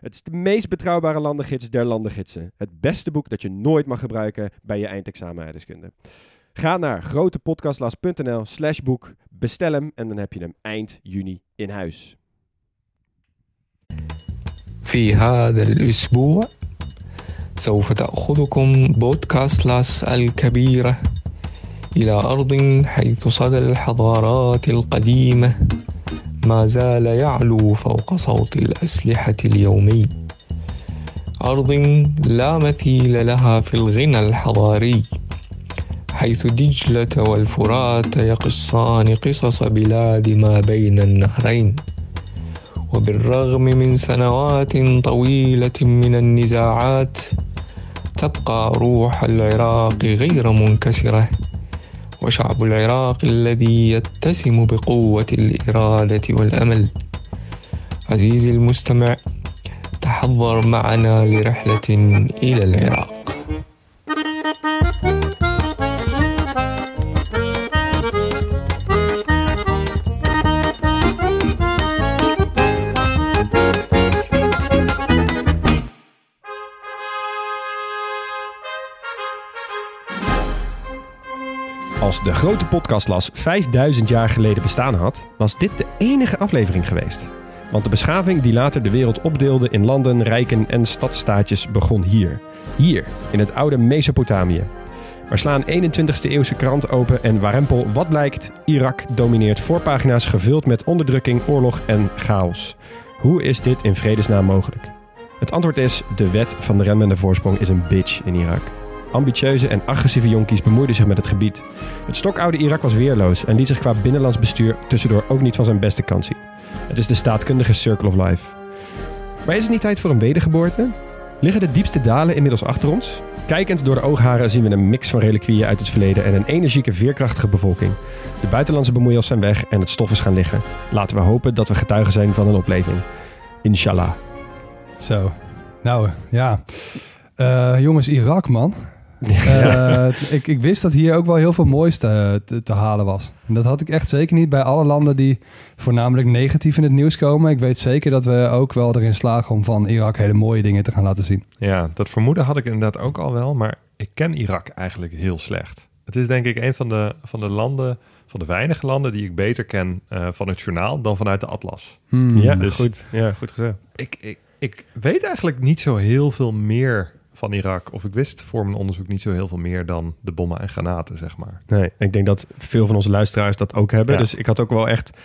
Het is de meest betrouwbare landengids der landengidsen. Het beste boek dat je nooit mag gebruiken bij je eindexamen aardrijkskunde. Ga naar grotepodcastlas.nl slash boek, bestel hem en dan heb je hem eind juni in huis. في هذا الأسبوع سوف تأخذكم بودكاست لاس الكبيرة إلى أرض حيث صدى الحضارات القديمة ما زال يعلو فوق صوت الأسلحة اليومي. أرض لا مثيل لها في الغنى الحضاري حيث دجلة والفرات يقصان قصص بلاد ما بين النهرين. وبالرغم من سنوات طويلة من النزاعات تبقى روح العراق غير منكسرة. وشعب العراق الذي يتسم بقوة الإرادة والأمل. عزيزي المستمع تحضر معنا لرحلة إلى العراق. De grote podcastlas 5000 jaar geleden bestaan had, was dit de enige aflevering geweest. Want de beschaving die later de wereld opdeelde in landen, rijken en stadstaatjes begon hier. Hier, in het oude Mesopotamië. We slaan 21ste eeuwse krant open en warempel wat blijkt? Irak domineert voorpagina's gevuld met onderdrukking, oorlog en chaos. Hoe is dit in vredesnaam mogelijk? Het antwoord is, de wet van de remmende voorsprong is een bitch in Irak. Ambitieuze en agressieve jonkies bemoeiden zich met het gebied. Het stokoude Irak was weerloos en liet zich qua binnenlands bestuur tussendoor ook niet van zijn beste kant zien. Het is de staatkundige circle of life. Maar is het niet tijd voor een wedergeboorte? Liggen de diepste dalen inmiddels achter ons? Kijkend door de oogharen zien we een mix van reliquieën uit het verleden en een energieke, veerkrachtige bevolking. De buitenlandse bemoeiers zijn weg en het stof is gaan liggen. Laten we hopen dat we getuigen zijn van een opleving. Inshallah. Zo. Nou, ja. Eh, jongens, Irak, man. Eh, ik, ik wist dat hier ook wel heel veel moois te, te, te halen was. En dat had ik echt zeker niet bij alle landen die voornamelijk negatief in het nieuws komen. Ik weet zeker dat we ook wel erin slagen om van Irak hele mooie dingen te gaan laten zien. Ja, dat vermoeden had ik inderdaad ook al wel, maar ik ken Irak eigenlijk heel slecht. Het is denk ik een van de, van de landen, van de weinige landen die ik beter ken eh, van het journaal dan vanuit de atlas. Hmm. Ja, Dus- goed. Ja, goed gezegd. Ik, ik, ik weet eigenlijk niet zo heel veel meer van Irak. Of ik wist voor mijn onderzoek niet zo heel veel meer dan de bommen en granaten, zeg maar. Nee, ik denk dat veel van onze luisteraars dat ook hebben. Ja. Dus ik had ook wel echt...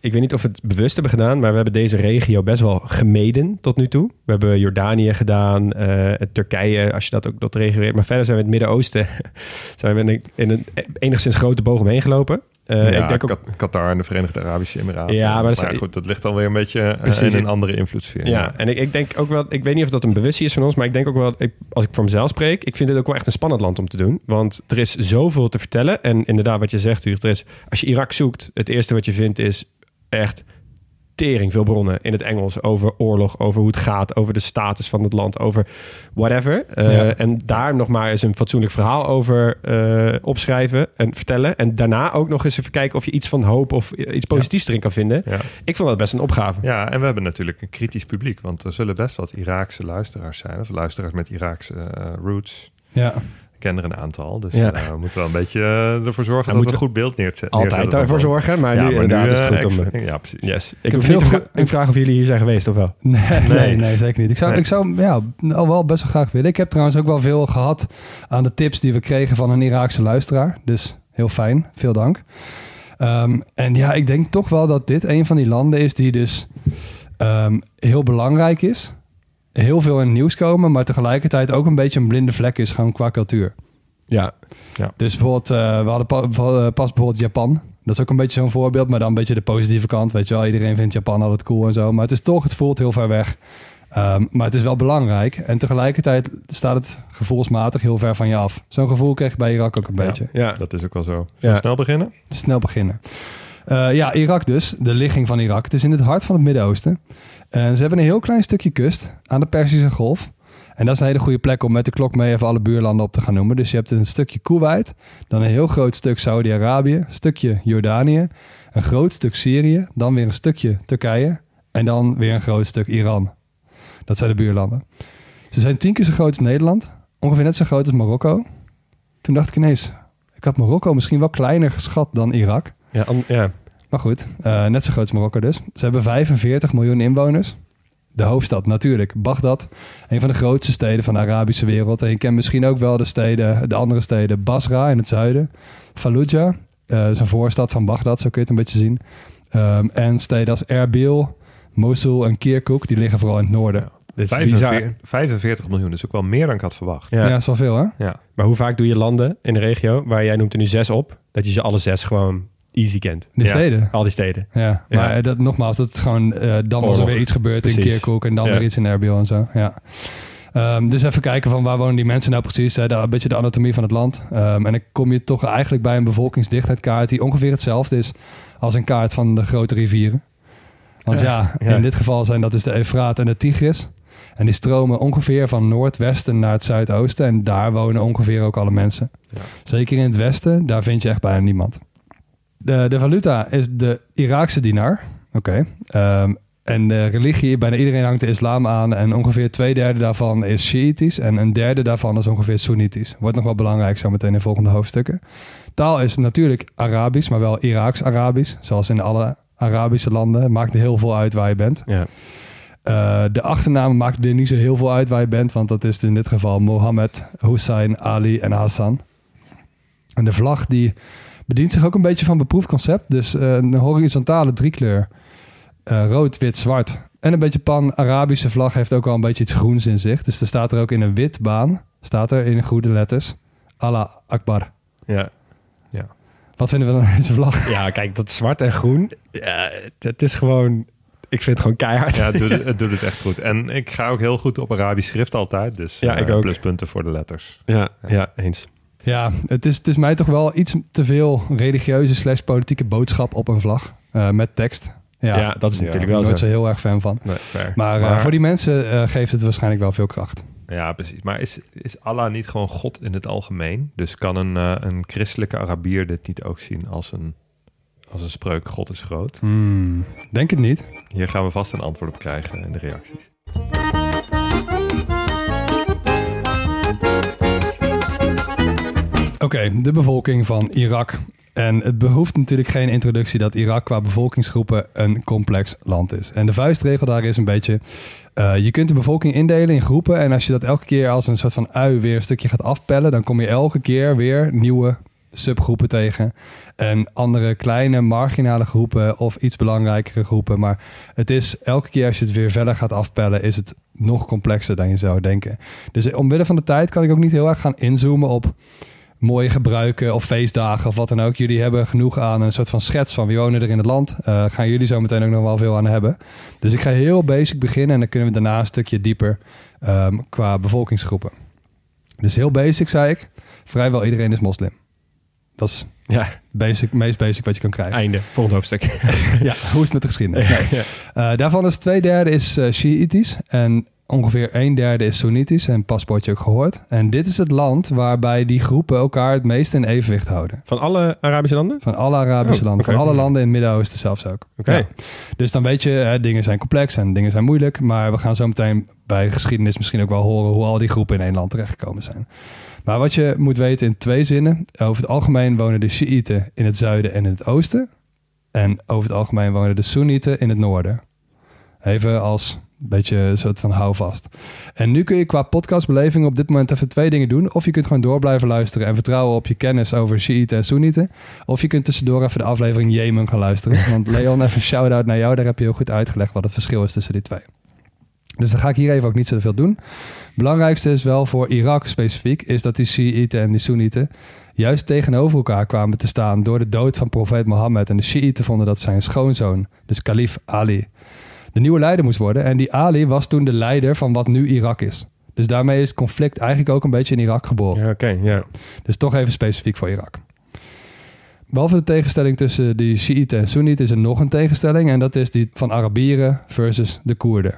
Ik weet niet of we het bewust hebben gedaan, maar we hebben deze regio best wel gemeden tot nu toe. We hebben Jordanië gedaan, eh, Turkije, als je dat ook tot regio. Maar verder zijn we in het Midden-Oosten zijn we in een, in een enigszins grote boog omheen gelopen. Eh, ja, ik denk ook, Qatar en de Verenigde Arabische Emiraten. Ja, maar dat maar goed, dat ligt alweer een beetje eh, Precies. in een andere invloedssfeer. ja, en ik, ik denk ook wel, ik weet niet of dat een bewustzijn is van ons, maar ik denk ook wel, ik, als ik voor mezelf spreek, ik vind dit ook wel echt een spannend land om te doen. Want er is zoveel te vertellen. En inderdaad, wat je zegt, Hugo, er is, als je Irak zoekt, het eerste wat je vindt is echt tering veel bronnen in het Engels over oorlog, over hoe het gaat, over de status van het land, over whatever. Eh, Ja. En daar nog maar eens een fatsoenlijk verhaal over eh, opschrijven en vertellen. En daarna ook nog eens even kijken of je iets van hoop of iets positiefs erin kan vinden. Ja. Ik vond dat best een opgave. Ja, en we hebben natuurlijk een kritisch publiek, want er zullen best wat Iraakse luisteraars zijn, of luisteraars met Iraakse eh, roots. Ja. Ik ken er een aantal, dus Ja. eh, we moeten wel een beetje eh, ervoor zorgen dat we een goed beeld neerzetten. Altijd daarvoor zorgen, maar nu Ja, inderdaad is het eh, goed om... extra- Ja, precies. Yes. Ik heb veel vra- ik vraag of jullie hier zijn geweest of wel. Nee, nee, Nee. nee, zeker niet. Ik zou, Nee. ik zou ja, al wel best wel graag willen. Ik heb trouwens ook wel veel gehad aan de tips die we kregen van een Iraakse luisteraar. Dus heel fijn. Veel dank. Ehm, en ja, ik denk toch wel dat dit een van die landen is die dus ehm, heel belangrijk is. Heel veel in het nieuws komen, maar tegelijkertijd ook een beetje een blinde vlek is gewoon qua cultuur. Ja, Dus bijvoorbeeld, eh, we hadden pa- eh, pas bijvoorbeeld Japan. Dat is ook een beetje zo'n voorbeeld, maar dan een beetje de positieve kant. Weet je wel, iedereen vindt Japan altijd cool en zo. Maar het is toch, het voelt heel ver weg. Ehm, maar het is wel belangrijk. En tegelijkertijd staat het gevoelsmatig heel ver van je af. Zo'n gevoel kreeg ik bij Irak ook een Ja. beetje. Ja, Dat is ook wel zo. Ja. snel beginnen? Snel beginnen. Eh, ja, Irak dus. De ligging van Irak. Het is in het hart van het Midden-Oosten. En ze hebben een heel klein stukje kust aan de Perzische Golf. En dat is een hele goede plek om met de klok mee even alle buurlanden op te gaan noemen. Dus je hebt een stukje Kuwait, dan een heel groot stuk Saudi-Arabië, een stukje Jordanië, een groot stuk Syrië, dan weer een stukje Turkije en dan weer een groot stuk Iran. Dat zijn de buurlanden. Ze zijn tien keer zo groot als Nederland, ongeveer net zo groot als Marokko. Toen dacht ik ineens, ik had Marokko misschien wel kleiner geschat dan Irak. ja, ja. Maar goed, eh, net zo groot als Marokko dus. Ze hebben 45 miljoen inwoners. De hoofdstad natuurlijk, Bagdad. Een van de grootste steden van de Arabische wereld. En je kent misschien ook wel de steden, de andere steden. Basra in het zuiden. Fallujah, eh, is een voorstad van Bagdad, zo kun je het een beetje zien. Ehm, en steden als Erbil, Mosul en Kirkuk, die liggen vooral in het noorden. Ja. Dit is 45, bizar. 45 miljoen, dus ook wel meer dan ik had verwacht. Ja. Ja, dat is wel veel hè? Ja. Maar hoe vaak doe je landen in de regio, waar jij noemt er nu zes op, dat je ze alle zes gewoon easy kent? De Ja. steden. Al die steden. Ja, maar eh, dat, nogmaals, dat is gewoon, eh, dan was er weer iets gebeurd in. Kirkuk en dan Ja. weer iets in Erbil en zo. Ja. Ehm, dus even kijken van waar wonen die mensen nou precies, hè, de, een beetje de anatomie van het land. Ehm, en dan kom je toch eigenlijk bij een bevolkingsdichtheidkaart die ongeveer hetzelfde is als een kaart van de grote rivieren. Want ja, in dit geval zijn dat dus de Eufraat en de Tigris. En die stromen ongeveer van noordwesten naar het zuidoosten. En daar wonen ongeveer ook alle mensen. Ja. Zeker in het westen, daar vind je echt bijna niemand. De, de valuta is de Iraakse dinar. Oké. Ehm, en de religie, bijna iedereen hangt de islam aan. En ongeveer twee derde daarvan is Shiïtisch. En een derde daarvan is ongeveer Soenitisch. Wordt nog wel belangrijk zo meteen in volgende hoofdstukken. Taal is natuurlijk Arabisch, maar wel Iraaks-Arabisch. Zoals in alle Arabische landen. Maakt heel veel uit waar je bent. Ja. Eh, de achternaam maakt er niet zo heel veel uit waar je bent, want dat is in dit geval Mohammed, Hussein, Ali en Hassan. En de vlag die bedient zich ook een beetje van beproefd concept. Dus eh, een horizontale driekleur, eh, rood, wit, zwart. En een beetje pan-Arabische vlag heeft ook wel een beetje iets groens in zich. Dus er staat er ook in een wit baan, staat er in goede letters, Allah Akbar. Ja. Wat vinden we van deze vlag? ja, kijk, dat zwart en groen, ja, het, is gewoon, ik vind het gewoon keihard. Ja, het doet, het, het doet het echt goed. En ik ga ook heel goed op Arabisch schrift altijd. Dus Ja, eh, ik ook. pluspunten voor de letters. ja, ja, eens. Ja, het is, het is mij toch wel iets te veel religieuze slash politieke boodschap op een vlag eh, met tekst. Ja, Ja, dat is natuurlijk ik ben wel nooit zo. heel erg fan van. Nee, fair. Maar, eh, Maar- voor die mensen eh, geeft het waarschijnlijk wel veel kracht. Ja, precies. Maar is, is Allah niet gewoon God in het algemeen? Dus kan een, een christelijke Arabier dit niet ook zien als een, als een spreuk God is groot? Hmm, denk het niet. Hier gaan we vast een antwoord op krijgen in de reacties. Oké, de bevolking van Irak. En het behoeft natuurlijk geen introductie dat Irak qua bevolkingsgroepen een complex land is. En de vuistregel daar is een beetje... eh, je kunt de bevolking indelen in groepen. En als je dat elke keer als een soort van ui weer een stukje gaat afpellen... dan kom je elke keer weer nieuwe subgroepen tegen. En andere kleine marginale groepen of iets belangrijkere groepen. Maar het is elke keer als je het weer verder gaat afpellen... is het nog complexer dan je zou denken. Dus omwille van de tijd kan ik ook niet heel erg gaan inzoomen op mooie gebruiken of feestdagen of wat dan ook. Jullie hebben genoeg aan een soort van schets van wie wonen er in het land. Eh, gaan jullie zo meteen ook nog wel veel aan hebben. Dus ik ga heel basic beginnen en dan kunnen we daarna een stukje dieper ehm, qua bevolkingsgroepen. Dus heel basic zei ik. Vrijwel iedereen is moslim. Dat is Ja, basic, meest basic wat je kan krijgen. einde. Volgende hoofdstuk. Ja, hoe is het met de geschiedenis? Nee. Ja. Eh, daarvan is twee derde is Shiïtisch en ongeveer een derde is Soenitisch. En paspoortje ook gehoord. En dit is het land waarbij die groepen elkaar het meest in evenwicht houden. Van alle Arabische landen? Van alle Arabische Oh, landen. Van alle landen in het Midden-Oosten zelfs ook. Oké. Ja. Dus dan weet je, hè, dingen zijn complex en dingen zijn moeilijk. Maar we gaan zo meteen bij de geschiedenis misschien ook wel horen hoe al die groepen in één land terechtgekomen zijn. Maar wat je moet weten in twee zinnen. Over het algemeen wonen de Shiiten in het zuiden en in het oosten. En over het algemeen wonen de Soenieten in het noorden. Even als beetje een soort van houvast. En nu kun je qua podcastbeleving op dit moment even twee dingen doen. Of je kunt gewoon door blijven luisteren en vertrouwen op je kennis over Shiiten en Soenieten. Of je kunt tussendoor even de aflevering Jemen gaan luisteren. Want Leon, even een shout-out naar jou. Daar heb je heel goed uitgelegd wat het verschil is tussen die twee. Dus dan ga ik hier even ook niet zoveel doen. Belangrijkste is wel voor Irak specifiek... is dat die Shiiten en die Soenieten... juist tegenover elkaar kwamen te staan... door de dood van profeet Mohammed. En de Shiiten vonden dat zijn schoonzoon, dus kalif Ali... de nieuwe leider moest worden. En die Ali was toen de leider van wat nu Irak is. Dus daarmee is het conflict eigenlijk ook een beetje in Irak geboren. Ja, Oké, ja. Dus toch even specifiek voor Irak. Behalve de tegenstelling tussen de Shiiten en Soenieten is er nog een tegenstelling. En dat is die van Arabieren versus de Koerden.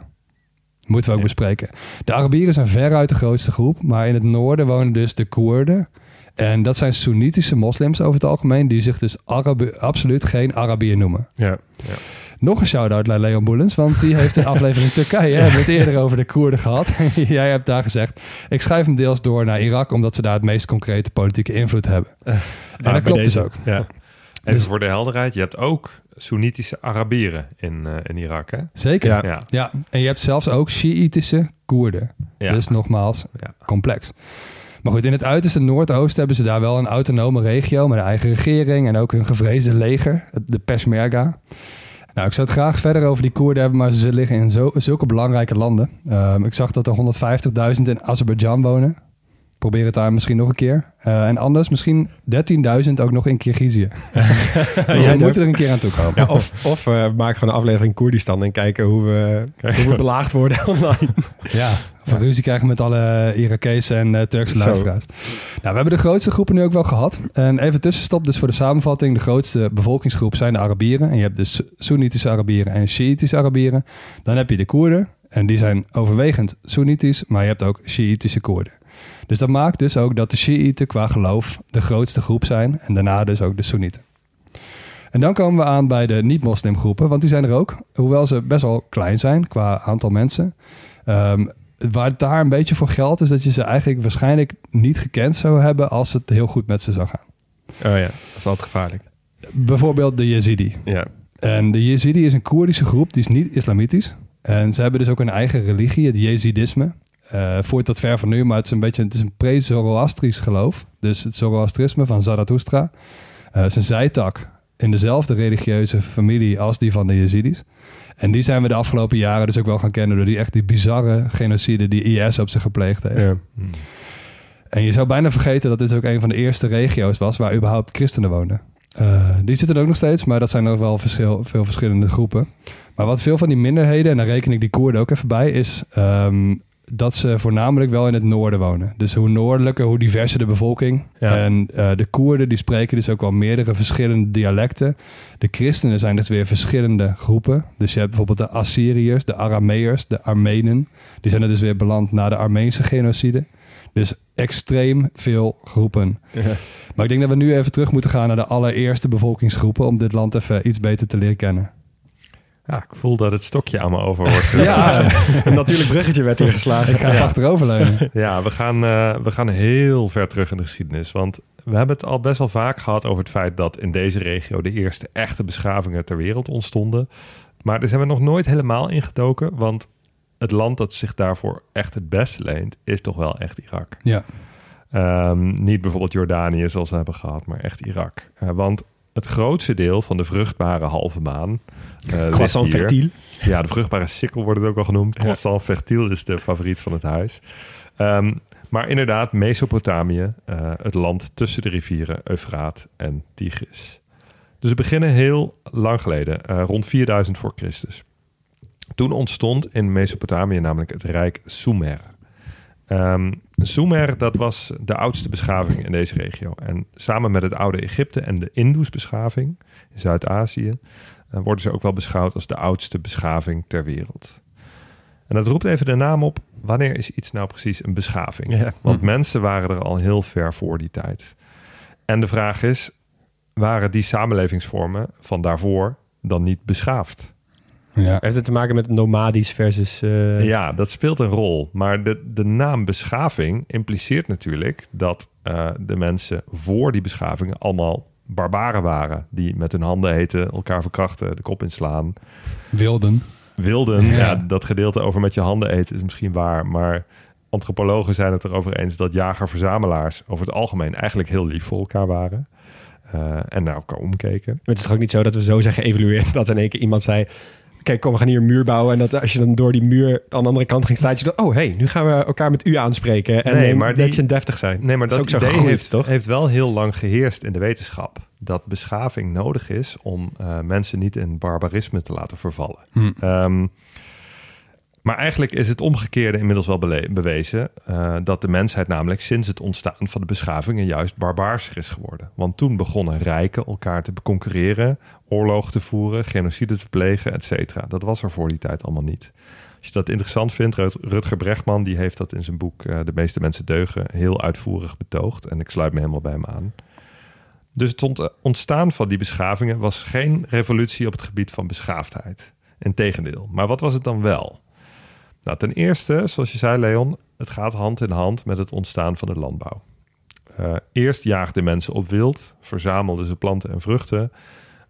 Moeten we ook Ja. bespreken. De Arabieren zijn veruit de grootste groep. Maar in het noorden wonen dus de Koerden. En dat zijn Soenitische moslims over het algemeen. Die zich dus Arabi- absoluut geen Arabier noemen. ja. Nog een shout-out naar Leon Boelens, want die heeft in aflevering Turkije, hebben we het eerder over de Koerden gehad. Jij hebt daar gezegd, ik schrijf hem deels door naar Irak, omdat ze daar het meest concrete politieke invloed hebben. en bij dat klopt deze. dus ook. Ja. Even Dus- voor de helderheid, je hebt ook Soenitische Arabieren in, eh, in Irak, hè? Zeker. Ja. Ja. Ja. en je hebt zelfs ook Shiïtische Koerden. Ja. Dus nogmaals, Ja. complex. Maar goed, in het uiterste noordoosten hebben ze daar wel een autonome regio met een eigen regering en ook hun gevreesde leger, de Peshmerga. Nou, ik zou het graag verder over die Koerden hebben, maar ze liggen in zo, zulke belangrijke landen. Ehm, ik zag dat er 150.000 in Azerbeidzjan wonen. Probeer het daar misschien nog een keer. Eh, en anders misschien 13.000 ook nog in Kirgizië. dus we moeten er een keer aan toe komen. Ja, of of eh, maak gewoon een aflevering Koerdistan en kijken hoe we, hoe we belaagd worden online. Ja, een ruzie krijgen met alle Irakese en eh, Turkse Zo. luisteraars. Nou, we hebben de grootste groepen nu ook wel gehad. En even tussenstop, dus voor de samenvatting. De grootste bevolkingsgroep zijn de Arabieren. En je hebt dus Soenitische Arabieren en Shiïtische Arabieren. Dan heb je de Koerden. En die zijn overwegend Soenitisch, maar je hebt ook Shiïtische Koerden. Dus dat maakt dus ook dat de Shiïten qua geloof de grootste groep zijn. En daarna dus ook de Soenieten. En dan komen we aan bij de niet-moslimgroepen, want die zijn er ook. Hoewel ze best wel klein zijn qua aantal mensen. Ehm, waar het daar een beetje voor geldt, is dat je ze eigenlijk waarschijnlijk niet gekend zou hebben als het heel goed met ze zou gaan. Oh ja, dat is altijd gevaarlijk. Bijvoorbeeld de Yazidi. Ja. En de Yazidi is een Koerdische groep, die is niet islamitisch. En ze hebben dus ook een eigen religie, het Yazidisme. Eh voert dat ver van nu, maar het is een beetje het is een pre-Zoroastrisch geloof. Dus het Zoroastrisme van Zarathustra. Eh, het is een zijtak in dezelfde religieuze familie als die van de Yazidis. En die zijn we de afgelopen jaren dus ook wel gaan kennen door die echt die bizarre genocide die IS op zich gepleegd heeft. Ja. En je zou bijna vergeten dat dit ook een van de eerste regio's was waar überhaupt christenen woonden. Eh, die zitten er ook nog steeds, maar dat zijn nog wel verschil, veel verschillende groepen. Maar wat veel van die minderheden, en daar reken ik die Koerden ook even bij, is ehm, dat ze voornamelijk wel in het noorden wonen. Dus hoe noordelijker, hoe diverser de bevolking. Ja. En eh, de Koerden die spreken dus ook wel meerdere verschillende dialecten. De christenen zijn dus weer verschillende groepen. Dus je hebt bijvoorbeeld de Assyriërs, de Arameërs, de Armenen. Die zijn er dus weer beland na de Armeense genocide. Dus extreem veel groepen. Ja. Maar ik denk dat we nu even terug moeten gaan naar de allereerste bevolkingsgroepen... om dit land even iets beter te leren kennen. Ja, ik voel dat het stokje aan me over wordt. Ja, Een natuurlijk bruggetje werd hier geslagen. ik ga even achteroverleunen. Ja, we gaan, eh, we gaan heel ver terug in de geschiedenis. Want we hebben het al best wel vaak gehad over het feit dat in deze regio de eerste echte beschavingen ter wereld ontstonden. Maar daar zijn we nog nooit helemaal ingedoken. Want het land dat zich daarvoor echt het beste leent, is toch wel echt Irak. Ja, Ehm, niet bijvoorbeeld Jordanië zoals we hebben gehad, maar echt Irak. Eh, want het grootste deel van de vruchtbare halve maan. ligt Croissant fertiel. Ja, de vruchtbare sikkel wordt het ook al genoemd. Ja. Croissant fertiel is de favoriet van het huis. Ehm, maar inderdaad, Mesopotamië, eh, het land tussen de rivieren Eufraat en Tigris. Dus we beginnen heel lang geleden, eh, rond 4000 voor Christus. Toen ontstond in Mesopotamië namelijk het rijk Sumer. Ehm Sumer, dat was de oudste beschaving in deze regio. En samen met het oude Egypte en de Indus-beschaving in Zuid-Azië... eh, worden ze ook wel beschouwd als de oudste beschaving ter wereld. En dat roept even de naam op, wanneer is iets nou precies een beschaving? Ja. Want mensen waren er al heel ver voor die tijd. En de vraag is, waren die samenlevingsvormen van daarvoor dan niet beschaafd? Ja. Heeft het te maken met nomadisch versus... eh, Ja, dat speelt een rol. Maar de, de naam beschaving impliceert natuurlijk dat eh, de mensen voor die beschavingen allemaal barbaren waren. Die met hun handen heten, elkaar verkrachten, de kop inslaan. wilden. Wilden, ja. Ja. dat gedeelte over met je handen eten is misschien waar. Maar antropologen zijn het erover eens dat jager-verzamelaars over het algemeen eigenlijk heel lief voor elkaar waren. eh, en naar elkaar omkeken. Maar het is toch ook niet zo dat we zo zijn geëvalueerd dat in één keer iemand zei... Kijk, kom, we gaan hier een muur bouwen. En dat als je dan door die muur aan de andere kant ging staan... je dacht, oh, hey, nu gaan we elkaar met u aanspreken. En Nee, nee, maar netjes en deftig zijn. Nee, maar dat, is ook zo idee gegroeid, heeft, toch? heeft wel heel lang geheerst in de wetenschap. dat beschaving nodig is om eh, mensen niet in barbarisme te laten vervallen. Hm. Ehm, maar eigenlijk is het omgekeerde inmiddels wel bewezen. eh, dat de mensheid namelijk sinds het ontstaan van de beschavingen juist barbaarser is geworden. Want toen begonnen rijken elkaar te concurreren, oorlog te voeren, genocide te plegen, et cetera. Dat was er voor die tijd allemaal niet. Als je dat interessant vindt, Rut- Rutger Bregman die heeft dat in zijn boek eh, De meeste mensen deugen heel uitvoerig betoogd. En ik sluit me helemaal bij hem aan. Dus het ont- ontstaan van die beschavingen was geen revolutie op het gebied van beschaafdheid. Integendeel. Maar wat was het dan wel? Nou, ten eerste, zoals je zei, Leon, het gaat hand in hand met het ontstaan van de landbouw. Eh, eerst jaagden mensen op wild, verzamelden ze planten en vruchten.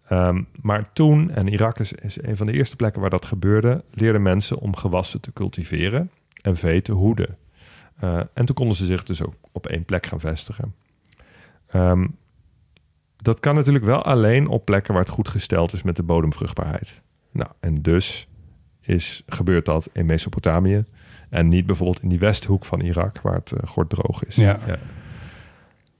Ehm, maar toen, en Irak is, een van de eerste plekken waar dat gebeurde, leerden mensen om gewassen te cultiveren en vee te hoeden. Eh, en toen konden ze zich dus ook op één plek gaan vestigen. Ehm, dat kan natuurlijk wel alleen op plekken waar het goed gesteld is met de bodemvruchtbaarheid. Nou, en dus is, gebeurt dat in Mesopotamië en niet bijvoorbeeld in die westhoek van Irak, waar het uh, droog is. Ja.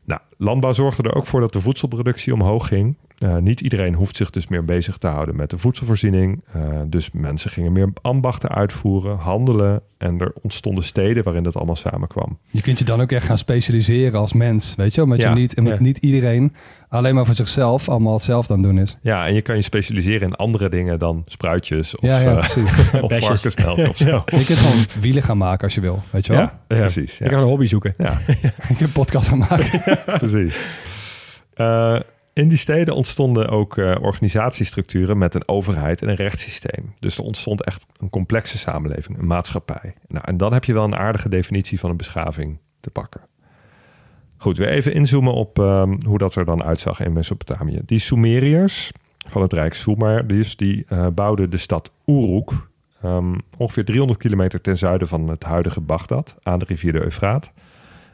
Nou, landbouw zorgde er ook voor dat de voedselproductie omhoog ging. Uh, niet iedereen hoeft zich dus meer bezig te houden met de voedselvoorziening. Uh, dus mensen gingen meer ambachten uitvoeren, handelen. En er ontstonden steden waarin dat allemaal samenkwam. Je kunt je dan ook echt gaan specialiseren als mens, weet je? Omdat Ja, je niet, ja. niet iedereen alleen maar voor zichzelf allemaal hetzelfde aan het doen is. Ja, en je kan je specialiseren in andere dingen dan spruitjes of, ja, ja, eh, precies. of varkensmelk of zo. je kunt gewoon wielen gaan maken als je wil, weet je wel? Ja, precies. Ik ga een hobby zoeken. Ja, Ik heb een podcast gaan maken. precies. In die steden ontstonden ook eh, organisatiestructuren met een overheid en een rechtssysteem. Dus er ontstond echt een complexe samenleving, een maatschappij. Nou, en dan heb je wel een aardige definitie van een beschaving te pakken. Goed, weer even inzoomen op ehm, hoe dat er dan uitzag in Mesopotamië. Die Sumeriërs van het Rijk Sumer, die eh, bouwden de stad Uruk, ehm, ongeveer 300 kilometer ten zuiden van het huidige Bagdad, aan de rivier de Eufraat.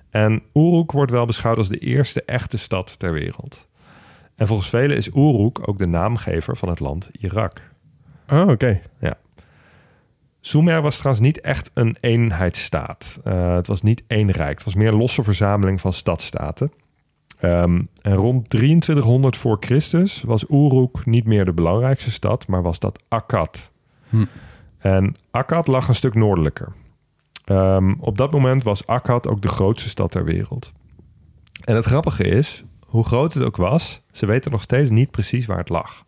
En Uruk wordt wel beschouwd als de eerste echte stad ter wereld. En volgens velen is Uruk ook de naamgever van het land Irak. Oh, oké. Sumer was trouwens niet echt een eenheidsstaat. Eh, het was niet één rijk. Het was meer een losse verzameling van stadstaten. Ehm, en rond 2300 voor Christus was Uruk niet meer de belangrijkste stad, maar was dat Akkad. Hm. En Akkad lag een stuk noordelijker. Ehm, op dat moment was Akkad ook de grootste stad ter wereld. En het grappige is, hoe groot het ook was, ze weten nog steeds niet precies waar het lag.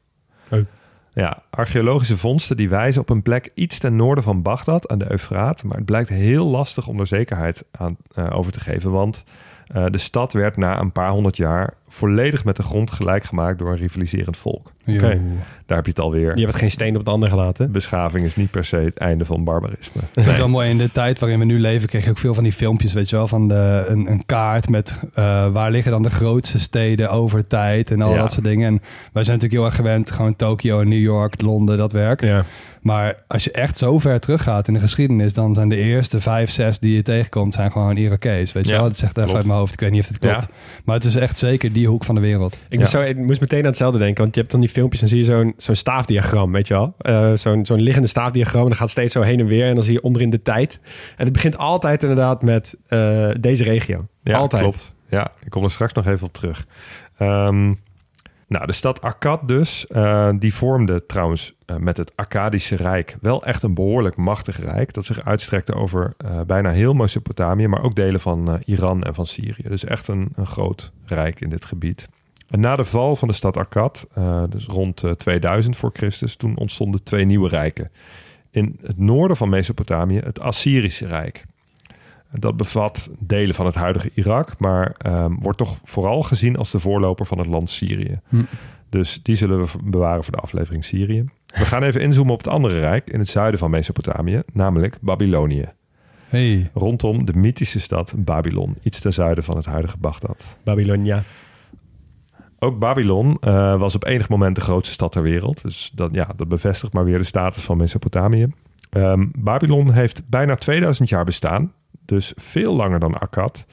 Ja, archeologische vondsten die wijzen op een plek iets ten noorden van Bagdad aan de Eufraat. Maar het blijkt heel lastig om er zekerheid aan, eh, over te geven. Want eh, de stad werd na een paar honderd jaar volledig met de grond gelijk gemaakt door een rivaliserend volk. Oké. Daar heb je het alweer. Je hebt geen steen op het ander gelaten. Beschaving is niet per se het einde van barbarisme. Het wel mooi in de tijd waarin we nu leven, kreeg je ook veel van die filmpjes, weet je wel, van de, een, een kaart met eh, waar liggen dan de grootste steden over tijd en al Ja. dat soort dingen. En wij zijn natuurlijk heel erg gewend, gewoon Tokio, New York, Londen, dat werk. Ja. Maar als je echt zo ver teruggaat in de geschiedenis, dan zijn de eerste vijf, zes die je tegenkomt, zijn gewoon Irakees. Weet je Ja, wel, dat zegt even klopt. uit mijn hoofd. Ik weet niet of het klopt. Maar het is echt zeker die hoek van de wereld. Ik, Ja. moest zo, ik moest meteen aan hetzelfde denken. Want je hebt dan die filmpjes en zie je zo'n zo'n staafdiagram, weet je wel. Eh, zo'n zo'n liggende staafdiagram. En dan gaat steeds zo heen en weer. En dan zie je onderin de tijd. En het begint altijd inderdaad met eh, deze regio. Ja, altijd. klopt. Ja, ik kom er straks nog even op terug. Ehm, nou, de stad Akkad dus, eh, die vormde trouwens eh, met het Akkadische Rijk wel echt een behoorlijk machtig rijk. Dat zich uitstrekte over eh, bijna heel Mesopotamië, maar ook delen van Iran en van Syrië. Dus echt een, een groot rijk in dit gebied. En na de val van de stad Akkad, dus rond eh, 2000 voor Christus, toen ontstonden twee nieuwe rijken. In het noorden van Mesopotamië het Assyrische Rijk. Dat bevat delen van het huidige Irak, maar ehm, wordt toch vooral gezien als de voorloper van het land Syrië. Hm. Dus die zullen we bewaren voor de aflevering Syrië. We gaan even inzoomen op het andere rijk in het zuiden van Mesopotamië, namelijk Babylonië. Hey. Rondom de mythische stad Babylon, iets ten zuiden van het huidige Bagdad. Babylonia. Ook Babylon eh, was op enig moment de grootste stad ter wereld. Dus dat, ja, dat bevestigt maar weer de status van Mesopotamië. Ehm, Babylon heeft bijna 2000 jaar bestaan. Dus veel langer dan Akkad.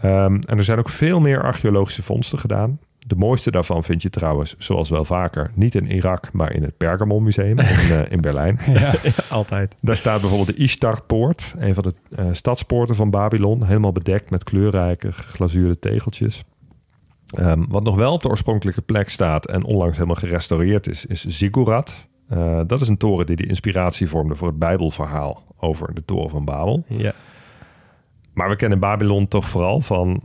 Ehm, en er zijn ook veel meer archeologische vondsten gedaan. De mooiste daarvan vind je trouwens, zoals wel vaker, niet in Irak, maar in het Pergamon Museum in, eh, in Berlijn. Ja. Altijd. Daar staat bijvoorbeeld de Ishtar-poort, een van de eh, stadspoorten van Babylon, helemaal bedekt met kleurrijke geglazuurde tegeltjes. Ehm, wat nog wel op de oorspronkelijke plek staat en onlangs helemaal gerestaureerd is, is Ziggurat. Eh, dat is een toren die de inspiratie vormde voor het Bijbelverhaal over de toren van Babel. Ja. Maar we kennen Babylon toch vooral van,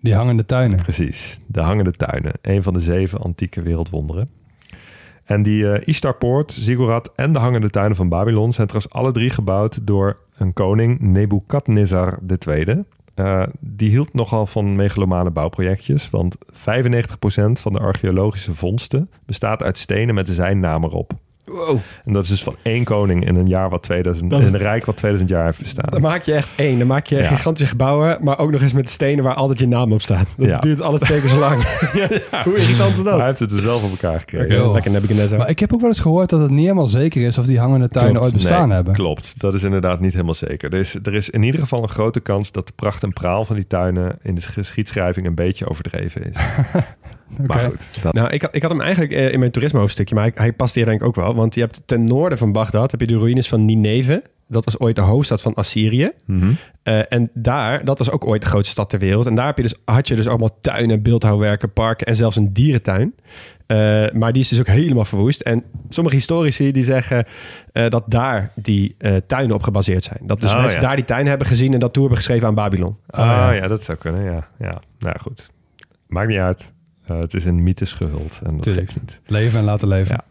Die hangende tuinen. precies, de hangende tuinen. Een van de zeven antieke wereldwonderen. En die eh Ishtarpoort, Ziggurat en de hangende tuinen van Babylon zijn trouwens alle drie gebouwd door een koning Nebukadnezar II. Eh, die hield nogal van megalomane bouwprojectjes, want 95% van de archeologische vondsten bestaat uit stenen met zijn naam erop. Wow. En dat is dus van één koning in een jaar wat 2000, Dat is- in een rijk wat 2000 jaar heeft bestaan. Dan maak je echt één. Dan maak je Ja. gigantische gebouwen, maar ook nog eens met stenen waar altijd je naam op staat. Dat Ja. duurt alles twee keer zo lang. Ja, Hoe irritant is dat? hij heeft het dus wel voor elkaar gekregen. Joh. Lekker Nebuchadnezzar. Maar ik heb ook wel eens gehoord dat het niet helemaal zeker is of die hangende tuinen Klopt. ooit bestaan Nee, hebben. Klopt, dat is inderdaad niet helemaal zeker. Er is, er is in ieder geval een grote kans dat de pracht en praal van die tuinen in de geschiedschrijving een beetje overdreven is. Maar goed, dat, Nou, ik had, ik had hem eigenlijk eh, in mijn toerisme hoofdstukje, maar hij, hij past hier denk ik ook wel. Want je hebt ten noorden van Bagdad heb je de ruïnes van Nineve. Dat was ooit de hoofdstad van Assyrië. Mhm. Eh, en daar, dat was ook ooit de grootste stad ter wereld. En daar heb je dus, had je dus allemaal tuinen, beeldhouwwerken, parken en zelfs een dierentuin. Eh, maar die is dus ook helemaal verwoest. En sommige historici die zeggen eh, dat daar die eh, tuinen op gebaseerd zijn. Dat dus Oh, mensen ja. daar die tuinen hebben gezien en dat toe hebben geschreven aan Babylon. Ah ja. ja. dat zou kunnen, ja. ja. Nou goed, maakt niet uit. Eh, het is in mythes gehuld en dat Tuurlijk. geeft niet. Leven en laten leven. Ja.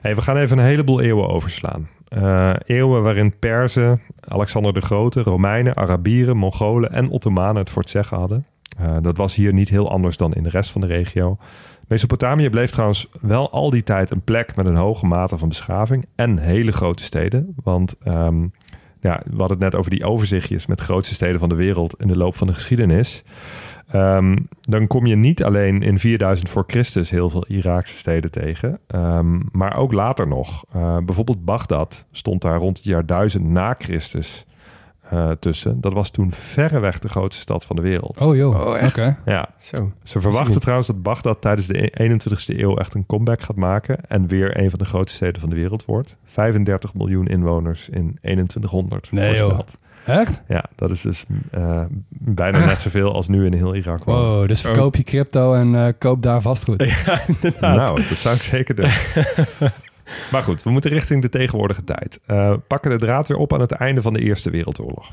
Hey, we gaan even een heleboel eeuwen overslaan. Eh, eeuwen waarin Perzen, Alexander de Grote, Romeinen, Arabieren, Mongolen en Ottomanen het voor het zeggen hadden. Eh, dat was hier niet heel anders dan in de rest van de regio. Mesopotamië bleef trouwens wel al die tijd een plek met een hoge mate van beschaving en hele grote steden. Want ehm, ja, we hadden het net over die overzichtjes met grootste steden van de wereld in de loop van de geschiedenis. Ehm, dan kom je niet alleen in 4000 voor Christus heel veel Iraakse steden tegen, ehm, maar ook later nog. Eh, bijvoorbeeld Bagdad stond daar rond het jaar 1000 na Christus eh, tussen. Dat was toen verreweg de grootste stad van de wereld. Oh joh, Oh, echt? oké. Ja, Zo. ze verwachten trouwens dat Bagdad tijdens de 21ste eeuw echt een comeback gaat maken en weer een van de grootste steden van de wereld wordt. 35 miljoen inwoners in 2100 Nee, voorspeld. Echt? Ja, dat is dus eh, bijna net zoveel als nu in heel Irak wonen. Wow, dus verkoop je crypto en eh, koop daar vastgoed. Ja. Nou, dat zou ik zeker doen. maar goed, we moeten richting de tegenwoordige tijd. Eh, pakken de draad weer op aan het einde van de Eerste Wereldoorlog.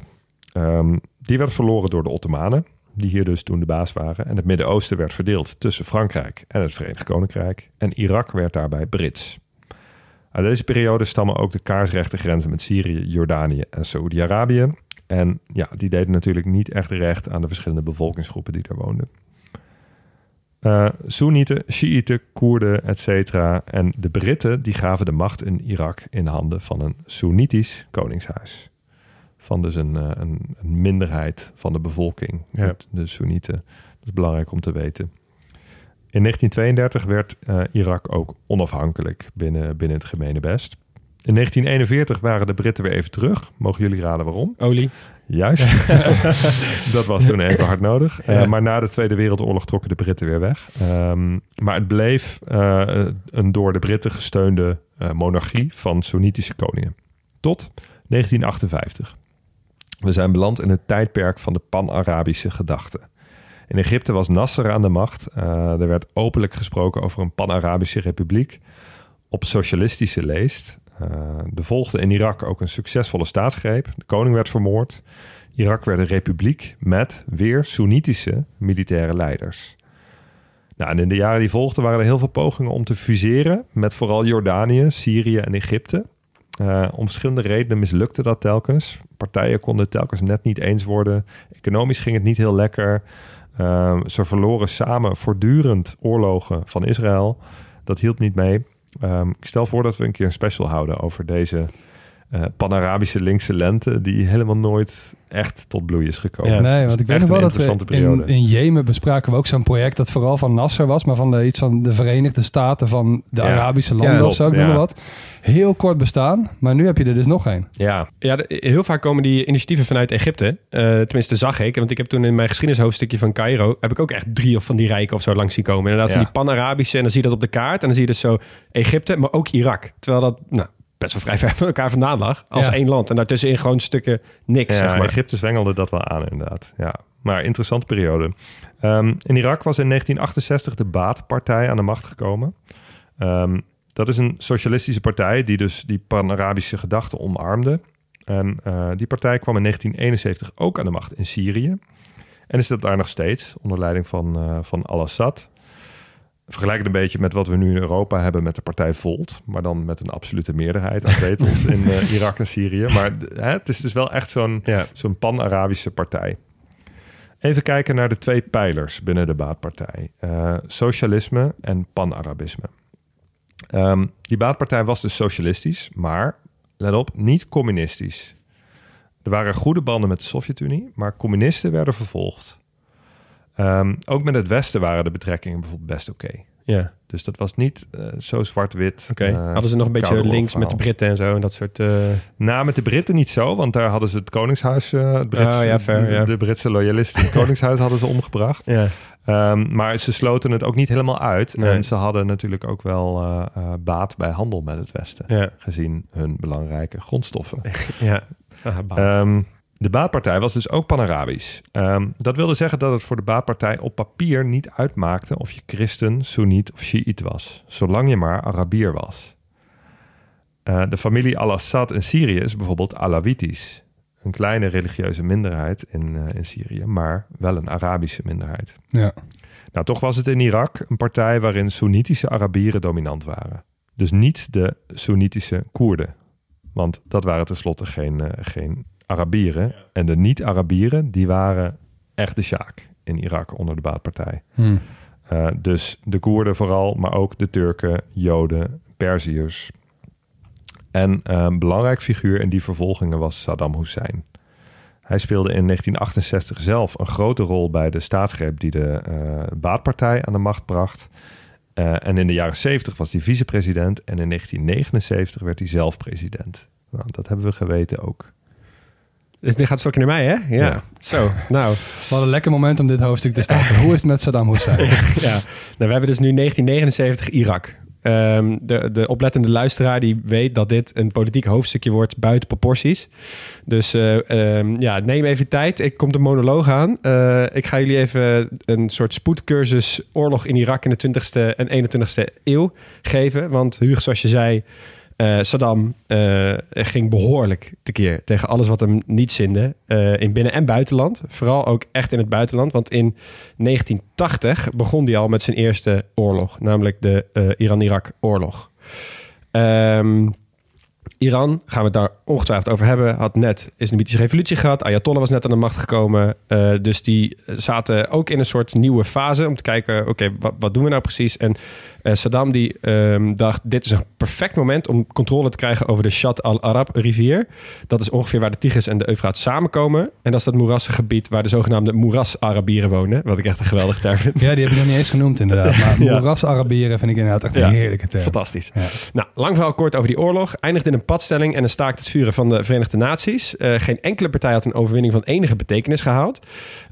Ehm, die werd verloren door de Ottomanen, die hier dus toen de baas waren. En het Midden-Oosten werd verdeeld tussen Frankrijk en het Verenigd Koninkrijk. En Irak werd daarbij Brits. Uit deze periode stammen ook de kaarsrechte grenzen met Syrië, Jordanië en Saoedi-Arabië. En ja, die deden natuurlijk niet echt recht aan de verschillende bevolkingsgroepen die daar woonden. Eh Soenieten, Shiiten, Koerden, etc. En de Britten die gaven de macht in Irak in handen van een Soenitisch koningshuis. Van dus een, eh, een, een minderheid van de bevolking, Ja. de Soenieten. Dat is belangrijk om te weten. In 1932 werd eh, Irak ook onafhankelijk binnen, binnen het gemene best. In 1941 waren de Britten weer even terug. Mogen jullie raden waarom? Olie. Juist. dat was toen even hard nodig. Eh, maar na de Tweede Wereldoorlog trokken de Britten weer weg. Ehm, maar het bleef eh, een door de Britten gesteunde monarchie van Soenitische koningen. Tot 1958. We zijn beland in het tijdperk van de pan-Arabische gedachte. In Egypte was Nasser aan de macht. Eh, er werd openlijk gesproken over een pan-Arabische republiek op socialistische leest. Eh, er volgde in Irak ook een succesvolle staatsgreep. De koning werd vermoord. Irak werd een republiek met weer Soenitische militaire leiders. Nou, in de jaren die volgden waren er heel veel pogingen om te fuseren met vooral Jordanië, Syrië en Egypte. Eh, om verschillende redenen mislukte dat telkens. Partijen konden het telkens net niet eens worden. Economisch ging het niet heel lekker. Eh, ze verloren samen voortdurend oorlogen van Israël. Dat hielp niet mee. Ehm, ik stel voor dat we een keer een special houden over deze eh pan-Arabische linkse lente, die helemaal nooit echt tot bloei is gekomen. Ja, nee, want ik weet nog wel een dat we interessante in, periode. in Jemen bespraken we ook zo'n project dat vooral van Nasser was, maar van de, iets van de Verenigde Staten van de Ja. Arabische landen Ja, of zo, ik noem maar wat. Heel kort bestaan, maar nu heb je er dus nog één. Ja, Ja, de- heel vaak komen die initiatieven vanuit Egypte. Eh, tenminste, zag ik. Want ik heb toen in mijn geschiedenishoofdstukje van Cairo... heb ik ook echt drie of van die rijken of zo langs zien komen. Inderdaad, Ja. van die pan-Arabische. En dan zie je dat op de kaart. En dan zie je dus zo Egypte, maar ook Irak. Terwijl dat nou, best wel vrij ver van elkaar vandaan lag. Als Ja. één land. En daartussenin gewoon stukken niks, ja zeg maar. Egypte zwengelde dat wel aan inderdaad. Ja. Maar interessante periode. Ehm, in Irak was in 1968 de Baath-partij aan de macht gekomen. Ehm, dat is een socialistische partij die dus die pan-Arabische gedachten omarmde. En eh, die partij kwam in 1971 ook aan de macht in Syrië. En is dat daar nog steeds, onder leiding van, eh, van al-Assad. Vergelijk het een beetje met wat we nu in Europa hebben met de partij Volt. Maar dan met een absolute meerderheid aan zetels in eh, Irak en Syrië. Maar hè, het is dus wel echt zo'n Ja. zo'n pan-Arabische partij. Even kijken naar de twee pijlers binnen de baatpartij. Eh, socialisme en pan-Arabisme. Ehm, die baatpartij was dus socialistisch, maar let op, niet communistisch. Er waren goede banden met de Sovjet-Unie, maar communisten werden vervolgd. Ehm, ook met het Westen waren de betrekkingen bijvoorbeeld best oké. Ja, Dus dat was niet eh, zo zwart-wit. oké. eh, Hadden ze nog een beetje links met de Britten en zo en dat soort... eh, Nou, met de Britten niet zo, want daar hadden ze het Koningshuis, het Brits, Oh, ja, fair, ja. de Britse loyalisten, het Koningshuis hadden ze omgebracht. ja. Ehm, maar ze sloten het ook niet helemaal uit. Nee. En ze hadden natuurlijk ook wel baat bij handel met het Westen, Ja. gezien hun belangrijke grondstoffen. Ja. Ah, baat. Ehm, de baatpartij was dus ook pan-Arabisch. Ehm, dat wilde zeggen dat het voor de baatpartij op papier niet uitmaakte of je christen, soeniet of shiït was, zolang je maar Arabier was. Eh, de familie al-Assad in Syrië is bijvoorbeeld Alawitisch. Een kleine religieuze minderheid in, eh, in Syrië, maar wel een Arabische minderheid. Ja. Nou, toch was het in Irak een partij waarin Soenitische Arabieren dominant waren. Dus niet de Soenitische Koerden. Want dat waren tenslotte geen, eh, geen Arabieren. En de niet-Arabieren, die waren echt de Sjaak in Irak onder de baatpartij. Hm. Eh, dus de Koerden vooral, maar ook de Turken, Joden, Perziërs. En eh, een belangrijk figuur in die vervolgingen was Saddam Hussein. Hij speelde in 1968 zelf een grote rol bij de staatsgreep die de eh, baatpartij aan de macht bracht. Eh, en in de jaren 70 was hij vicepresident en in 1979 werd hij zelf president. Nou, dat hebben we geweten ook. Dus dit gaat stokje naar mij, hè? Ja. Ja. Zo, nou. Wat een lekker moment om dit hoofdstuk te starten. Hoe is het met Saddam Hussein? ja. Nou, we hebben dus nu 1979 Irak. Ehm, de, de oplettende luisteraar die weet dat dit een politiek hoofdstukje wordt buiten proporties. Dus eh, ehm, ja, neem even tijd. Ik kom de monoloog aan. Eh, ik ga jullie even een soort spoedcursus oorlog in Irak in de 20ste en 21ste eeuw geven. Want Huug, zoals je zei, eh, Saddam eh, ging behoorlijk tekeer tegen alles wat hem niet zinde. eh, in binnen- en buitenland. Vooral ook echt in het buitenland. Want in 1980 begon hij al met zijn eerste oorlog. Namelijk de Iran-Irak-oorlog. Ehm, Iran, gaan we het daar ongetwijfeld over hebben, had net een islamitische revolutie gehad. Ayatollah was net aan de macht gekomen. Dus die zaten ook in een soort nieuwe fase om te kijken, oké, wat, wat doen we nou precies? En eh, Saddam die ehm, dacht, dit is een perfect moment om controle te krijgen over de Shat al-Arab rivier. Dat is ongeveer waar de Tigris en de Eufraat samenkomen. En dat is dat moerassige gebied waar de zogenaamde moeras-Arabieren wonen. Wat ik echt een geweldig term vind. Ja, die heb ik nog niet eens genoemd inderdaad. Maar Ja. moeras-Arabieren vind ik inderdaad echt een Ja. heerlijke term. Fantastisch. Ja. Nou, lang verhaal kort over die oorlog. Eindigde in een padstelling en een staakt het vuren van de Verenigde Naties. Eh, geen enkele partij had een overwinning van enige betekenis gehaald.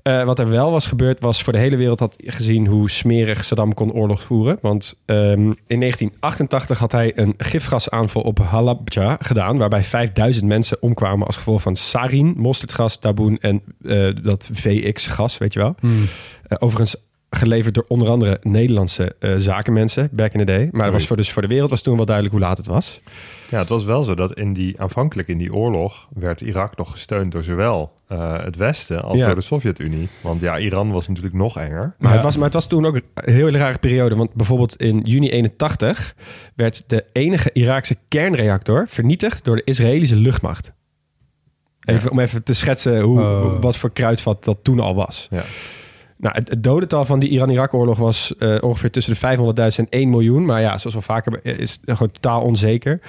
Eh, wat er wel was gebeurd was voor de hele wereld had gezien hoe smerig Saddam kon oorlog voeren. Want ehm, in 1988 had hij een gifgasaanval op Halabja gedaan. Waarbij 5000 mensen omkwamen als gevolg van sarin, mosterdgas, taboen en eh, dat VX-gas, weet je wel. Hmm. Eh, overigens geleverd door onder andere Nederlandse eh, zakenmensen back in the day. Maar dat was voor, dus voor de wereld was toen wel duidelijk hoe laat het was. Ja, het was wel zo dat in die, aanvankelijk in die oorlog werd Irak nog gesteund door zowel eh, het Westen als Ja. door de Sovjet-Unie. Want ja, Iran was natuurlijk nog enger. Maar, Ja. het was, maar het was toen ook een heel rare periode. Want bijvoorbeeld in juni 81 werd de enige Iraakse kernreactor vernietigd door de Israëlische luchtmacht. Even, Om even te schetsen hoe, Oh. wat voor kruidvat dat toen al was. Ja. Nou, het, het dodental van die Iran-Irak-oorlog was eh, ongeveer tussen de 500.000 en 1 miljoen. Maar ja, zoals wel vaker is het gewoon totaal onzeker.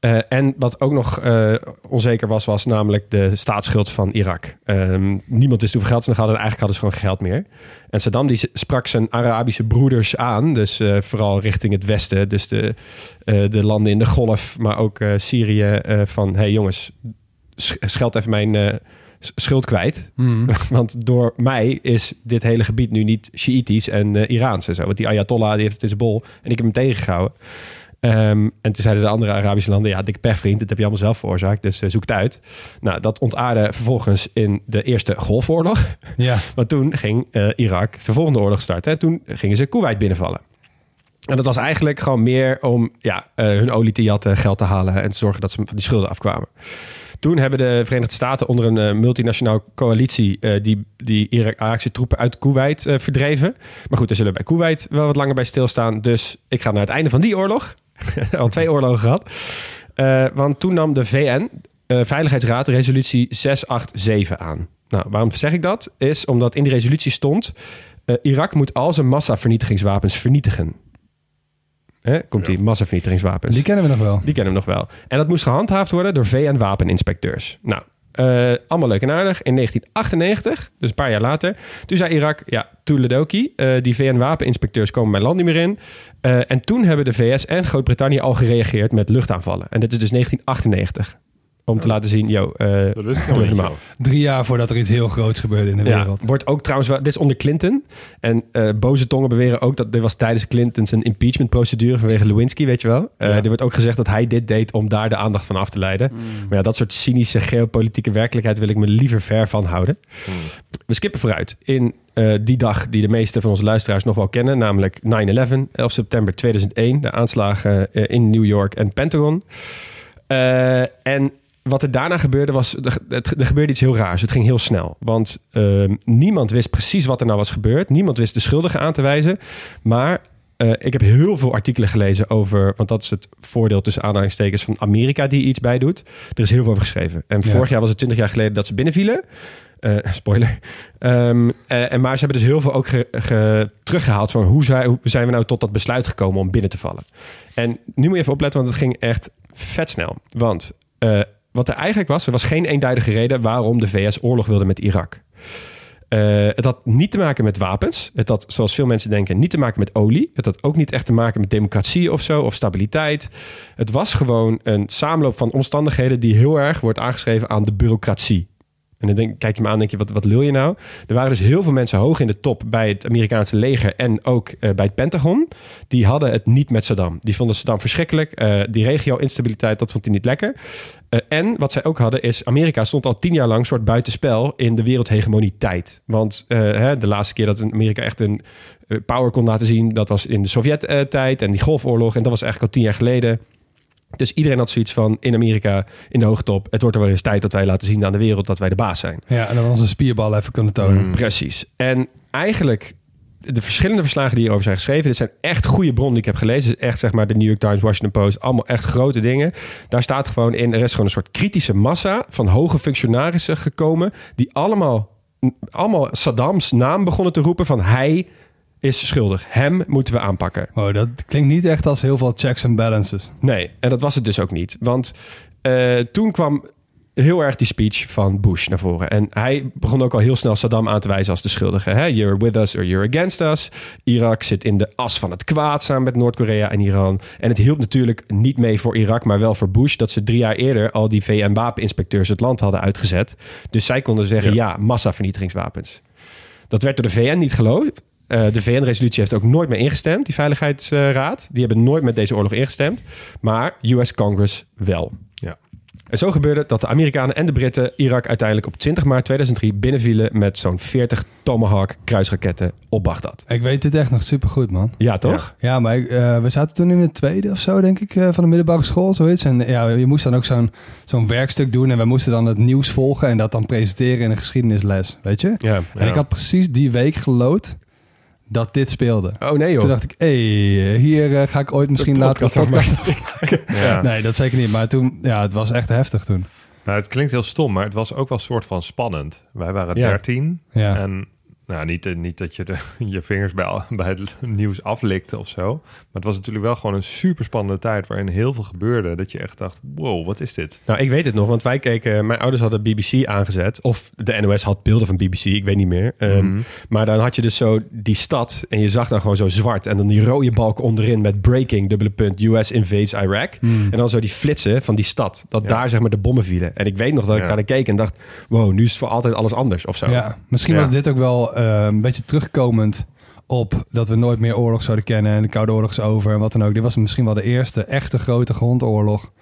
Eh, en wat ook nog eh, onzeker was, was namelijk de staatsschuld van Irak. Ehm, niemand wist hoeveel geld ze nog hadden en eigenlijk hadden ze gewoon geld meer. En Saddam die sprak zijn Arabische broeders aan, dus vooral richting het westen. Dus de, de landen in de golf, maar ook Syrië. van, hey jongens, sch- scheld even mijn schuld kwijt. Hmm. Want door mij is dit hele gebied nu niet Shiïtisch en eh, Iraans en zo. Want die Ayatollah die heeft het in zijn bol en ik heb hem tegengehouden. Ehm, en toen zeiden de andere Arabische landen, ja, dik pech vriend, dit heb je allemaal zelf veroorzaakt, dus eh, zoek het uit. Nou, dat ontaarde vervolgens in de Eerste Golfoorlog. Ja. Want toen ging eh, Irak de volgende oorlog starten en toen gingen ze Kuwait binnenvallen. En dat was eigenlijk gewoon meer om ja, hun olie te jatten, geld te halen en te zorgen dat ze van die schulden afkwamen. Toen hebben de Verenigde Staten onder een uh, multinationale coalitie uh, die, die Iraakse troepen uit Kuwait uh, verdreven. Maar goed, er zullen bij Kuwait wel wat langer bij stilstaan. Dus ik ga naar het einde van die oorlog. Al twee oorlogen gehad. want toen nam de VN, Veiligheidsraad, resolutie 687 aan. Nou, waarom zeg ik dat? Is omdat in die resolutie stond... Irak moet al zijn massavernietigingswapens vernietigen. Hè, komt die massavernietigingswapens. Die kennen we nog wel. Die kennen we nog wel. En dat moest gehandhaafd worden door VN-wapeninspecteurs. Nou, uh, allemaal leuk en aardig. In 1998, dus een paar jaar later, toen zei Irak, ja, toeledoki, uh, die VN-wapeninspecteurs komen mijn land niet meer in. Uh, en toen hebben de VS en Groot-Brittannië al gereageerd met luchtaanvallen. En dit is dus 1998. Om te laten zien, yo, uh, dat zo. Drie jaar voordat er iets heel groots gebeurde in de wereld. Wordt ook trouwens wel, dit is onder Clinton. En uh, boze tongen beweren ook dat dit was tijdens Clintons een impeachment procedure vanwege Lewinsky, weet je wel. Uh, Ja. Er wordt ook gezegd dat hij dit deed om daar de aandacht van af te leiden. Maar ja, dat soort cynische geopolitieke werkelijkheid wil ik me liever ver van houden. We skippen vooruit in uh, die dag die de meeste van onze luisteraars nog wel kennen, namelijk 9-11, 11 september 2001, de aanslagen uh, in New York en Pentagon. Uh, en wat er daarna gebeurde was, er, er, gebeurde iets heel raars. Het ging heel snel, want uh, niemand wist precies wat er nou was gebeurd. Niemand wist de schuldigen aan te wijzen, maar uh, ik heb heel veel artikelen gelezen over, want dat is het voordeel tussen aanhalingstekens van Amerika die iets bij doet. Er is heel veel over geschreven. En ja. vorig jaar was het 20 jaar geleden dat ze binnenvielen. Uh, spoiler. Um, uh, en maar ze hebben dus heel veel ook ge, ge, teruggehaald van hoe, zij, hoe zijn we nou tot dat besluit gekomen om binnen te vallen. En nu moet je even opletten, want het ging echt vet snel. Want uh, wat er eigenlijk was, er was geen eenduidige reden waarom de VS oorlog wilde met Irak. Uh, het had niet te maken met wapens. Het had, zoals veel mensen denken, niet te maken met olie. Het had ook niet echt te maken met democratie of zo, of stabiliteit. Het was gewoon een samenloop van omstandigheden die heel erg wordt aangeschreven aan de bureaucratie. En dan denk, kijk je me aan en denk je, wat, wat lul je nou? Er waren dus heel veel mensen hoog in de top bij het Amerikaanse leger en ook uh, bij het Pentagon. Die hadden het niet met Saddam. Die vonden Saddam verschrikkelijk. Uh, die regio-instabiliteit, dat vond hij niet lekker. Uh, en wat zij ook hadden is, Amerika stond al tien jaar lang soort buitenspel in de wereldhegemonie tijd. Want hè, de laatste keer dat Amerika echt een power kon laten zien, dat was in de Sovjet-tijd en die Golfoorlog. En dat was eigenlijk al tien jaar geleden. Dus iedereen had zoiets van in Amerika, in de hoogtop. Het wordt er wel eens tijd dat wij laten zien aan de wereld dat wij de baas zijn. Ja, en dan onze spierbal even kunnen tonen. Mm. Precies. En eigenlijk de verschillende verslagen die hierover zijn geschreven, dit zijn echt goede bronnen die ik heb gelezen. Echt zeg maar de New York Times, Washington Post, allemaal echt grote dingen. Daar staat gewoon in, er is gewoon een soort kritische massa van hoge functionarissen gekomen, die allemaal, allemaal Saddams naam begonnen te roepen van hij is schuldig. Hem moeten we aanpakken. Oh, dat klinkt niet echt als heel veel checks en balances. Nee, en dat was het dus ook niet. Want uh, toen kwam heel erg die speech van Bush naar voren. En hij begon ook al heel snel Saddam aan te wijzen als de schuldige. Hè? You're with us or you're against us. Irak zit in de as van het kwaad samen met Noord-Korea en Iran. En het hielp natuurlijk niet mee voor Irak, maar wel voor Bush... dat ze drie jaar eerder al die VN-wapeninspecteurs het land hadden uitgezet. Dus zij konden zeggen, ja, ja massavernietigingswapens. Dat werd door de VN niet geloofd. Uh, de VN-resolutie heeft ook nooit meer ingestemd, die Veiligheidsraad. Die hebben nooit met deze oorlog ingestemd. Maar US Congress wel. Ja. En zo gebeurde dat de Amerikanen en de Britten Irak uiteindelijk op 20 maart 2003 binnenvielen met zo'n 40 Tomahawk kruisraketten op Bagdad. Ik weet dit echt nog supergoed, man. Ja, toch? Ja, ja maar uh, we zaten toen in de tweede of zo, denk ik, uh, van de middelbare school, zoiets. En ja, je moest dan ook zo'n zo'n werkstuk doen en wij moesten dan het nieuws volgen en dat dan presenteren in een geschiedenisles, weet je? Ja. En ik had precies die week gelood dat dit speelde. Oh nee joh. Toen dacht ik, hé, hey, hier uh, ga ik ooit misschien later een podcast Ja. Nee, dat zeker niet. Maar toen, ja, het was echt heftig toen. Nou, het klinkt heel stom, maar het was ook wel een soort van spannend. Wij waren Ja. 13 Ja. en nou, niet, eh, niet dat je de, je vingers bij, bij het nieuws aflikte of zo. Maar het was natuurlijk wel gewoon een super spannende tijd waarin heel veel gebeurde. Dat je echt dacht, wow, wat is dit? Nou, ik weet het nog, want wij keken... Mijn ouders hadden BBC aangezet. Of de NOS had beelden van BBC, ik weet niet meer. Ehm, Mhm. Maar dan had je dus zo die stad en je zag dan gewoon zo zwart. En dan die rode balk onderin met breaking, dubbele punt, US invades Iraq. En dan zo die flitsen van die stad. Dat Ja. daar zeg maar de bommen vielen. En ik weet nog dat ik daar naar keek en dacht... Wow, nu is het voor altijd alles anders of zo. Ja, misschien Ja. was dit ook wel eh, een beetje terugkomend op dat we nooit meer oorlog zouden kennen en de Koude Oorlog is over en wat dan ook. Dit was misschien wel de eerste echte grote grondoorlog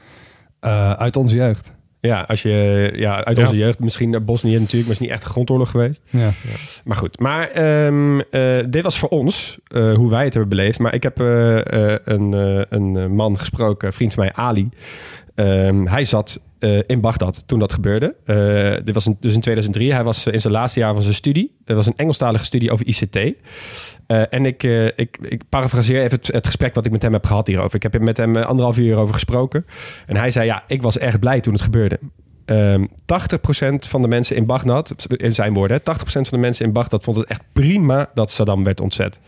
eh, uit onze jeugd. Ja, als je ja, uit Ja. onze jeugd, misschien Bosnië natuurlijk, maar is niet echt een grondoorlog geweest. Ja. Maar goed, maar ehm, eh, dit was voor ons hoe wij het hebben beleefd. Maar ik heb een, een man gesproken, een vriend van mij, Ali. Ehm, hij zat eh, in Bagdad toen dat gebeurde. Eh, dit was dus in 2003. Hij was eh, in zijn laatste jaar van zijn studie. Het was een Engelstalige studie over ICT. En ik, ik, ik parafraseer even het, gesprek wat ik met hem heb gehad hierover. Ik heb met hem anderhalf uur over gesproken. En hij zei, ja, ik was erg blij toen het gebeurde. Ehm 80% van de mensen in Bagdad, in zijn woorden, hè, 80% van de mensen in Bagdad vond het echt prima dat Saddam werd ontzet.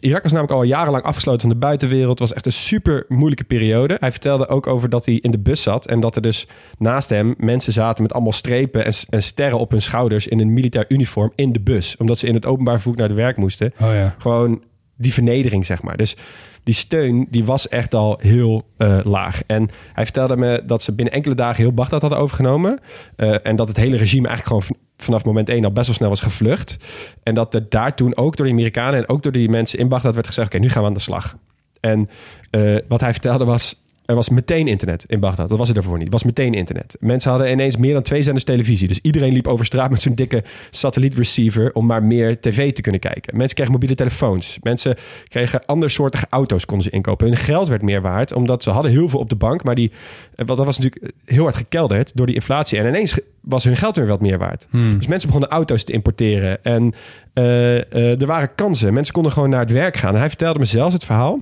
Irak was namelijk al jarenlang afgesloten van de buitenwereld. Het was echt een super moeilijke periode. Hij vertelde ook over dat hij in de bus zat en dat er dus naast hem mensen zaten met allemaal strepen en, en sterren op hun schouders in een militair uniform in de bus. Omdat ze in het openbaar vervoer naar de werk moesten Oh ja. gewoon die vernedering, zeg maar. Dus die steun, die was echt al heel eh, laag. En hij vertelde me dat ze binnen enkele dagen heel Bagdad hadden overgenomen. Eh, en dat het hele regime eigenlijk gewoon vanaf moment één al best wel snel was gevlucht. En dat er daar toen ook door de Amerikanen en ook door die mensen in Bagdad werd gezegd... oké, nu gaan we aan de slag. En eh, wat hij vertelde was... Er was meteen internet in Bagdad. Dat was er daarvoor niet. Er was meteen internet. Mensen hadden ineens meer dan twee zenders televisie. Dus iedereen liep over straat met zo'n dikke satellietreceiver... om maar meer tv te kunnen kijken. Mensen kregen mobiele telefoons. Mensen kregen andersoortige auto's konden ze inkopen. Hun geld werd meer waard, omdat ze hadden heel veel op de bank. Maar die, eh, wat dat was natuurlijk heel hard gekelderd door die inflatie. En ineens was hun geld weer wat meer waard. Hmm. Dus mensen begonnen auto's te importeren. En eh, eh, er waren kansen. Mensen konden gewoon naar het werk gaan. En hij vertelde me zelfs het verhaal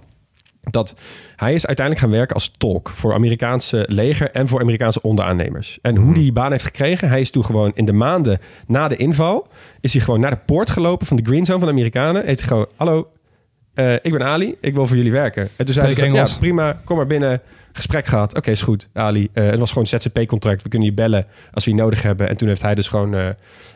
dat hij is uiteindelijk gaan werken als tolk voor Amerikaanse leger en voor Amerikaanse onderaannemers. En hoe die baan heeft gekregen, hij is toen gewoon in de maanden na de inval, is hij gewoon naar de poort gelopen van de Green Zone van de Amerikanen. Heeft hij gewoon, hallo, eh, ik ben Ali, ik wil voor jullie werken. En toen zei hij, ja prima, kom maar binnen. Gesprek gehad. Oké, is goed, Ali. Eh, het was gewoon een ZZP-contract. We kunnen je bellen als we je nodig hebben. En toen heeft hij dus gewoon eh,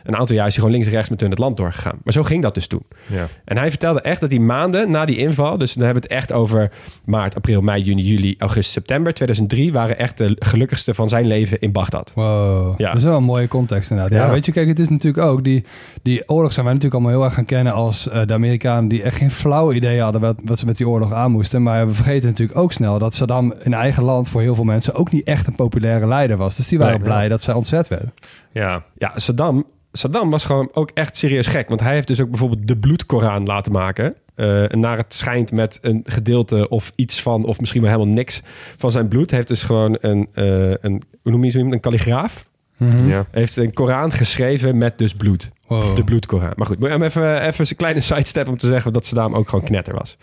een aantal jaar is hij gewoon links en rechts met hun het land doorgegaan. Maar zo ging dat dus toen. Ja. En hij vertelde echt dat die maanden na die inval, dus dan hebben we het echt over maart, april, mei, juni, juli, augustus, september 2003, waren echt de gelukkigste van zijn leven in Bagdad. Wow, Ja. dat is wel een mooie context inderdaad. Ja. Ja. weet je, kijk, het is natuurlijk ook... Die, die oorlog zijn wij natuurlijk allemaal heel erg gaan kennen als eh, de Amerikanen... die echt geen flauw idee hadden wat, wat ze met die oorlog aan moesten. Maar we vergeten natuurlijk ook snel dat Saddam in eigen land... voor heel veel mensen ook niet echt een populaire leider was. Dus die waren Nee, blij dat zij ontzet werden. ja, Ja, Saddam, Saddam was gewoon ook echt serieus gek. Want hij heeft dus ook bijvoorbeeld de bloedkoran laten maken. En naar het schijnt met een gedeelte of iets van, of misschien wel helemaal niks van zijn bloed. Hij heeft dus gewoon een, eh, een hoe noem je zo iemand? Een kalligraaf. Mhm. ja. Hij heeft een Koran geschreven met dus bloed. Wow. De bloedkoran. Maar goed, moet hem even, even een kleine sidestep om te zeggen dat Saddam ook gewoon knetter was.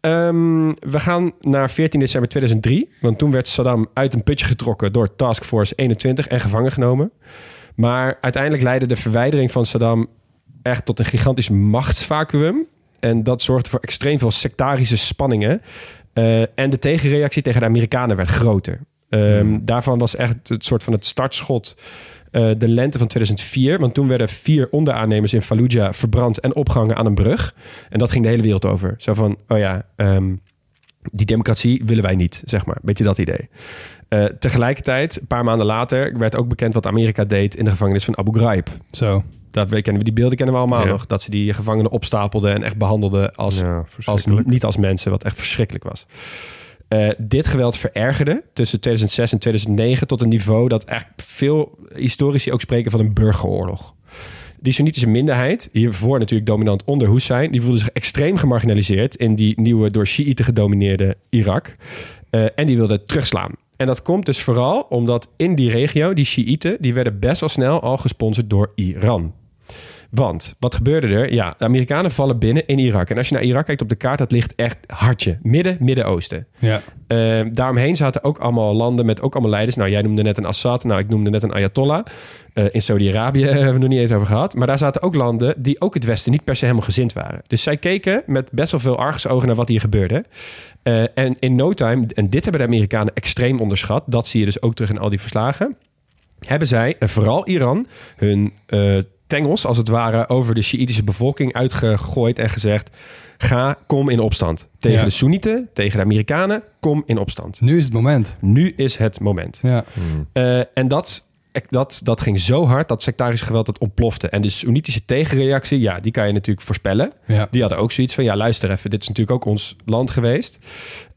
Ehm, we gaan naar 14 december 2003. Want toen werd Saddam uit een putje getrokken door Task Force 21 en gevangen genomen. Maar uiteindelijk leidde de verwijdering van Saddam echt tot een gigantisch machtsvacuum. En dat zorgde voor extreem veel sectarische spanningen. Eh, en de tegenreactie tegen de Amerikanen werd groter. Ehm, Daarvan was echt het soort van het startschot eh, de lente van 2004. Want toen werden vier onderaannemers in Fallujah verbrand en opgehangen aan een brug. En dat ging de hele wereld over. Zo van, oh ja, ehm, die democratie willen wij niet, zeg maar. Beetje dat idee. Eh, tegelijkertijd, een paar maanden later, werd ook bekend wat Amerika deed in de gevangenis van Abu Ghraib. Zo. Dat we kennen we, die beelden kennen we allemaal Ja. nog. Dat ze die gevangenen opstapelden en echt behandelden als ja, als, niet als mensen, wat echt verschrikkelijk was. Eh, dit geweld verergerde tussen 2006 en 2009 tot een niveau dat echt veel historici ook spreken van een burgeroorlog. Die Soenitische minderheid, hiervoor natuurlijk dominant onder Hussein, die voelde zich extreem gemarginaliseerd in die nieuwe door Shiiten gedomineerde Irak. Eh, en die wilde terugslaan. En dat komt dus vooral omdat in die regio, die Shiiten, die werden best wel snel al gesponsord door Iran. Want wat gebeurde er? Ja, de Amerikanen vallen binnen in Irak. En als je naar Irak kijkt op de kaart, dat ligt echt hartje. Midden, Midden-Oosten. Ja. Eh, daaromheen zaten ook allemaal landen met ook allemaal leiders. Nou, jij noemde net een Assad. Nou, ik noemde net een Ayatollah. Eh, in Saudi-Arabië hebben we het nog niet eens over gehad. Maar daar zaten ook landen die ook het Westen niet per se helemaal gezind waren. Dus zij keken met best wel veel argusogen naar wat hier gebeurde. Eh, en in no time, en dit hebben de Amerikanen extreem onderschat. Dat zie je dus ook terug in al die verslagen. Hebben zij, en vooral Iran, hun eh, tengels als het ware over de Sjiïtische bevolking uitgegooid en gezegd: ga, kom in opstand. Tegen Ja. de Soenieten, tegen de Amerikanen, kom in opstand. Nu is het moment. Nu is het moment. Ja. Hmm. Eh, en dat dat, dat ging zo hard dat sectarisch geweld het ontplofte. En de Soenitische tegenreactie, ja, die kan je natuurlijk voorspellen. Ja. Die hadden ook zoiets van, ja, luister even, dit is natuurlijk ook ons land geweest.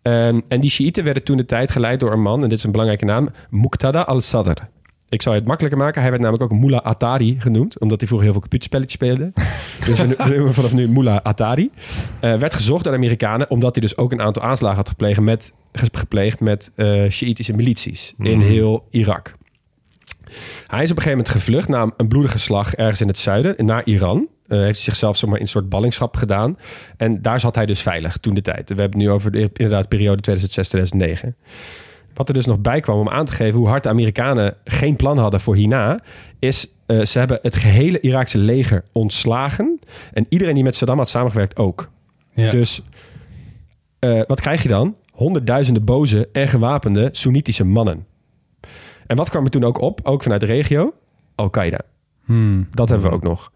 Ehm, en die Shiiten werden toen de tijd geleid door een man, en dit is een belangrijke naam, Muqtada al-Sadr. Ik zal je het makkelijker maken. Hij werd namelijk ook Mullah Atari genoemd, omdat hij vroeger heel veel computerspelletjes speelde. dus we noemen hem vanaf nu Mullah Atari. Eh, werd gezocht door de Amerikanen, omdat hij dus ook een aantal aanslagen had gepleegd met, gepleegd met Shiïtische milities in Mhm. heel Irak. Hij is op een gegeven moment gevlucht na een bloedige slag ergens in het zuiden, naar Iran. Eh, heeft hij zichzelf zeg maar, in een soort ballingschap gedaan. En daar zat hij dus veilig toen de tijd. We hebben het nu over de inderdaad periode 2006-2009. Wat er dus nog bij kwam om aan te geven hoe hard de Amerikanen geen plan hadden voor hierna, is eh, ze hebben het gehele Iraakse leger ontslagen. En iedereen die met Saddam had samengewerkt ook. Ja. Dus eh, wat krijg je dan? Honderdduizenden boze en gewapende Soenitische mannen. En wat kwam er toen ook op, ook vanuit de regio? Al-Qaeda. Hmm. Dat hebben we ook nog.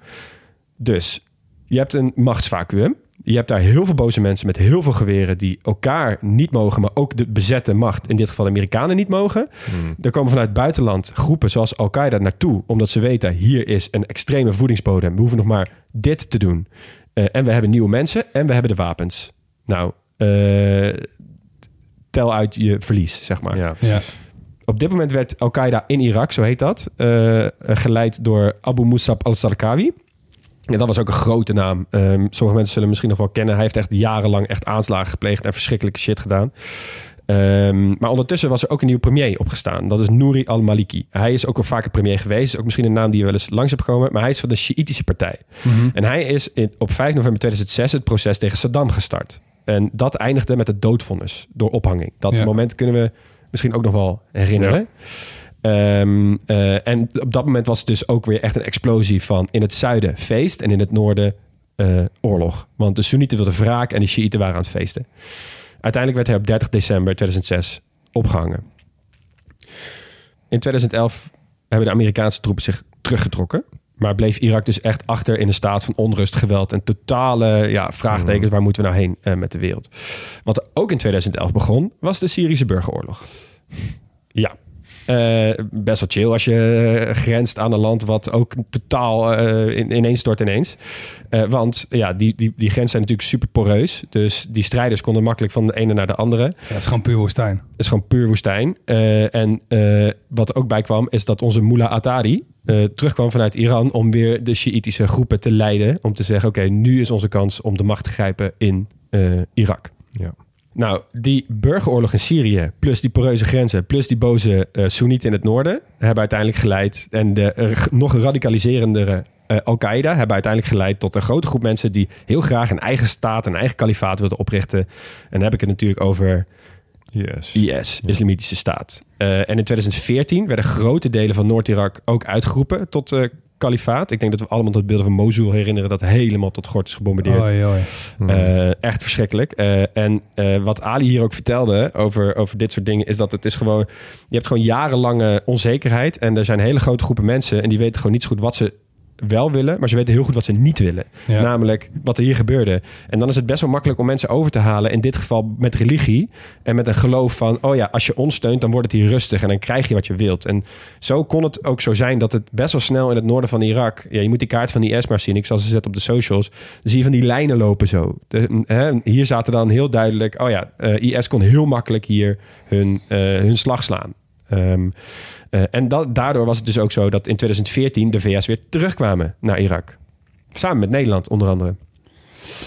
Dus je hebt een machtsvacuum. Je hebt daar heel veel boze mensen met heel veel geweren die elkaar niet mogen, maar ook de bezette macht, in dit geval de Amerikanen, niet mogen. Hmm. Er komen vanuit het buitenland groepen zoals Al-Qaeda naartoe, omdat ze weten hier is een extreme voedingsbodem. We hoeven nog maar dit te doen. Eh, en we hebben nieuwe mensen en we hebben de wapens. Nou, eh, tel uit je verlies, zeg maar. Ja. Ja. Op dit moment werd Al-Qaeda in Irak, zo heet dat, eh, geleid door Abu Musab al-Sarkawi. En dat was ook een grote naam. Ehm, sommige mensen zullen misschien nog wel kennen. Hij heeft echt jarenlang echt aanslagen gepleegd en verschrikkelijke shit gedaan. Ehm, maar ondertussen was er ook een nieuwe premier opgestaan. Dat is Nouri al-Maliki. Hij is ook al vaker premier geweest. Is ook misschien een naam die je wel eens langs hebt gekomen. Maar hij is van de Sjiitische partij. Mhm. En hij is in, op 5 november 2006 het proces tegen Saddam gestart. En dat eindigde met het doodvonnis door ophanging. Dat Ja. moment kunnen we misschien ook nog wel herinneren. Ehm, eh, en op dat moment was het dus ook weer echt een explosie van in het zuiden feest en in het noorden eh, oorlog. Want de Soenieten wilden wraak en de Shiiten waren aan het feesten. Uiteindelijk werd hij op 30 december 2006 opgehangen. In 2011 hebben de Amerikaanse troepen zich teruggetrokken. Maar bleef Irak dus echt achter in een staat van onrust, geweld en totale ja, vraagtekens. Waar moeten we nou heen eh, met de wereld? Wat er ook in 2011 begon, was de Syrische burgeroorlog. Ja, eh, best wel chill als je eh, grenst aan een land wat ook totaal eh, in, ineens stort ineens. Eh, want ja, die, die, die grenzen zijn natuurlijk super poreus. Dus die strijders konden makkelijk van de ene naar de andere. Ja, het is gewoon puur woestijn. Het is gewoon puur woestijn. Eh, en eh, wat er ook bij kwam, is dat onze mullah Atari eh, terugkwam vanuit Iran om weer de Sjiitische groepen te leiden. Om te zeggen, oké, nu is onze kans om de macht te grijpen in eh, Irak. Ja. Nou, die burgeroorlog in Syrië, plus die poreuze grenzen, plus die boze eh Soenieten in het noorden, hebben uiteindelijk geleid. En de eh, nog radicaliserendere eh, Al-Qaeda hebben uiteindelijk geleid tot een grote groep mensen die heel graag een eigen staat, een eigen kalifaat wilden oprichten. En dan heb ik het natuurlijk over Yes. IS, Islamitische Staat. En in 2014 werden grote delen van Noord-Irak ook uitgeroepen tot kalifaat. Ik denk dat we allemaal het beelden van Mosul herinneren dat helemaal tot gort is gebombardeerd. Oei, oei. Hmm. Eh, echt verschrikkelijk. Eh, en eh, wat Ali hier ook vertelde over, over dit soort dingen, is dat het is gewoon. Je hebt gewoon jarenlange onzekerheid. En er zijn hele grote groepen mensen. En die weten gewoon niet zo goed wat ze wel willen, maar ze weten heel goed wat ze niet willen. Ja. Namelijk wat er hier gebeurde. En dan is het best wel makkelijk om mensen over te halen. In dit geval met religie en met een geloof van... oh ja, als je ons steunt, dan wordt het hier rustig... en dan krijg je wat je wilt. En zo kon het ook zo zijn dat het best wel snel in het noorden van Irak... ja, je moet die kaart van IS maar zien. Ik zal ze zetten op de socials. Dan zie je van die lijnen lopen zo. De, hè, hier zaten dan heel duidelijk... oh ja, eh, IS kon heel makkelijk hier hun, eh, hun slag slaan. Ehm, eh, en daardoor was het dus ook zo dat in 2014 de VS weer terugkwamen naar Irak. Samen met Nederland onder andere.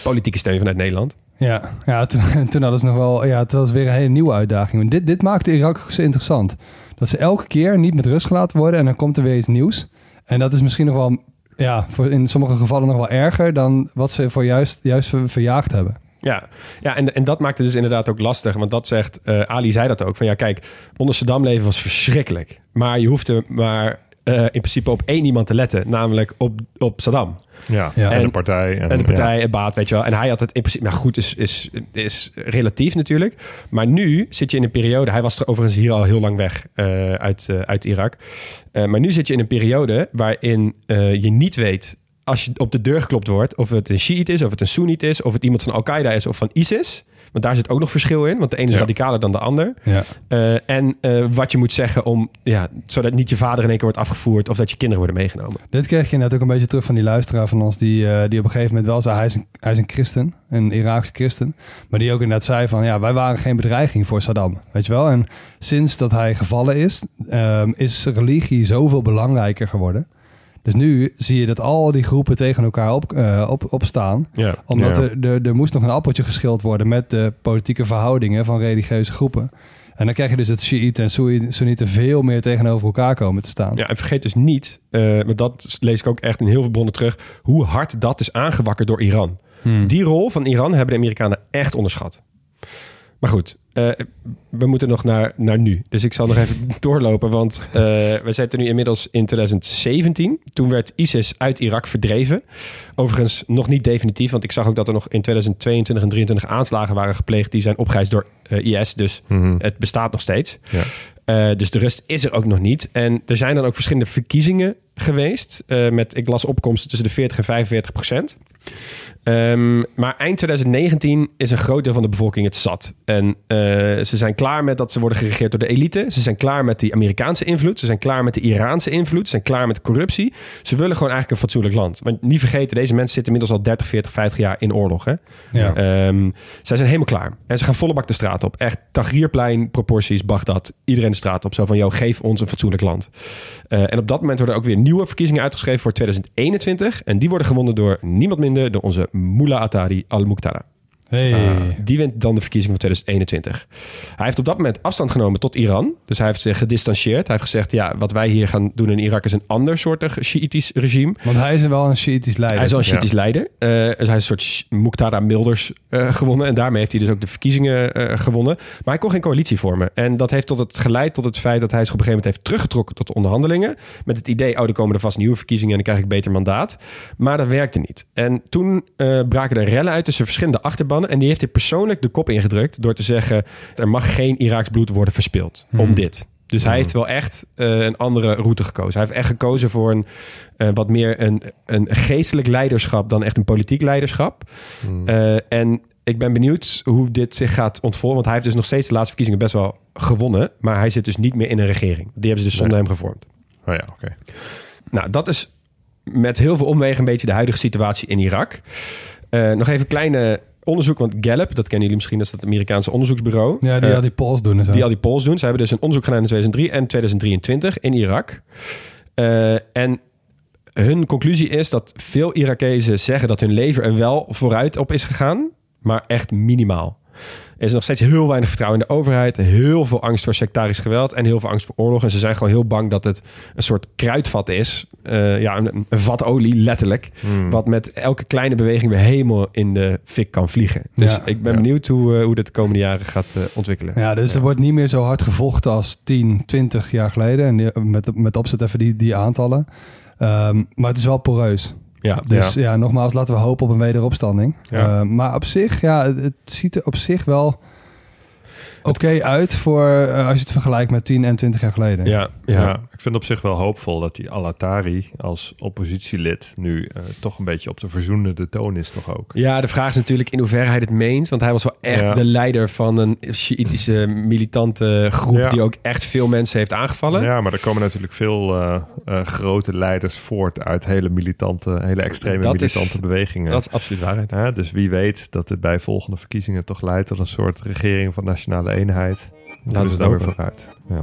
Politieke steun vanuit Nederland. Ja, ja toen, toen hadden ze nog wel... Ja, het was weer een hele nieuwe uitdaging. Maar dit, dit maakte Irak zo interessant. Dat ze elke keer niet met rust gelaten worden... en dan komt er weer iets nieuws. En dat is misschien nog wel... Ja, voor in sommige gevallen nog wel erger... dan wat ze voor juist, juist ver- verjaagd hebben. Ja, ja en, en dat maakte dus inderdaad ook lastig. Want dat zegt, eh, Ali zei dat ook. Van ja, kijk, onder Saddam leven was verschrikkelijk. Maar je hoefde maar eh, in principe op één iemand te letten. Namelijk op, op Saddam. ja. Ja. en, En- de partij. En, En de partij, het baat, weet je wel. En hij had het in principe... Nou goed, is, is, is relatief natuurlijk. Maar nu zit je in een periode... Hij was er overigens hier al heel lang weg eh, uit, uit Irak. Eh, maar nu zit je in een periode waarin eh, je niet weet... als je op de deur geklopt wordt, of het een Shiite is, of het een Soenit is, of het iemand van Al-Qaeda is of van ISIS. Want daar zit ook nog verschil in, want de ene is Ja. radicaler dan de ander. Ja. Eh, en eh, wat je moet zeggen om, ja, zodat niet je vader in één keer wordt afgevoerd of dat je kinderen worden meegenomen. Dit kreeg je net ook een beetje terug van die luisteraar van ons, die, eh, die op een gegeven moment wel zei, hij is, een, hij is een christen, een Iraakse christen. Maar die ook inderdaad zei van, ja, wij waren geen bedreiging voor Saddam, weet je wel. En sinds dat hij gevallen is, ehm, is religie zoveel belangrijker geworden. Dus nu zie je dat al die groepen tegen elkaar op, eh, op, opstaan. Ja. Omdat Ja. er, er, er moest nog een appeltje geschild worden met de politieke verhoudingen van religieuze groepen. En dan krijg je dus dat Shiiten en Soenieten veel meer tegenover elkaar komen te staan. Ja, en vergeet dus niet, eh want dat lees ik ook echt in heel veel bronnen terug, hoe hard dat is aangewakkerd door Iran. Hmm. Die rol van Iran hebben de Amerikanen echt onderschat. Maar goed, eh, we moeten nog naar, naar nu. Dus ik zal nog even doorlopen, want eh, we zitten nu inmiddels in 2017. Toen werd ISIS uit Irak verdreven. Overigens nog niet definitief, want ik zag ook dat er nog in 2022 en 2023 aanslagen waren gepleegd. Die zijn opgeëist door eh, IS, dus Mhm. het bestaat nog steeds. Ja. Dus de rust is er ook nog niet. En er zijn dan ook verschillende verkiezingen geweest. met, ik las opkomsten tussen de 40 en 45 procent. Ehm, maar eind 2019 is een groot deel van de bevolking het zat. En eh, ze zijn klaar met dat ze worden geregeerd door de elite. Ze zijn klaar met die Amerikaanse invloed. Ze zijn klaar met de Iraanse invloed. Ze zijn klaar met corruptie. Ze willen gewoon eigenlijk een fatsoenlijk land. Want niet vergeten, deze mensen zitten inmiddels al 30, 40, 50 jaar in oorlog. Hè? Ja. Ehm, zij zijn helemaal klaar. En ze gaan volle bak de straat op. Echt Tahrirplein, proporties, Bagdad. Iedereen de straat op. Zo van, joh, geef ons een fatsoenlijk land. Eh, en op dat moment worden ook weer nieuwe verkiezingen uitgeschreven voor 2021. En die worden gewonnen door niemand minder dan onze Mullah Atari al-Muqtada. Hey. Die wint dan de verkiezingen van 2021. Hij heeft op dat moment afstand genomen tot Iran. Dus hij heeft zich gedistanceerd. Hij heeft gezegd, ja, wat wij hier gaan doen in Irak is een ander soortig Shiïtisch regime. Want hij is wel een Shiïtisch leider. Hij is wel een Ja. Shiïtisch leider. Eh, dus hij is een soort Muqtada Milders eh, gewonnen. En daarmee heeft hij dus ook de verkiezingen eh, gewonnen. Maar hij kon geen coalitie vormen. En dat heeft tot het geleid tot het feit dat hij zich op een gegeven moment heeft teruggetrokken tot de onderhandelingen. Met het idee, oh, er komen er vast nieuwe verkiezingen en dan krijg ik beter mandaat. Maar dat werkte niet. En toen eh, braken er rellen uit tussen verschillende achterbannen. En die heeft hij persoonlijk de kop ingedrukt door te zeggen, er mag geen Iraaks bloed worden verspild om Hmm. dit. Dus hij heeft wel echt eh, een andere route gekozen. Hij heeft echt gekozen voor een eh, wat meer een, een geestelijk leiderschap dan echt een politiek leiderschap. Mhm. Eh, en ik ben benieuwd hoe dit zich gaat ontvollen. Want hij heeft dus nog steeds de laatste verkiezingen best wel gewonnen. Maar hij zit dus niet meer in een regering. Die hebben ze dus zonder Nee. hem gevormd. Oh ja, oké. Nou, dat is met heel veel omwegen een beetje de huidige situatie in Irak. Nog even een kleine onderzoek, want Gallup, dat kennen jullie misschien, dat is dat Amerikaanse onderzoeksbureau. Ja, die Eh, al die polls doen die al die polls doen. Ze hebben dus een onderzoek gedaan in 2003 en 2023 in Irak. Eh, en hun conclusie is dat veel Irakezen zeggen dat hun leven er wel vooruit op is gegaan, maar echt minimaal. Er is nog steeds heel weinig vertrouwen in de overheid, heel veel angst voor sectarisch geweld en heel veel angst voor oorlog. En ze zijn gewoon heel bang dat het een soort kruidvat is. Eh, ja, een, een vat olie, letterlijk. Mhm. Wat met elke kleine beweging weer helemaal in de fik kan vliegen. Dus Ja. ik ben Ja. benieuwd hoe, eh, hoe dit de komende jaren gaat eh, ontwikkelen. Ja, dus er wordt niet meer zo hard gevochten als 10, 20 jaar geleden. En die- met, met opzet even die, die aantallen. Ehm, maar het is wel poreus. Ja, Dus ja. nogmaals, laten we hopen op een wederopstanding. Ja. Ehm, maar op zich, ja, het ziet er op zich wel oké uit voor eh, als je het vergelijkt met 10 en 20 jaar geleden. ja, Ja. ja. ik vind op zich wel hoopvol dat die Al-Atari als oppositielid nu eh, toch een beetje op de verzoenende toon is toch ook. Ja, de vraag is natuurlijk in hoeverre hij het meent. Want hij was wel echt Ja. de leider van een Sjiitische militante groep... Ja. die ook echt veel mensen heeft aangevallen. Ja, maar er komen natuurlijk veel eh, eh, grote leiders voort uit hele militante, hele extreme Dat is- militante bewegingen. Dat is absoluut waarheid. Ja, dus wie weet dat het bij volgende verkiezingen toch leidt tot een soort regering van nationale eenheid. Laten we het daar weer vooruit. Ja.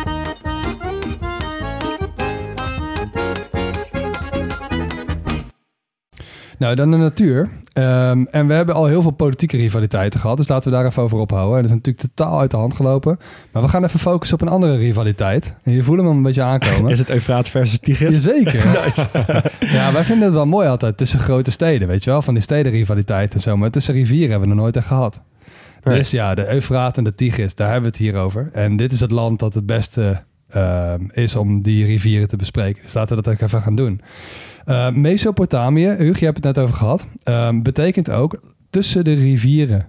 Nou, dan de natuur. Ehm, en we hebben al heel veel politieke rivaliteiten gehad. Dus laten we daar even over ophouden. En dat is natuurlijk totaal uit de hand gelopen. Maar we gaan even focussen op een andere rivaliteit. En jullie voelen hem een beetje aankomen. het Eufraat versus Tigris? Jazeker. ja, wij vinden het wel mooi altijd tussen grote steden, weet je wel? Van die stedenrivaliteit en zo. Maar tussen rivieren hebben we nog nooit echt gehad. Nee. Dus ja, de Eufraat en de Tigris, daar hebben we het hier over. En dit is het land dat het beste ehm, is om die rivieren te bespreken. Dus laten we dat ook even gaan doen. Eh, Mesopotamië, Hugo, je hebt het net over gehad, ehm, betekent ook tussen de rivieren.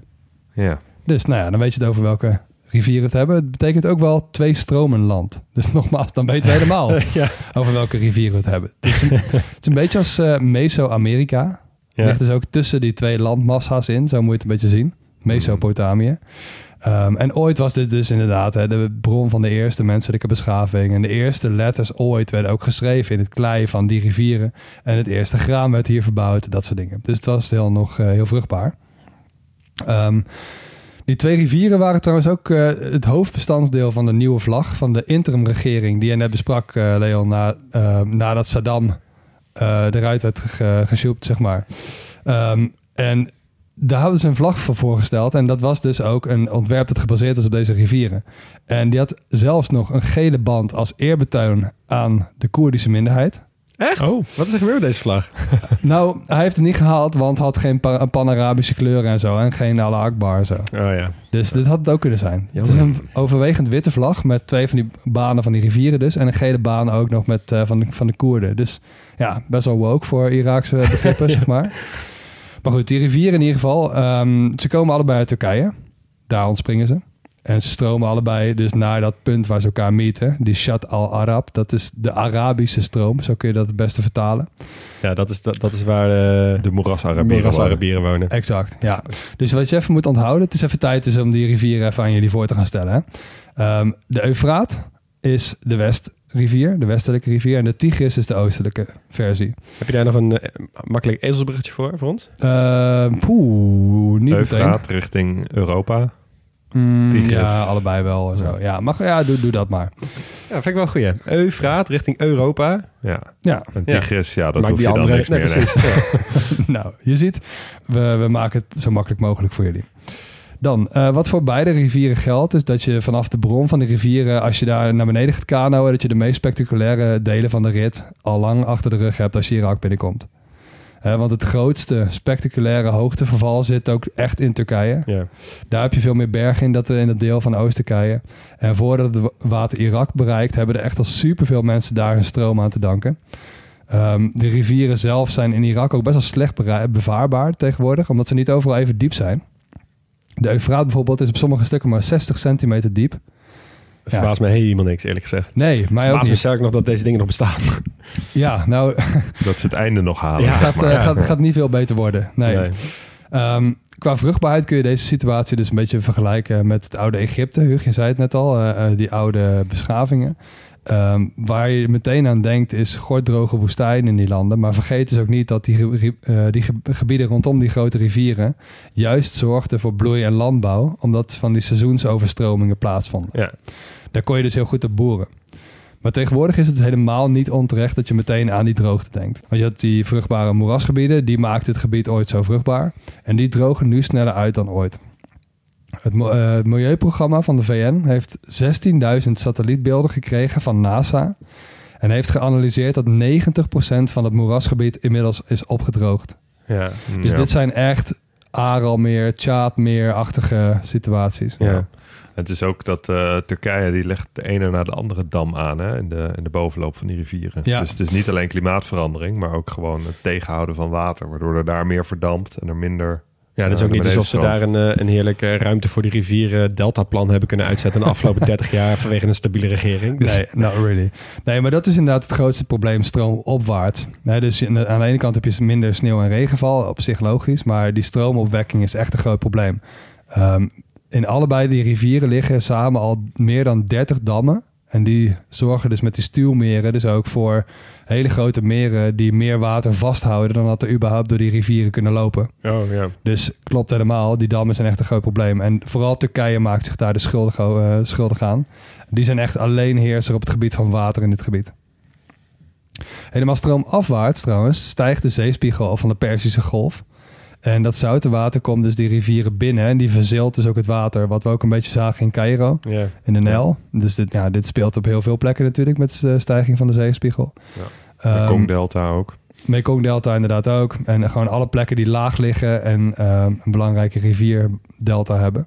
Ja. Dus nou ja, dan weet je het over welke rivieren het hebben. Het betekent ook wel twee stromen land. Dus nogmaals, dan weten we helemaal ja. over welke rivieren we het hebben. Het is een, het is een beetje als eh, Meso-Amerika. Ja. Ligt dus ook tussen die twee landmassa's in. Zo moet je het een beetje zien. Mesopotamië. Ehm, en ooit was dit dus inderdaad hè, de bron van de eerste menselijke beschaving. En de eerste letters ooit werden ook geschreven in het klei van die rivieren. En het eerste graan werd hier verbouwd, dat soort dingen. Dus het was heel, nog eh, heel vruchtbaar. Ehm, die twee rivieren waren trouwens ook eh, het hoofdbestandsdeel van de nieuwe vlag van de interimregering die je net besprak, eh, Leon, na, eh, nadat Saddam eruit werd ge zeg maar. Ehm, en daar hadden ze een vlag voor voorgesteld en dat was dus ook een ontwerp dat gebaseerd is op deze rivieren. En die had zelfs nog een gele band als eerbetoon aan de Koerdische minderheid. Echt? Oh. Wat is er gebeurd met deze vlag? Nou, hij heeft het niet gehaald, want hij had geen pa- pan-Arabische kleuren en zo. En geen Allah Akbar en zo. Oh ja. Dus dit had het ook kunnen zijn. Jammer. Het is een overwegend witte vlag met twee van die banen van die rivieren dus. En een gele baan ook nog met, eh, van, de, van de Koerden. Dus ja, best wel woke voor Iraakse begrippen, zeg maar. Maar goed, die rivieren in ieder geval. ehm, ze komen allebei uit Turkije. Daar ontspringen ze. En ze stromen allebei dus naar dat punt waar ze elkaar meten. Die Shat al-Arab. Dat is de Arabische stroom. Zo kun je dat het beste vertalen. Ja, dat is, dat, dat is waar de, De moeras-Arabieren. wonen. Exact, ja. Dus wat je even moet onthouden, het is even tijd dus om die rivieren even aan jullie voor te gaan stellen. Hè? Ehm, de Eufraat is de westrivier, de westelijke rivier. En de Tigris is de oostelijke versie. Heb je daar nog een eh, makkelijk ezelsbruggetje voor, voor ons? Ehm Poeh, niet meteen. Eufraat richting Europa. Mm, Tigris. ja, allebei wel en zo. Ja, mag, ja doe, doe dat maar. Ja, vind ik wel goed. Eufraat richting Europa. Ja. Ja, En Ja. Tigris, ja, dat Maak hoef die je dan andere. niks Nee, meer. precies. Ja. nou, je ziet, we, we maken het zo makkelijk mogelijk voor jullie. Dan, eh, wat voor beide rivieren geldt, is dat je vanaf de bron van de rivieren, als je daar naar beneden gaat kanoën, dat je de meest spectaculaire delen van de rit al lang achter de rug hebt als je Irak binnenkomt. Eh, want het grootste spectaculaire hoogteverval zit ook echt in Turkije. Daar heb je veel meer bergen in, dat, in het deel van Oost-Turkije. En voordat het water Irak bereikt, hebben er echt al superveel mensen daar hun stroom aan te danken. Ehm, de rivieren zelf zijn in Irak ook best wel slecht bevaarbaar tegenwoordig, omdat ze niet overal even diep zijn. De Eufraat bijvoorbeeld is op sommige stukken maar 60 centimeter diep. Het verbaast me helemaal niks, eerlijk gezegd. Nee, mij ook Verbaast me sterk nog dat deze dingen nog bestaan. Ja, nou, Dat ze het einde nog halen. Ja, zeg gaat, maar. eh, gaat, gaat niet veel beter worden. Nee. Nee. Ehm, qua vruchtbaarheid kun je deze situatie dus een beetje vergelijken met het oude Egypte. Hugo, je zei het net al, eh, eh, die oude beschavingen. Ehm, waar je meteen aan denkt is gorddroge woestijn in die landen. Maar vergeet dus ook niet dat die, eh, die ge- gebieden rondom die grote rivieren... juist zorgden voor bloei en landbouw... omdat van die seizoensoverstromingen plaatsvonden. Ja. Daar kon je dus heel goed op boeren. Maar tegenwoordig is het helemaal niet onterecht dat je meteen aan die droogte denkt. Want je had die vruchtbare moerasgebieden, die maakten het gebied ooit zo vruchtbaar. En die drogen nu sneller uit dan ooit. Het, eh, het Milieuprogramma van de VN heeft 16.000 satellietbeelden gekregen van NASA. En heeft geanalyseerd dat 90% van het moerasgebied inmiddels is opgedroogd. Ja. Dus Ja. dit zijn echt Aralmeer, Tjaatmeer-achtige situaties. Ja. Het is ook dat eh, Turkije die legt de ene na de andere dam aan hè, in, de, in de bovenloop van die rivieren. Ja. Dus het is niet alleen klimaatverandering, maar ook gewoon het tegenhouden van water, waardoor er daar meer verdampt en er minder. Ja, dat is Ja, ook niet alsof ze daar een, eh, een heerlijke ruimte voor die rivieren deltaplan hebben kunnen uitzetten de afgelopen 30 jaar vanwege een stabiele regering. Dus, Nee, not really. Nee, maar dat is inderdaad het grootste probleem, stroomopwaarts. Nee, dus aan de ene kant heb je minder sneeuw en regenval, op zich logisch. Maar die stroomopwekking is echt een groot probleem. Ehm, in allebei die rivieren liggen samen al meer dan 30 dammen. En die zorgen dus met die stuwmeren dus ook voor hele grote meren die meer water vasthouden dan dat er überhaupt door die rivieren kunnen lopen. oh ja. Dus klopt helemaal, die dammen zijn echt een groot probleem. En vooral Turkije maakt zich daar de schuldig, eh, schuldig aan. Die zijn echt alleenheerser op het gebied van water in dit gebied. Helemaal stroomafwaarts trouwens stijgt de zeespiegel van de Perzische Golf. En dat zoute water komt dus die rivieren binnen en die verzeelt dus ook het water. Wat we ook een beetje zagen in Cairo, ja. in de Nijl. Dus dit, ja, dit speelt op heel veel plekken natuurlijk met de stijging van de zeespiegel. Ja. Ehm, Mekong Delta ook. Mekong Delta inderdaad ook. En gewoon alle plekken die laag liggen en ehm, een belangrijke rivierdelta hebben.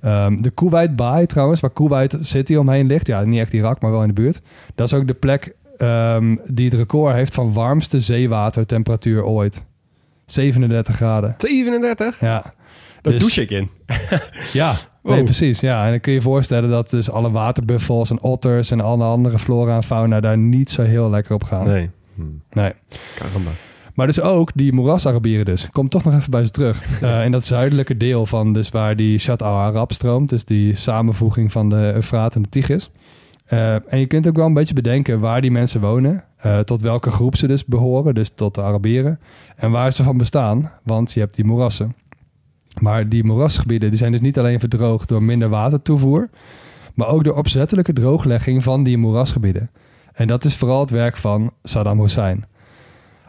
Ehm, de Kuwait Baai trouwens, waar Kuwait City omheen ligt. Ja, niet echt Irak, maar wel in de buurt. Dat is ook de plek ehm, die het record heeft van warmste zeewatertemperatuur ooit. 37 graden. 37? Ja, Dat Dus- douche ik in. ja Wow. nee, precies. Ja. En dan kun je je voorstellen dat dus alle waterbuffels en otters en alle andere flora en fauna daar niet zo heel lekker op gaan. Nee. Hm. nee. Maar dus ook die moerasarabieren dus. Kom toch nog even bij ze terug. Eh, in dat zuidelijke deel van dus waar die Shat al-Arab stroomt. Dus die samenvoeging van de Eufraat en de Tigris. Eh, en je kunt ook wel een beetje bedenken waar die mensen wonen. eh, tot welke groep ze dus behoren. Dus tot de Arabieren. En waar ze van bestaan. Want je hebt die moerassen. Maar die moerasgebieden die zijn dus niet alleen verdroogd door minder watertoevoer. Maar ook door opzettelijke drooglegging van die moerasgebieden. En dat is vooral het werk van Saddam Hussein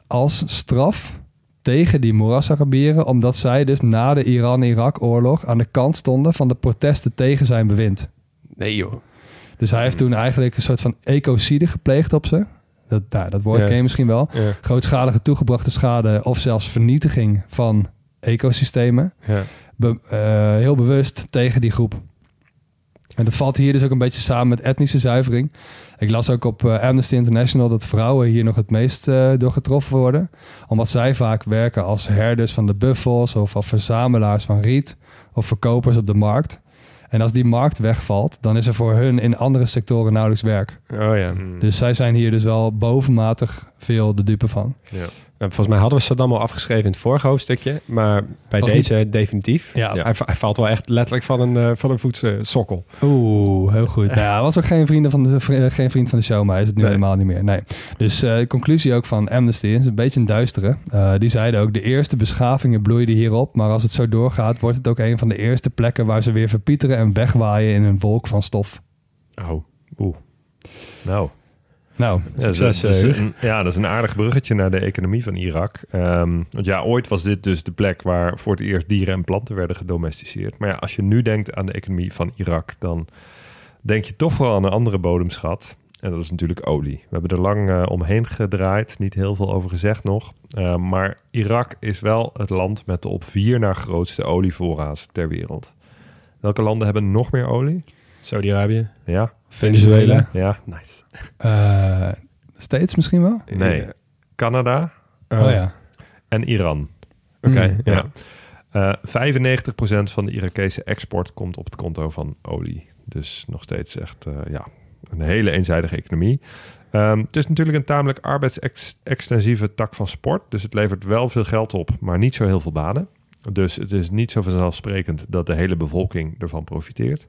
als straf tegen die Moerasarabieren, omdat zij dus na de Iran-Irak-oorlog aan de kant stonden van de protesten tegen zijn bewind. Nee joh. Dus hij heeft toen eigenlijk een soort van ecocide gepleegd op ze. Dat, nou, dat woord Ja. ken je misschien wel. Ja. Grootschalige toegebrachte schade of zelfs vernietiging van ecosystemen. Ja. Be- eh, heel bewust tegen die groep. En dat valt hier dus ook een beetje samen met etnische zuivering. Ik las ook op eh, Amnesty International dat vrouwen hier nog het meest eh, door getroffen worden. Omdat zij vaak werken als herders van de buffels of als verzamelaars van riet of verkopers op de markt. En als die markt wegvalt, dan is er voor hun in andere sectoren nauwelijks werk. Oh ja. Hm. Dus zij zijn hier dus wel bovenmatig veel de dupe van. Ja. Nou, volgens mij hadden we Saddam al afgeschreven in het vorige hoofdstukje. Maar bij Was deze definitief. Ja. Hij, va- hij valt wel echt letterlijk van een, eh, van een voetsokkel. Oeh, heel goed. Nou, ja, hij was ook geen, vrienden van de, vri- geen vriend van de show, maar hij is het nu Nee. helemaal niet meer. Nee. Dus eh, de conclusie ook van Amnesty is een beetje een duistere. Eh, die zeiden ook, de eerste beschavingen bloeiden hierop, maar als het zo doorgaat, wordt het ook een van de eerste plekken waar ze weer verpieteren en wegwaaien in een wolk van stof. Oh. Oeh. Nou, Nou, Ja, dat, Succes, is, een, ja, dat is een aardig bruggetje naar de economie van Irak. Ehm, want ja, ooit was dit dus de plek waar voor het eerst dieren en planten werden gedomesticeerd. Maar ja, als je nu denkt aan de economie van Irak, dan denk je toch vooral aan een andere bodemschat. En dat is natuurlijk olie. We hebben er lang eh, omheen gedraaid, niet heel veel over gezegd nog. Eh, maar Irak is wel het land met de op vier na grootste olievoorraad ter wereld. Welke landen hebben nog meer olie? Saudi-Arabië. Ja, Venezuela. ja. Nice. Eh States misschien wel? Nee. Canada Oh, ja. en Iran. Oké, Mm. ja. Eh 95% van de Irakese export komt op het konto van olie. Dus nog steeds echt eh, ja, een hele eenzijdige economie. Ehm, het is natuurlijk een tamelijk arbeidsextensieve tak van sport. Dus het levert wel veel geld op, maar niet zo heel veel banen. Dus het is niet zo vanzelfsprekend dat de hele bevolking ervan profiteert.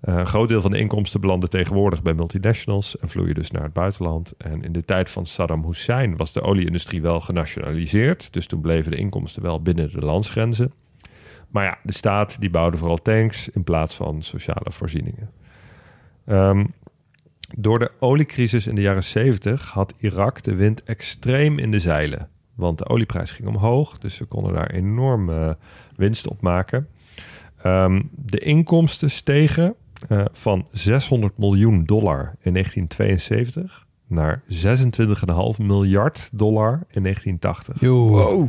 Eh, een groot deel van de inkomsten belanden tegenwoordig bij multinationals en vloeien dus naar het buitenland. En in de tijd van Saddam Hussein was de olieindustrie wel genationaliseerd. Dus toen bleven de inkomsten wel binnen de landsgrenzen. Maar ja, de staat die bouwde vooral tanks in plaats van sociale voorzieningen. Ehm, Door de oliecrisis in de jaren 70 had Irak de wind extreem in de zeilen. Want de olieprijs ging omhoog, dus ze konden daar enorm eh, winst op maken. Ehm, de inkomsten stegen eh, van 600 miljoen dollar in 1972 naar 26,5 miljard dollar in 1980. Yo.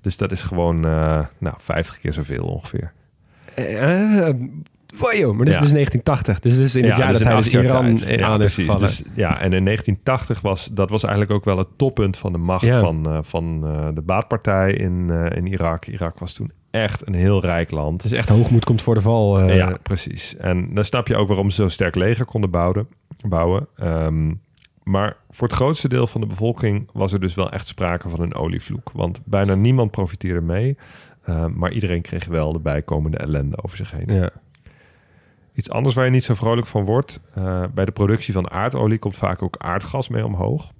Dus dat is gewoon eh, nou, 50 keer zoveel ongeveer. Eh, eh, wow, joh, maar dit is Ja. dus 1980. Dus dit is in het Ja, jaar dus dat hij dus Iran tijd. in ja, aan is precies. Dus, ja, en in 1980 was dat was eigenlijk ook wel het toppunt van de macht Ja. van, eh, van eh, de baatpartij in, eh, in Irak. Irak was toen echt een heel rijk land. Het is echt hoogmoed komt voor de val. eh. ja, precies. En dan snap je ook waarom ze zo'n sterk leger konden bouwen. bouwen. Ehm, maar voor het grootste deel van de bevolking was er dus wel echt sprake van een olievloek. Want bijna niemand profiteerde mee. Ehm, maar iedereen kreeg wel de bijkomende ellende over zich heen. Ja. Iets anders waar je niet zo vrolijk van wordt. eh, bij de productie van aardolie komt vaak ook aardgas mee omhoog.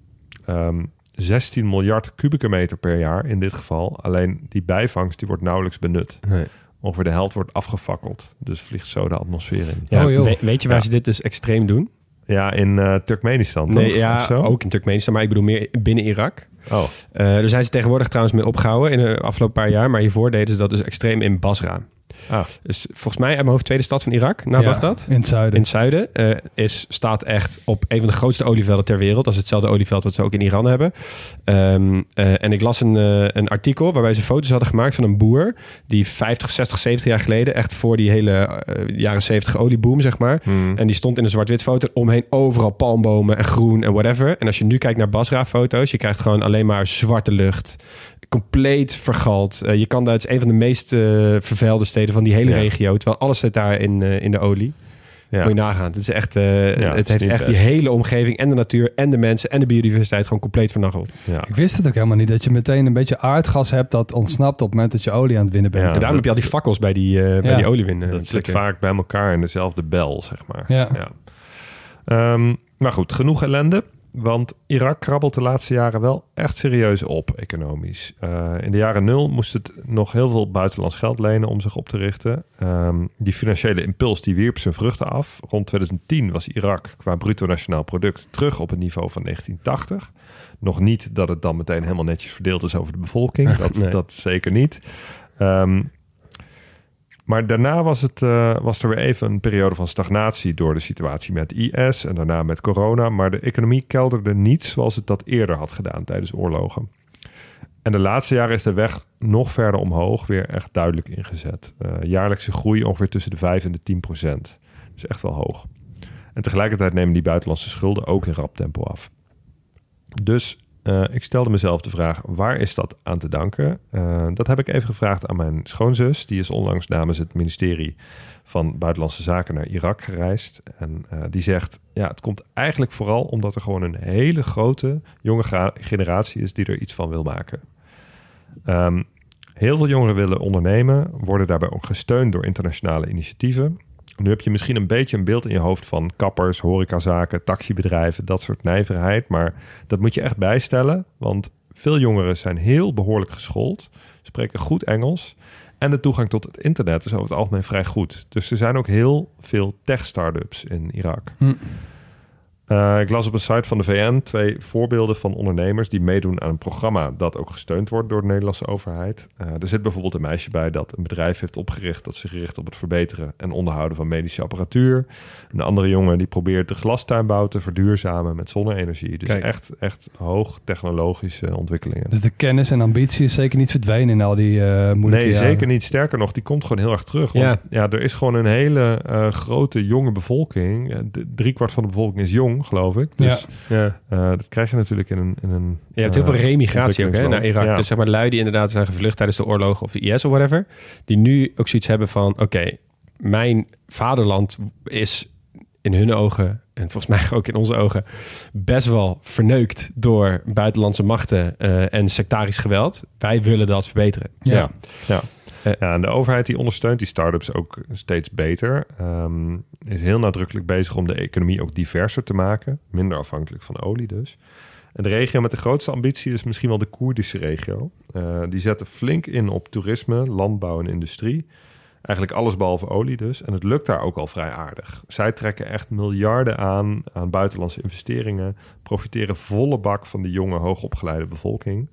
Ehm 16 miljard kubieke meter per jaar in dit geval. Alleen die bijvangst die wordt nauwelijks benut. Nee. Ongeveer de helft wordt afgefakkeld. Dus vliegt zo de atmosfeer in. Ja, Oh, we- weet je waar Ja. ze dit dus extreem doen? Ja, in eh, Turkmenistan toch? Nee, Of ja, zo? ook in Turkmenistan, maar ik bedoel meer binnen Irak. Oh, Eh daar zijn ze tegenwoordig trouwens mee opgehouden in de afgelopen paar jaar. Maar hiervoor deden ze dat dus extreem in Basra. Ah, Dus volgens mij uit mijn hoofd tweede stad van Irak, na Ja, Bagdad. In het zuiden. In het zuiden eh, is, staat echt op een van de grootste olievelden ter wereld. Dat is hetzelfde olieveld wat ze ook in Iran hebben. Ehm, eh, en ik las een, eh, een artikel waarbij ze foto's hadden gemaakt van een boer... die 50, 60, 70 jaar geleden... echt voor die hele jaren 70 olieboom, zeg maar... hmm. En die stond in een zwart-wit foto. Omheen overal palmbomen en groen en whatever. En als je nu kijkt naar Basra-foto's... je krijgt gewoon alleen maar zwarte lucht. Compleet vergald. Eh, je kan daar, het is een van de meest eh, vervuilde steden van die hele Ja. regio. Terwijl alles zit daar in, eh, in de olie. ja. Moet je nagaan. Het, is echt, eh, het het is heeft echt die hele omgeving en de natuur en de mensen en de biodiversiteit gewoon compleet vernacheld. ja. Ik wist het ook helemaal niet, dat je meteen een beetje aardgas hebt dat ontsnapt op het moment dat je olie aan het winnen bent. Ja. en daarom heb je al die fakkels bij die, bij die oliewinnen. Dat zit vaak bij elkaar in dezelfde bel, zeg maar. Ja. Ehm, maar goed, genoeg ellende. Want Irak krabbelt de laatste jaren wel echt serieus op, economisch. Eh, in de jaren nul moest het nog heel veel buitenlands geld lenen om zich op te richten. Ehm, die financiële impuls die wierp zijn vruchten af. Rond 2010 was Irak qua bruto nationaal product terug op het niveau van 1980. Nog niet dat het dan meteen helemaal netjes verdeeld is over de bevolking. Dat, Nee. dat zeker niet. Ehm, maar daarna was, het, eh, was er weer even een periode van stagnatie door de situatie met IS en daarna met corona. Maar de economie kelderde niet zoals het dat eerder had gedaan tijdens oorlogen. En de laatste jaren is de weg nog verder omhoog weer echt duidelijk ingezet. Eh, jaarlijkse groei ongeveer tussen de 5 en de 10 procent. Dus echt wel hoog. En tegelijkertijd nemen die buitenlandse schulden ook in rap tempo af. Dus eh, ik stelde mezelf de vraag, waar is dat aan te danken? Eh, dat heb ik even gevraagd aan mijn schoonzus. Die is onlangs namens het ministerie van Buitenlandse Zaken naar Irak gereisd. En eh, die zegt, ja, het komt eigenlijk vooral omdat er gewoon een hele grote jonge generatie is die er iets van wil maken. Ehm, heel veel jongeren willen ondernemen, worden daarbij ook gesteund door internationale initiatieven. Nu heb je misschien een beetje een beeld in je hoofd van kappers, horecazaken, taxibedrijven, dat soort nijverheid. Maar dat moet je echt bijstellen, want veel jongeren zijn heel behoorlijk geschoold, spreken goed Engels. En de toegang tot het internet is over het algemeen vrij goed. Dus er zijn ook heel veel tech-startups in Irak. Hm. Eh, ik las op een site van de VN twee voorbeelden van ondernemers die meedoen aan een programma dat ook gesteund wordt door de Nederlandse overheid. Eh, er zit bijvoorbeeld een meisje bij dat een bedrijf heeft opgericht dat zich richt op het verbeteren en onderhouden van medische apparatuur. Een andere jongen die probeert de glastuinbouw te verduurzamen met zonne-energie. Dus Kijk. echt, echt hoog technologische ontwikkelingen. Dus de kennis en ambitie is zeker niet verdwenen in al die eh moeilijke Nee, jaren. zeker niet. Sterker nog, die komt gewoon heel erg terug. Want Ja. ja, er is gewoon een hele grote jonge bevolking. Driekwart van de bevolking is jong, geloof ik. Dus Ja. eh, dat krijg je natuurlijk in een... In een Je hebt heel eh, veel remigratie ook hè, naar. Irak. Ja. Dus zeg maar lui die inderdaad zijn gevlucht tijdens de oorlog of de IS of whatever. Die nu ook zoiets hebben van, oké, mijn vaderland is in hun ogen en volgens mij ook in onze ogen best wel verneukt door buitenlandse machten eh, en sectarisch geweld. Wij willen dat verbeteren. Ja. Ja. Ja, en de overheid die ondersteunt die start-ups ook steeds beter. Ehm, is heel nadrukkelijk bezig om de economie ook diverser te maken. Minder afhankelijk van olie dus. En de regio met de grootste ambitie is misschien wel de Koerdische regio. Eh, die zetten flink in op toerisme, landbouw en industrie. Eigenlijk alles behalve olie dus. En het lukt daar ook al vrij aardig. Zij trekken echt miljarden aan aan buitenlandse investeringen. Profiteren volle bak van de jonge, hoogopgeleide bevolking.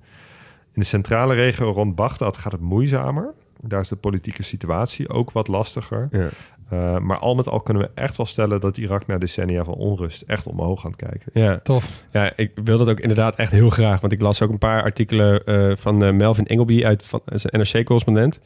In de centrale regio rond Bagdad gaat het moeizamer. Daar is de politieke situatie ook wat lastiger. Ja. Uh, maar al met al kunnen we echt wel stellen dat Irak na decennia van onrust echt omhoog aan het kijken. Ja, Tof. ja, ik wil dat ook inderdaad echt heel graag. Want ik las ook een paar artikelen eh, van eh, Melvin Ingleby uit van zijn NRC-correspondent.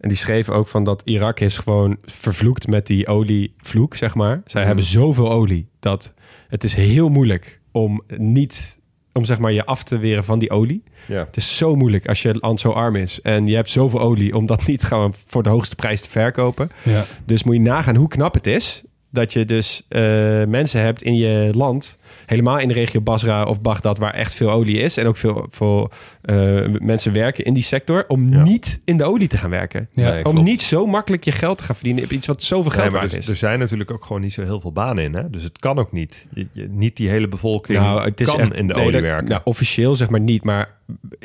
En die schreef ook van dat Irak is gewoon vervloekt met die olievloek, zeg maar. Zij Mhm. hebben zoveel olie dat het is heel moeilijk om niet om zeg maar je af te weren van die olie. Ja. Het is zo moeilijk als je land zo arm is en je hebt zoveel olie om dat niet gewoon voor de hoogste prijs te verkopen. Ja. Dus moet je nagaan hoe knap het is dat je dus eh, mensen hebt in je land, helemaal in de regio Basra of Bagdad, waar echt veel olie is en ook veel, veel eh, mensen werken in die sector, om Ja. niet in de olie te gaan werken. Ja, Nee, om klopt. niet zo makkelijk je geld te gaan verdienen op iets wat zoveel geld waard er, is. er zijn natuurlijk ook gewoon niet zo heel veel banen in. Hè? Dus het kan ook niet. Je, je- niet die hele bevolking nou, het is kan echt, in de nee, olie dat- werken. Nou, officieel zeg maar niet, maar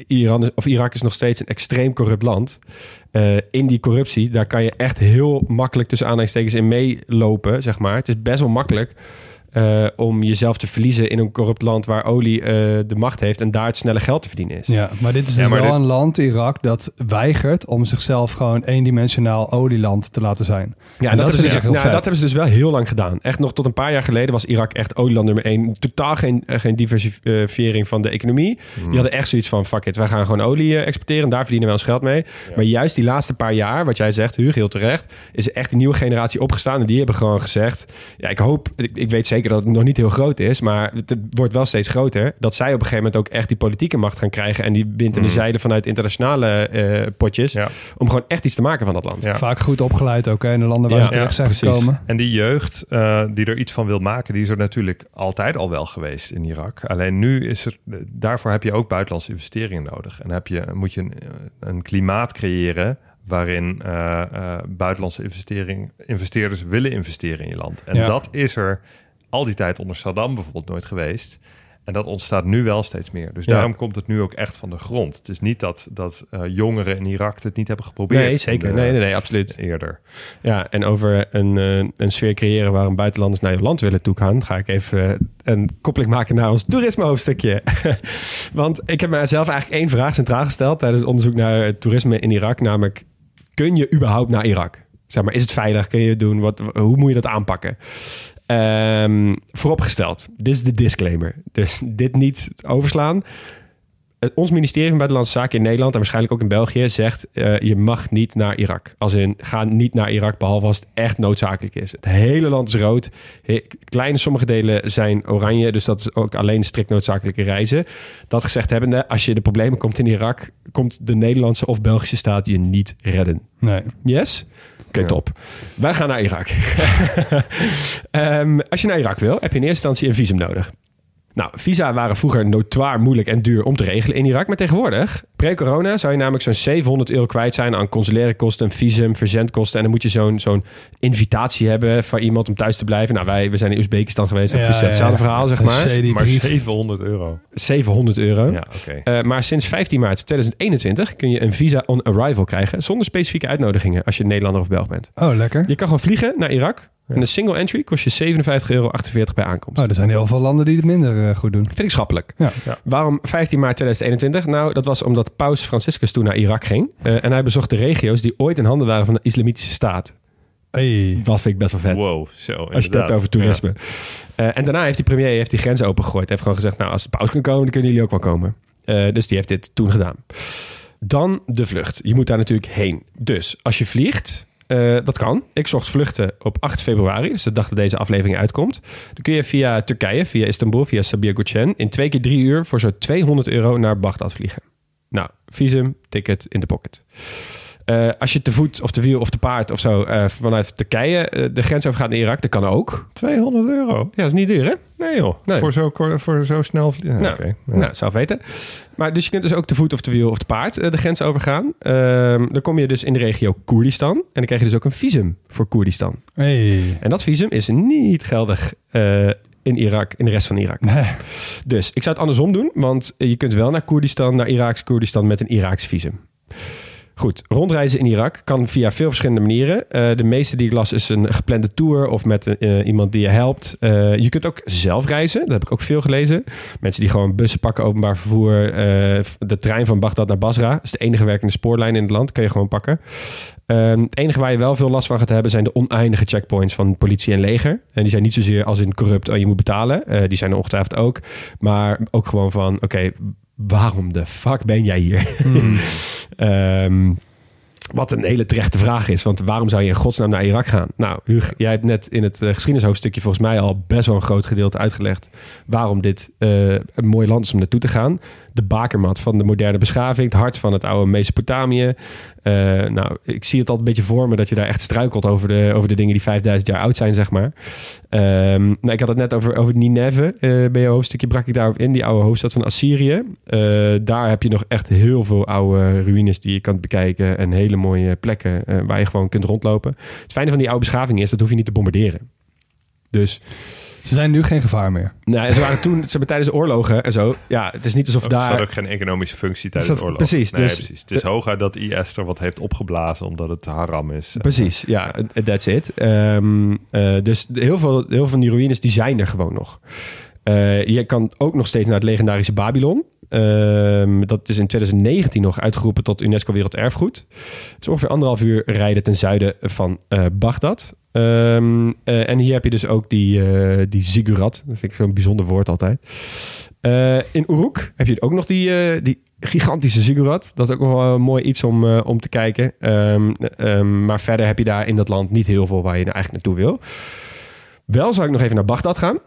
Iran is, of Irak is nog steeds een extreem corrupt land. Eh, in die corruptie, daar kan je echt heel makkelijk tussen aanhalingstekens in meelopen, zeg maar. Het is best wel makkelijk eh, om jezelf te verliezen in een corrupt land waar olie eh, de macht heeft en daar het snelle geld te verdienen is. Ja, maar dit is Ja, dus maar wel dit- een land, Irak, dat weigert om zichzelf gewoon eendimensionaal olieland te laten zijn. Ja, En dat, dat hebben vind ze, ik dus, echt nou, dat hebben ze dus wel heel lang gedaan. Echt nog tot een paar jaar geleden was Irak echt olieland nummer één. Totaal geen, eh, geen diversifiering van de economie. Hmm. Die hadden echt zoiets van, fuck it, wij gaan gewoon olie exporteren. Daar verdienen we ons geld mee. Maar juist die laatste paar jaar, wat jij zegt, Huur, heel terecht... is er echt een nieuwe generatie opgestaan. En die hebben gewoon gezegd... Ja, ik hoop, ik, ik weet zeker dat het nog niet heel groot is... maar het wordt wel steeds groter... dat zij op een gegeven moment ook echt die politieke macht gaan krijgen... en die wind en de Hmm. zeilen vanuit internationale eh, potjes... Ja. om gewoon echt iets te maken van dat land. Ja. Vaak goed opgeleid ook hè, in de landen waar Ja, ze terecht ja, zijn precies. gekomen. En die jeugd eh, die er iets van wil maken, die is er natuurlijk altijd al wel geweest in Irak. Alleen nu is er, daarvoor heb je ook buitenlandse investeringen nodig. En heb je, moet je een, een klimaat creëren waarin eh, eh, buitenlandse investering, investeerders willen investeren in je land. En Ja. dat is er al die tijd onder Saddam bijvoorbeeld nooit geweest. En dat ontstaat nu wel steeds meer. Dus Ja. daarom komt het nu ook echt van de grond. Het is niet dat, dat eh, jongeren in Irak het niet hebben geprobeerd. Nee, zeker. de- Nee, nee, nee, absoluut. Eerder. Ja, en over een, eh, een sfeer creëren waarom buitenlanders naar je land willen toegaan, ga ik even eh, een koppeling maken naar ons toerisme hoofdstukje. Want ik heb mezelf eigenlijk één vraag centraal gesteld tijdens het onderzoek naar het toerisme in Irak, namelijk kun je überhaupt naar Irak? Zeg maar, is het veilig? Kun je het doen? Wat, hoe moet je dat aanpakken? Ehm, vooropgesteld, dit is de disclaimer. Dus dit niet overslaan. Het- ons ministerie van Buitenlandse Zaken in Nederland en waarschijnlijk ook in België zegt: eh, je mag niet naar Irak. Als in ga niet naar Irak behalve als het echt noodzakelijk is. Het hele land is rood. Kleine sommige delen zijn oranje, dus dat is ook alleen strikt noodzakelijke reizen. Dat gezegd hebbende, als je de problemen komt in Irak, komt de Nederlandse of Belgische staat je niet redden. Nee. Yes? Oké, top. Wij gaan naar Irak. Ehm, als je naar Irak wil, heb je in eerste instantie een visum nodig. Nou, visa waren vroeger notoir moeilijk en duur om te regelen in Irak. Maar tegenwoordig, pre-corona, zou je namelijk zo'n 700 euro kwijt zijn aan consulaire kosten, visum, verzendkosten. En dan moet je zo'n zo'n invitatie hebben van iemand om thuis te blijven. Nou, wij we zijn in Oezbekistan geweest. Dat Ja, is hetzelfde ja. verhaal, zeg maar. Maar brief. 700 euro. 700 euro. Ja, oké. Eh, maar sinds 15 maart 2021 kun je een visa on arrival krijgen zonder specifieke uitnodigingen als je Nederlander of Belg bent. Oh, lekker. Je kan gewoon vliegen naar Irak. En een single entry kost je 57,48 euro bij aankomst. Oh, er zijn heel veel landen die het minder eh, goed doen. Vind ik schappelijk. Ja. Ja. Waarom 15 maart 2021? Nou, dat was omdat paus Franciscus toen naar Irak ging. Eh, en hij bezocht de regio's die ooit in handen waren van de islamitische staat. Hey. Wat vind ik best wel vet. Wow, zo Als je het hebt over toerisme. Eh, en daarna heeft die premier heeft die grenzen opengegooid. Hij heeft gewoon gezegd, nou, als de paus kan komen, dan kunnen jullie ook wel komen. Eh, dus die heeft dit toen gedaan. Dan de vlucht. Je moet daar natuurlijk heen. Dus als je vliegt, eh, dat kan. Ik zocht vluchten op 8 februari, dus de dag dat deze aflevering uitkomt. Dan kun je via Turkije, via Istanbul, via Sabiha Gökçen... in twee keer drie uur voor zo'n 200 euro naar Bagdad vliegen. Nou, visum, ticket in de pocket. Eh, als je te voet of te wiel of te paard of zo eh, vanuit Turkije de grens overgaat naar Irak, dat kan ook. 200 euro? Ja, dat is niet duur, hè? Nee joh, Nee. Voor, zo, voor zo snel vliegen. Nou, oké. Ja. Nou, zelf weten. Maar dus je kunt dus ook te voet of te wiel of te paard eh, de grens overgaan. Ehm, dan kom je dus in de regio Koerdistan. En dan krijg je dus ook een visum voor Koerdistan. Hey. En dat visum is niet geldig eh, in Irak, in de rest van Irak. Nee. Dus ik zou het andersom doen, want je kunt wel naar Koerdistan, naar Iraaks Koerdistan met een Iraaks visum. Goed, rondreizen in Irak kan via veel verschillende manieren. Eh, de meeste die ik las is een geplande tour of met eh, iemand die je helpt. Eh, je kunt ook zelf reizen, dat heb ik ook veel gelezen. Mensen die gewoon bussen pakken, openbaar vervoer. de trein van Bagdad naar Basra, is de enige werkende spoorlijn in het land, kan je gewoon pakken. Ehm, het enige waar je wel veel last van gaat hebben zijn de oneindige checkpoints van politie en leger. En die zijn niet zozeer als in corrupt, oh je moet betalen. Die zijn er ongetwijfeld ook. Maar ook gewoon van, oké, waarom de fuck ben jij hier? Ehm, wat een hele terechte vraag is. Want waarom zou je in godsnaam naar Irak gaan? Nou, Huug, jij hebt net in het eh, geschiedenishoofdstukje volgens mij al best wel een groot gedeelte uitgelegd waarom dit eh, een mooi land is om naartoe te gaan. De bakermat van de moderne beschaving, het hart van het oude Mesopotamië. Eh, nou, ik zie het altijd een beetje voor me dat je daar echt struikelt over de, over de dingen die 5000 jaar oud zijn, zeg maar. Ehm, nou, ik had het net over, over Nineveh. eh, bij je hoofdstukje brak ik daarop in, die oude hoofdstad van Assyrië. Eh, daar heb je nog echt heel veel oude ruïnes die je kan bekijken. En hele mooie plekken waar je gewoon kunt rondlopen. Het fijne van die oude beschaving is, dat hoef je niet te bombarderen. Dus Ze zijn nu geen gevaar meer. nou, ze waren toen, ze hebben tijdens de oorlogen en zo. Ja, het is niet alsof Er staat daar. ook geen economische functie tijdens Dat- de oorlog. precies, Nee, dus- precies. Het is hooguit dat IS er wat heeft opgeblazen omdat het haram is. Precies, ja, that's it. Ehm, eh, dus heel veel, heel veel van die ruïnes die zijn er gewoon nog. Eh, je kan ook nog steeds naar het legendarische Babylon. Ehm, dat is in 2019 nog uitgeroepen tot UNESCO Werelderfgoed. Het is ongeveer anderhalf uur rijden ten zuiden van eh Bagdad. Ehm, eh, en hier heb je dus ook die, eh, die ziggurat. Dat vind ik zo'n bijzonder woord altijd. In Uruk heb je ook nog die, die gigantische ziggurat. Dat is ook wel een mooi iets om, om te kijken. Ehm, maar verder heb je daar in dat land niet heel veel waar je eigenlijk naartoe wil. Wel zou ik nog even naar Bagdad gaan.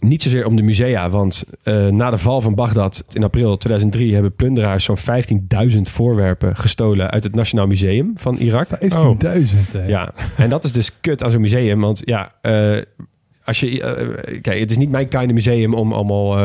Niet zozeer om de musea, want eh, na de val van Bagdad in april 2003 hebben plunderaars zo'n 15.000 voorwerpen gestolen uit het Nationaal Museum van Irak. 15.000. hè. Ja, en dat is dus kut aan zo'n museum. Want ja, eh, als je. eh, kijk, het is niet mijn kind museum om allemaal,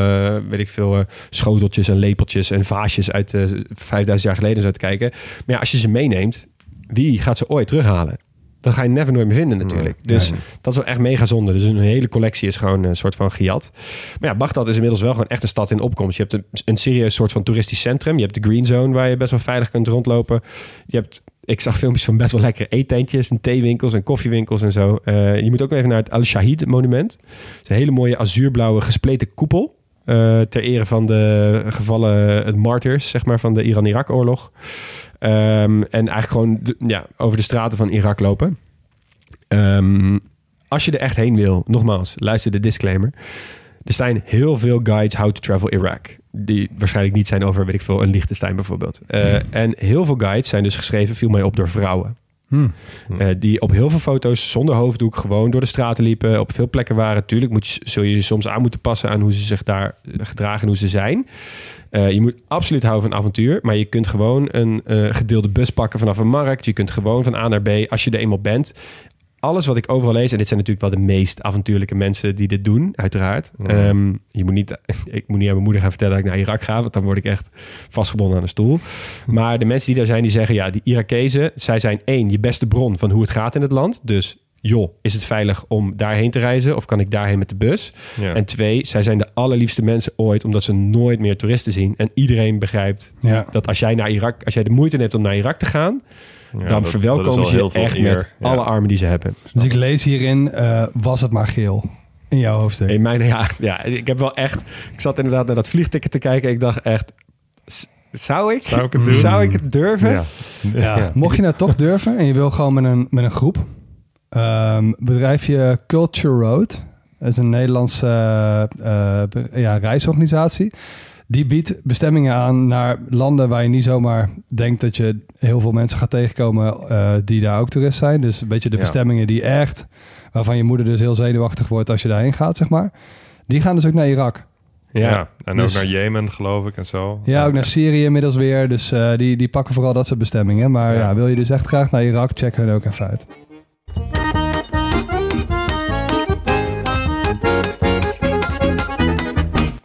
weet ik veel, schoteltjes en lepeltjes en vaasjes uit eh 5000 jaar geleden zo te kijken. Maar ja, als je ze meeneemt, wie gaat ze ooit terughalen? Dat ga je never nooit meer vinden natuurlijk. Nee. Dus Nee. dat is wel echt mega zonde. Dus een hele collectie is gewoon een soort van gejat. Maar ja, Bagdad is inmiddels wel gewoon echt een stad in opkomst. Je hebt een, een serieus soort van toeristisch centrum. Je hebt de Green Zone waar je best wel veilig kunt rondlopen. Je hebt, ik zag filmpjes van best wel lekkere eetentjes en theewinkels en koffiewinkels en zo. Eh, je moet ook nog even naar het Al-Shahid monument. Het is een hele mooie azuurblauwe gespleten koepel. Eh, ter ere van de gevallen martyrs, zeg maar, van de Iran-Irak-oorlog. Ehm, en eigenlijk gewoon ja, over de straten van Irak lopen. Ehm, als je er echt heen wil, nogmaals, luister de disclaimer. Er zijn heel veel guides how to travel Iraq. Die waarschijnlijk niet zijn over, weet ik veel, een Liechtenstein bijvoorbeeld. Eh, En heel veel guides zijn dus geschreven, viel mij op, door vrouwen. Hm. Eh, die op heel veel foto's zonder hoofddoek gewoon door de straten liepen. Op veel plekken waren. Tuurlijk moet je, zul je je soms aan moeten passen aan hoe ze zich daar eh, gedragen en hoe ze zijn. Eh, je moet absoluut houden van avontuur. Maar je kunt gewoon een gedeelde bus pakken vanaf een markt. Je kunt gewoon van A naar B als je er eenmaal bent. Alles wat ik overal lees, en dit zijn natuurlijk wel de meest avontuurlijke mensen die dit doen, uiteraard. Ja. Ehm, je moet niet, ik moet niet aan mijn moeder gaan vertellen dat ik naar Irak ga, want dan word ik echt vastgebonden aan een stoel. Maar de mensen die daar zijn, die zeggen, ja, die Irakezen, zij zijn één, je beste bron van hoe het gaat in het land. Dus joh, is het veilig om daarheen te reizen of kan ik daarheen met de bus? Ja. En twee, zij zijn de allerliefste mensen ooit, omdat ze nooit meer toeristen zien. En iedereen begrijpt Ja. dat als jij naar Irak, als jij de moeite neemt om naar Irak te gaan, Ja, dan dat- verwelkomen ze je veel echt eer. met Ja. alle armen die ze hebben. Dus ik lees hierin, eh, was het maar geel. In jouw hoofdstuk. In mijn, ja, ja, ik heb wel echt, ik zat inderdaad naar dat vliegticket te kijken. Ik dacht echt, zou ik, Zou ik het doen? zou ik het durven? Ja. Ja. Ja. Mocht je nou toch durven en je wil gewoon met een, met een groep, ehm, bedrijfje Culture Road, dat is een Nederlandse eh, eh, ja, reisorganisatie. Die biedt bestemmingen aan naar landen waar je niet zomaar denkt dat je heel veel mensen gaat tegenkomen eh, die daar ook toerist zijn. Dus een beetje de Ja. bestemmingen die echt, waarvan je moeder dus heel zenuwachtig wordt als je daarheen gaat, zeg maar. Die gaan dus ook naar Irak. Ja. en Dus- ook naar Jemen, geloof ik, en zo. Ja, ook naar Syrië inmiddels weer. Dus eh, die, die pakken vooral dat soort bestemmingen. Maar ja. Ja. wil je dus echt graag naar Irak, check hun ook even uit.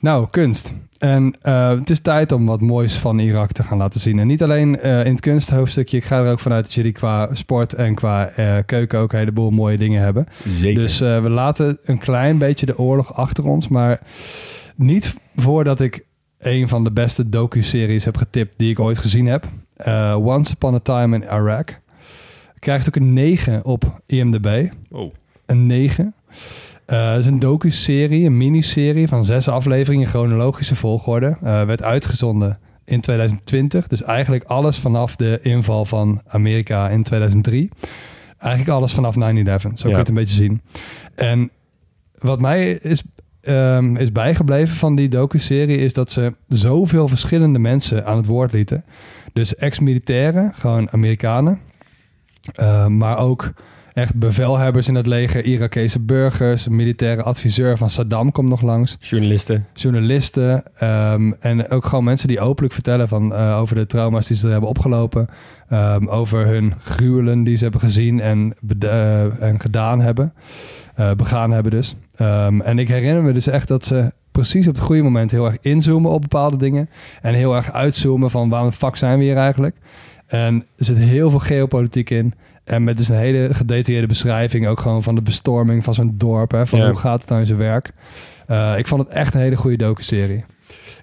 Nou, kunst. En eh, het is tijd om wat moois van Irak te gaan laten zien. En niet alleen eh, in het kunsthoofdstukje. Ik ga er ook vanuit dat jullie qua sport en qua eh, keuken ook een heleboel mooie dingen hebben. Zeker. Dus we laten een klein beetje de oorlog achter ons. Maar niet voordat ik een van de beste docu-series heb getipt die ik ooit gezien heb. Once Upon a Time in Iraq. Krijgt ook een 9 op IMDb. Oh. Een 9. Eh, het is een docu-serie, een miniserie van zes afleveringen in chronologische volgorde. Eh, werd uitgezonden in 2020. Dus eigenlijk alles vanaf de inval van Amerika in 2003. Eigenlijk alles vanaf 9-11. Zo kun je het een beetje zien. En wat mij is, ehm, is bijgebleven van die docu-serie... is dat ze zoveel verschillende mensen aan het woord lieten. Dus ex-militairen, gewoon Amerikanen. Eh, maar ook echt bevelhebbers in het leger, Irakese burgers, militaire adviseur van Saddam komt nog langs, Journalisten. journalisten ehm, en ook gewoon mensen die openlijk vertellen van, eh, over de trauma's die ze hebben opgelopen, ehm, over hun gruwelen die ze hebben gezien en, eh, en gedaan hebben, eh, begaan hebben dus. Ehm, en ik herinner me dus echt dat ze precies op het goede moment heel erg inzoomen op bepaalde dingen en heel erg uitzoomen van waarom de fuck zijn we hier eigenlijk. En er zit heel veel geopolitiek in. En met dus een hele gedetailleerde beschrijving ook gewoon van de bestorming van zo'n dorp. Hè, van Ja. hoe gaat het nou in zijn werk. Eh, ik vond het echt een hele goede docu-serie.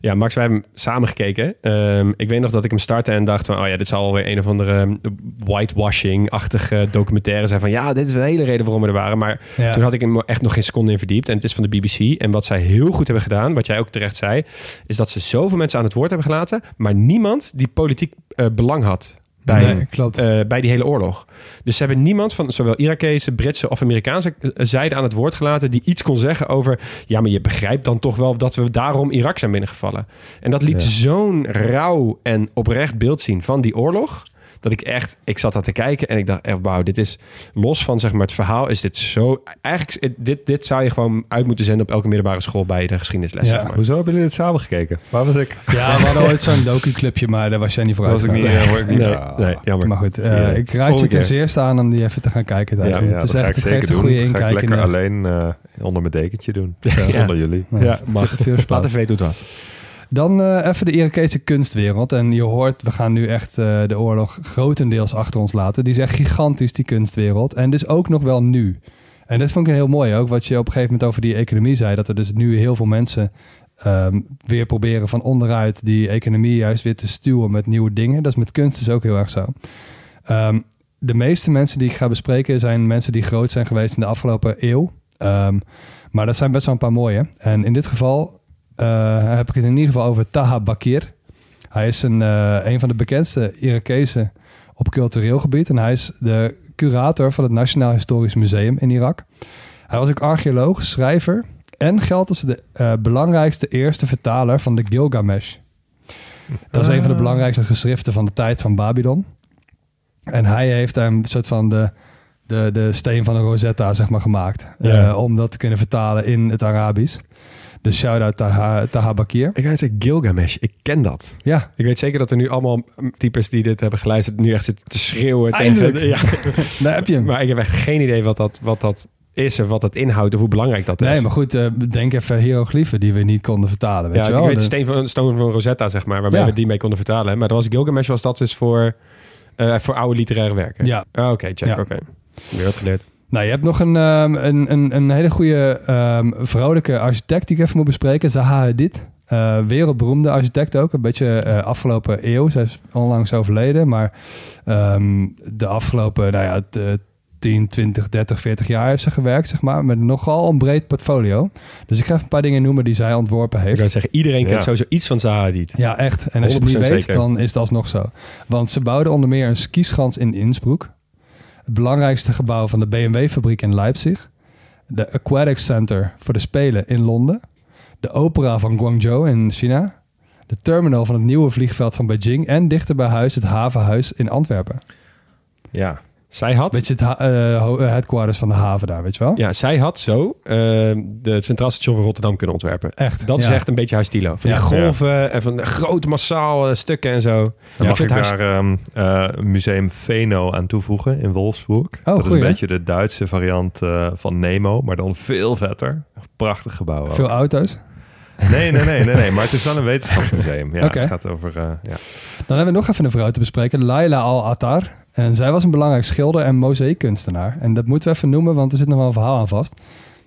Ja, Max, wij hebben hem samen gekeken. Ehm, ik weet nog dat ik hem startte en dacht van... oh ja, dit zal alweer een of andere ehm, whitewashing-achtige documentaire zijn. Van ja, dit is de hele reden waarom we er waren. Maar Ja. toen had ik hem echt nog geen seconde in verdiept. En het is van de BBC. En wat zij heel goed hebben gedaan, wat jij ook terecht zei... is dat ze zoveel mensen aan het woord hebben gelaten... maar niemand die politiek eh, belang had bij, Nee, klopt. eh, bij die hele oorlog. Dus ze hebben niemand van zowel Irakese, Britse of Amerikaanse eh, zijde aan het woord gelaten die iets kon zeggen over. Ja, maar je begrijpt dan toch wel dat we daarom Irak zijn binnengevallen. En dat liet Ja. zo'n rauw en oprecht beeld zien van die oorlog. Dat ik echt, ik zat daar te kijken en ik dacht echt, wauw, dit is los van zeg maar het verhaal, is dit zo. Eigenlijk, dit, dit zou je gewoon uit moeten zenden op elke middelbare school bij de geschiedenisles. Ja. zeg maar. Hoezo hebben jullie het samen gekeken? Waar was ik? Ja, we hadden ooit zo'n docu-clubje, maar daar was jij niet voor Was ik niet, eh, niet Nee, nee, jammer. Maar goed, eh, Ja, ik raad je ten zeerste aan om die even te gaan kijken. Thuis. Ja, Ja, het is echt, ik het geeft zeker een goede doen. Ga ik inkijk in lekker alleen eh, onder mijn dekentje doen. Ja. Zonder jullie. Ja, mag. veel- Laat even weten hoe het was. Dan eh, even de Irakese kunstwereld. En je hoort, we gaan nu echt eh, de oorlog grotendeels achter ons laten. Die is echt gigantisch, die kunstwereld. En dus ook nog wel nu. En dat vond ik heel mooi ook, wat je op een gegeven moment over die economie zei. Dat er dus nu heel veel mensen ehm, weer proberen van onderuit die economie juist weer te stuwen met nieuwe dingen. Dat is met kunst dus ook heel erg zo. Ehm, de meeste mensen die ik ga bespreken zijn mensen die groot zijn geweest in de afgelopen eeuw. Ehm, maar dat zijn best wel een paar mooie. En in dit geval heb ik het in ieder geval over Taha Bakir. Hij is een, eh, een van de bekendste Irakezen op cultureel gebied. En hij is de curator van het Nationaal Historisch Museum in Irak. Hij was ook archeoloog, schrijver en geldt als de eh, belangrijkste eerste vertaler van de Gilgamesh. Dat is een van de belangrijkste geschriften van de tijd van Babylon. En hij heeft daar een soort van de, de, de steen van de Rosetta zeg maar, gemaakt. Eh, om dat te kunnen vertalen in het Arabisch. Dus shout-out Taha, Taha Bakir. Ik ga zeggen Gilgamesh, ik ken dat. Ja, Ik weet zeker dat er nu allemaal types die dit hebben geluisterd nu echt zitten te schreeuwen. Eindelijk. Tegen, ja. daar heb je hem. Maar ik heb echt geen idee wat dat, wat dat is en wat dat inhoudt of hoe belangrijk dat is. Nee, maar goed, eh, denk even hieroglyphen die we niet konden vertalen. Weet ja, je ik wel? weet De- Steen van, Stone van Rosetta, zeg maar, waarmee Ja. we die mee konden vertalen. Maar dat was Gilgamesh, was dat dus voor, eh, voor oude literaire werken? Ja. Oh, Oké, check, Ja. oké. Weer wat geleerd. Nou, je hebt nog een, ehm, een, een, een hele goede ehm, vrouwelijke architect die ik even moet bespreken. Zaha Hadid. Eh, wereldberoemde architect ook. Een beetje eh, afgelopen eeuw. Zij is onlangs overleden. Maar ehm, de afgelopen nou ja, t- eh, 10, 20, 30, 40 jaar heeft ze gewerkt. Zeg maar, met nogal een breed portfolio. Dus ik ga even een paar dingen noemen die zij ontworpen Ik heeft. zou zeggen, iedereen kent sowieso iets van Zaha Hadid. Ja, echt. En als je het niet 100% weet, zeker. dan is het alsnog zo. Want ze bouwden onder meer een skischans in Innsbruck. Het belangrijkste gebouw van de BMW-fabriek in Leipzig. De Aquatic Center voor de Spelen in Londen. De opera van Guangzhou in China. De terminal van het nieuwe vliegveld van Beijing. En dichter bij huis het havenhuis in Antwerpen. Ja. Zij had, Weet je, het ha- eh, eh, headquarters van de haven daar, weet je wel? ja, zij had zo eh, de Centraal Station van Rotterdam kunnen ontwerpen. Echt. Dat is echt een beetje haar stilo. Van Ja. die golven en van de grote massaal eh, stukken en zo. Dan Ja, mag ik vind haar daar ehm, eh, Museum Veno aan toevoegen in Wolfsburg. dat is een beetje de Duitse variant eh, van Nemo, maar dan veel vetter. Prachtig gebouw. ook. Veel auto's. Nee, nee, nee, nee, nee, maar het is wel een wetenschapsmuseum. Ja. Het gaat over... eh, ja. Dan hebben we nog even een vrouw te bespreken, Laila Al-Attar. En zij was een belangrijk schilder en mozaïekkunstenaar. En dat moeten we even noemen, want er zit nog wel een verhaal aan vast.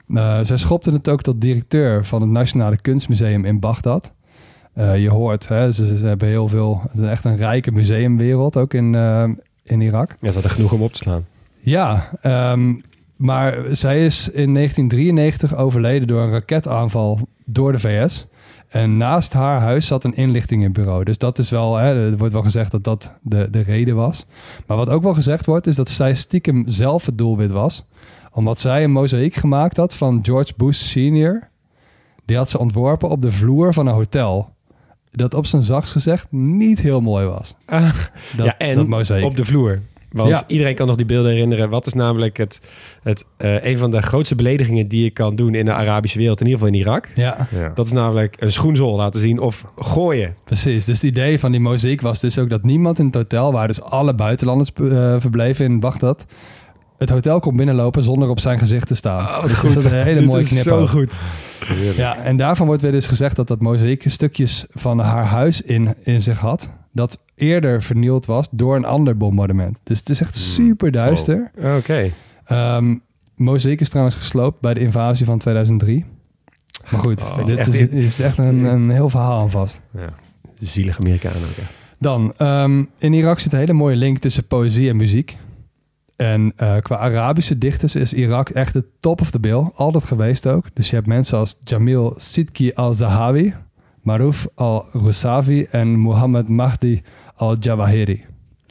Eh, zij schopte het ook tot directeur van het Nationale Kunstmuseum in Bagdad. Eh, je hoort, hè, ze, ze hebben heel veel, het is echt een rijke museumwereld ook in, in Irak. Ja, ze hadden genoeg om op te slaan. Ja, ehm, maar zij is in 1993 overleden door een raketaanval door de VS. En naast haar huis zat een inlichtingenbureau. Dus dat is wel, hè, er wordt wel gezegd dat dat de, de reden was. Maar wat ook wel gezegd wordt, is dat zij stiekem zelf het doelwit was. Omdat zij een mozaïek gemaakt had van George Bush senior. Die had ze ontworpen op de vloer van een hotel. Dat op zijn zachtst gezegd niet heel mooi was. Dat, ja, en dat mozaïek. op de vloer. Want Ja. iedereen kan nog die beelden herinneren. Wat is namelijk het, het, eh, een van de grootste beledigingen die je kan doen in de Arabische wereld, in ieder geval in Irak? Ja, Ja. Dat is namelijk een schoenzool laten zien of gooien. precies. Dus het idee van die mozaïek was dus ook dat niemand in het hotel, waar dus alle buitenlanders eh, verbleven in Bagdad, het hotel kon binnenlopen zonder op zijn gezicht te staan. Oh, dus dat is een hele Dit mooie is knip. Zo goed. Ja, en daarvan wordt weer dus gezegd dat dat mozaïek stukjes van haar huis in, in zich had. Dat eerder vernield was door een ander bombardement. Dus het is echt super duister. Oké. Ehm mozaïek is trouwens gesloopt bij de invasie van 2003. Maar goed, Oh, dit is, is echt een, een heel verhaal aan vast. Ja. Zielig Amerikanen ook. hè. Dan, ehm, in Irak zit een hele mooie link tussen poëzie en muziek. En eh, qua Arabische dichters is Irak echt de top of the bill. Altijd geweest ook. Dus je hebt mensen als Jamil Sidki al-Zahawi, Maruf al-Rusavi en Muhammad Mahdi al-Jawahiri.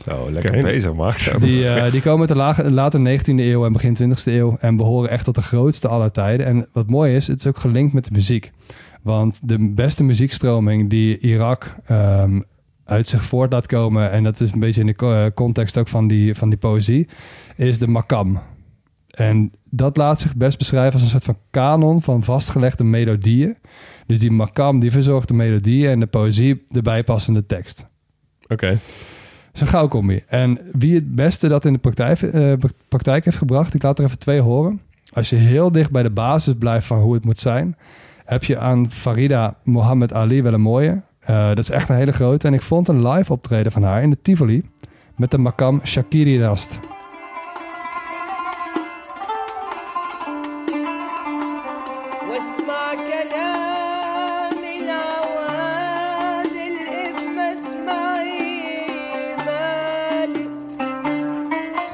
Zo, lekker bezig, Max. Die, eh, die komen uit de lage, late 19e eeuw en begin 20e eeuw en behoren echt tot de grootste aller tijden. En wat mooi is, het is ook gelinkt met de muziek. Want de beste muziekstroming die Irak ehm, uit zich voort laat komen, en dat is een beetje in de eh, context ook van die, van die poëzie, is de makam. En dat laat zich best beschrijven als een soort van kanon van vastgelegde melodieën. Dus die makam die verzorgt de melodieën en de poëzie de bijpassende tekst. Oké. Het is een. En wie het beste dat in de praktijk, eh, praktijk heeft gebracht, ik laat er even twee horen. Als je heel dicht bij de basis blijft van hoe het moet zijn, heb je aan Farida Mohammed Ali wel een mooie. Eh, dat is echt een hele grote. En ik vond een live optreden van haar in de Tivoli met de makam Shakiri Rast.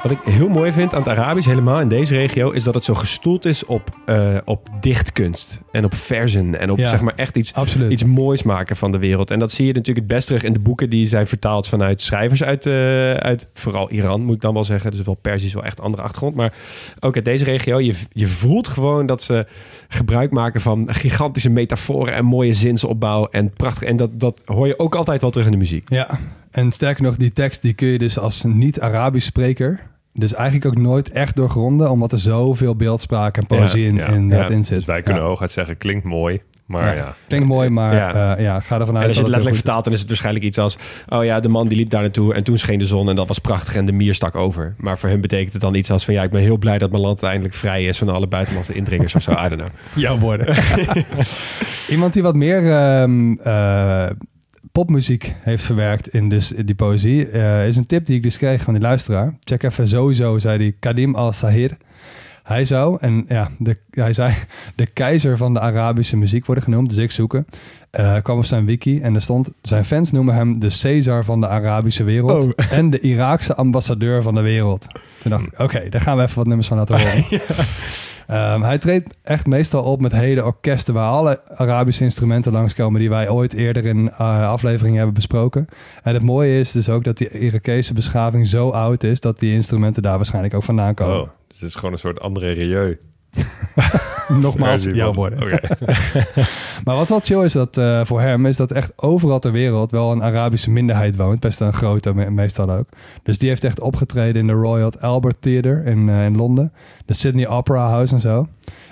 Wat ik heel mooi vind aan het Arabisch, helemaal in deze regio, is dat het zo gestoeld is op, eh, op dichtkunst. En op verzen. En op Ja. zeg maar echt iets, Absoluut. iets moois maken van de wereld. En dat zie je natuurlijk het best terug in de boeken die zijn vertaald vanuit schrijvers uit, eh, uit vooral Iran, moet ik dan wel zeggen. Dus wel Perzisch, wel echt andere achtergrond. Maar ook uit deze regio, je, je voelt gewoon dat ze gebruik maken van gigantische metaforen en mooie zinsopbouw. En prachtig. En dat, dat hoor je ook altijd wel terug in de muziek. Ja, en sterker nog, die tekst die kun je dus als niet-Arabisch spreker... dus eigenlijk ook nooit echt doorgronden... omdat er zoveel beeldspraak en poëzie in, Ja, in, dat in zit. Dus wij kunnen Ja. hooguit zeggen, klinkt mooi. Maar ja, Ja. Klinkt mooi, maar Ja. ja, ja ga ervan uit En als je het letterlijk vertaalt, dan is het waarschijnlijk iets als... oh ja, de man die liep daar naartoe en toen scheen de zon en dat was prachtig en de mier stak over. Maar voor hun betekent het dan iets als van... ja, ik ben heel blij dat mijn land eindelijk vrij is van alle buitenlandse indringers of zo. I don't know. Jouw woorden. Iemand die wat meer ehm, eh, popmuziek heeft verwerkt in, dus, in die poëzie... eh, is een tip die ik dus kreeg van die luisteraar. Check even sowieso, zei die Kadim al-Sahir. Hij zou, en ja, de, hij zei, de keizer van de Arabische muziek worden genoemd, dus ik zoeken. Eh, kwam op zijn wiki en er stond, zijn fans noemen hem de Caesar van de Arabische wereld Oh. en de Iraakse ambassadeur van de wereld. Toen dacht ik, oké, daar gaan we even wat nummers van laten horen. Ehm, hij treedt echt meestal op met hele orkesten waar alle Arabische instrumenten langskomen die wij ooit eerder in eh, afleveringen hebben besproken. En het mooie is dus ook dat die Irakese beschaving zo oud is dat die instrumenten daar waarschijnlijk ook vandaan komen. oh, dus het is gewoon een soort andere Rieu. Nogmaals, Versie jouw van- woorden. Oké. Maar wat wel chill is dat, eh, voor hem, is dat echt overal ter wereld wel een Arabische minderheid woont. Best een grote me- meestal ook. Dus die heeft echt opgetreden in de Royal Albert Theatre in, eh, in Londen. De Sydney Opera House en zo.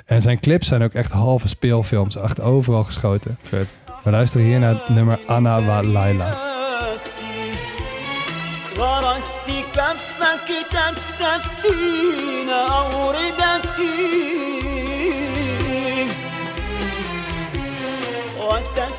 En zijn clips zijn ook echt halve speelfilms. Echt overal geschoten. Vet. We luisteren hier naar het nummer Anna wa Laila. غرست كفك تكتفين أوردتي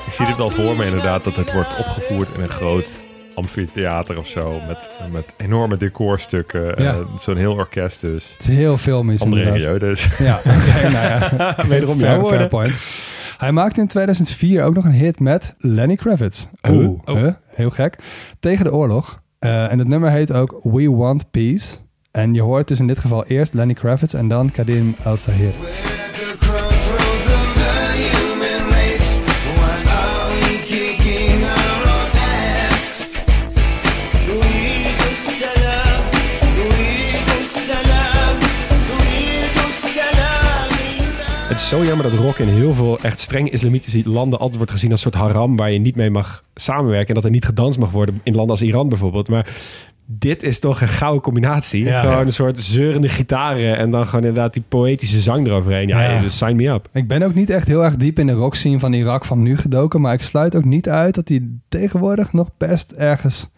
Ik zie dit al voor me inderdaad, dat het wordt opgevoerd in een groot amfitheater of zo. Met, met enorme decorstukken. Ja. eh, Zo'n heel orkest dus. Het is heel filmisch inderdaad. Dus. Ja, oké, nou ja. Wederom fair, jouw fair point. Hij maakte in 2004 ook nog een hit met Lenny Kravitz. Oh. Huh? Heel gek. Tegen de oorlog. Eh, en het nummer heet ook We Want Peace. En je hoort dus in dit geval eerst Lenny Kravitz en dan Kadim El-Sahir. Zo jammer dat rock in heel veel echt streng islamitische landen altijd wordt gezien als een soort haram waar je niet mee mag samenwerken en dat er niet gedanst mag worden in landen als Iran bijvoorbeeld. Maar dit is toch een gouden combinatie. Ja. gewoon een soort zeurende gitaren en dan gewoon inderdaad die poëtische zang eroverheen. Ja, Ja. dus sign me up. Ik ben ook niet echt heel erg diep in de rock scene van Irak van nu gedoken, maar ik sluit ook niet uit dat hij tegenwoordig nog best ergens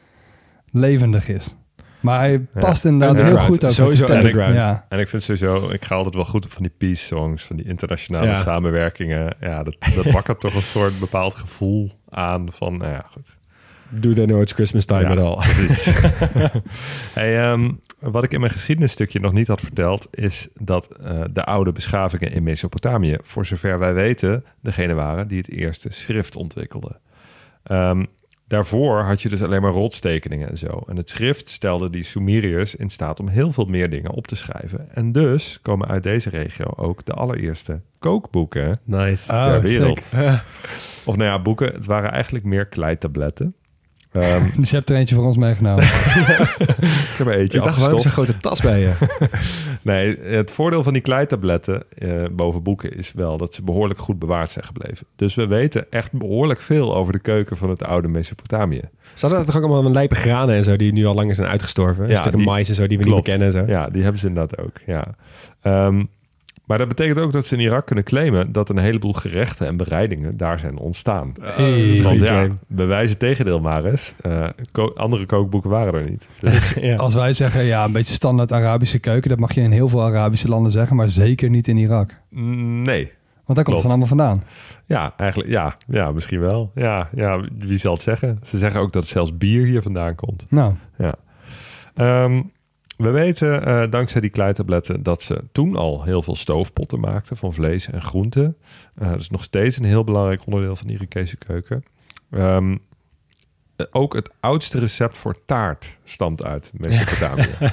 levendig is. Maar hij past inderdaad heel goed ook Sowieso de underground. Ja. En ik vind sowieso, ik ga altijd wel goed op van die peace songs, van die internationale Ja. samenwerkingen. Ja, dat, dat wakkert toch een soort bepaald gevoel aan van, nou ja, goed. Do they know it's Christmas time Ja, at all? hey, ehm, wat ik in mijn geschiedenisstukje nog niet had verteld, is dat eh, de oude beschavingen in Mesopotamië, voor zover wij weten, degene waren die het eerste schrift ontwikkelden. Ehm, daarvoor had je dus alleen maar rotstekeningen en zo. En het schrift stelde die Sumeriërs in staat om heel veel meer dingen op te schrijven. En dus komen uit deze regio ook de allereerste kookboeken Nice. Ah, ter sick. wereld. Of nou ja, boeken. Het waren eigenlijk meer kleitabletten. Ehm, Dus je hebt er eentje voor ons meegenomen. ik heb er eentje Ik dacht, waarom een grote tas bij je? Nee, het voordeel van die kleitabletten eh, boven boeken is wel dat ze behoorlijk goed bewaard zijn gebleven. Dus we weten echt behoorlijk veel over de keuken van het oude Mesopotamië. Ze hadden toch ook allemaal een lijpe granen en zo die nu al langer zijn uitgestorven? Ja, Stukken mais en zo die we Klopt. niet kennen en zo. Ja, die hebben ze inderdaad ook. Ja. Ehm, maar dat betekent ook dat ze in Irak kunnen claimen dat een heleboel gerechten en bereidingen daar zijn ontstaan. een Want ja, het tegendeel maar eens. Eh, ko- andere kookboeken waren er niet. Dus, Ja. Als wij zeggen, ja, een beetje standaard Arabische keuken, dat mag je in heel veel Arabische landen zeggen, maar zeker niet in Irak. mm, nee. Want daar komt het van allemaal vandaan. Ja, eigenlijk ja. Ja, misschien wel. Ja, ja, wie zal het zeggen? Ze zeggen ook dat zelfs bier hier vandaan komt. Nou, Ja. Ehm, we weten eh, dankzij die kleitabletten dat ze toen al heel veel stoofpotten maakten van vlees en groenten. Eh, dat is nog steeds een heel belangrijk onderdeel van de Irakese keuken. Ehm, eh, ook het oudste recept voor taart stamt uit Mesopotamië.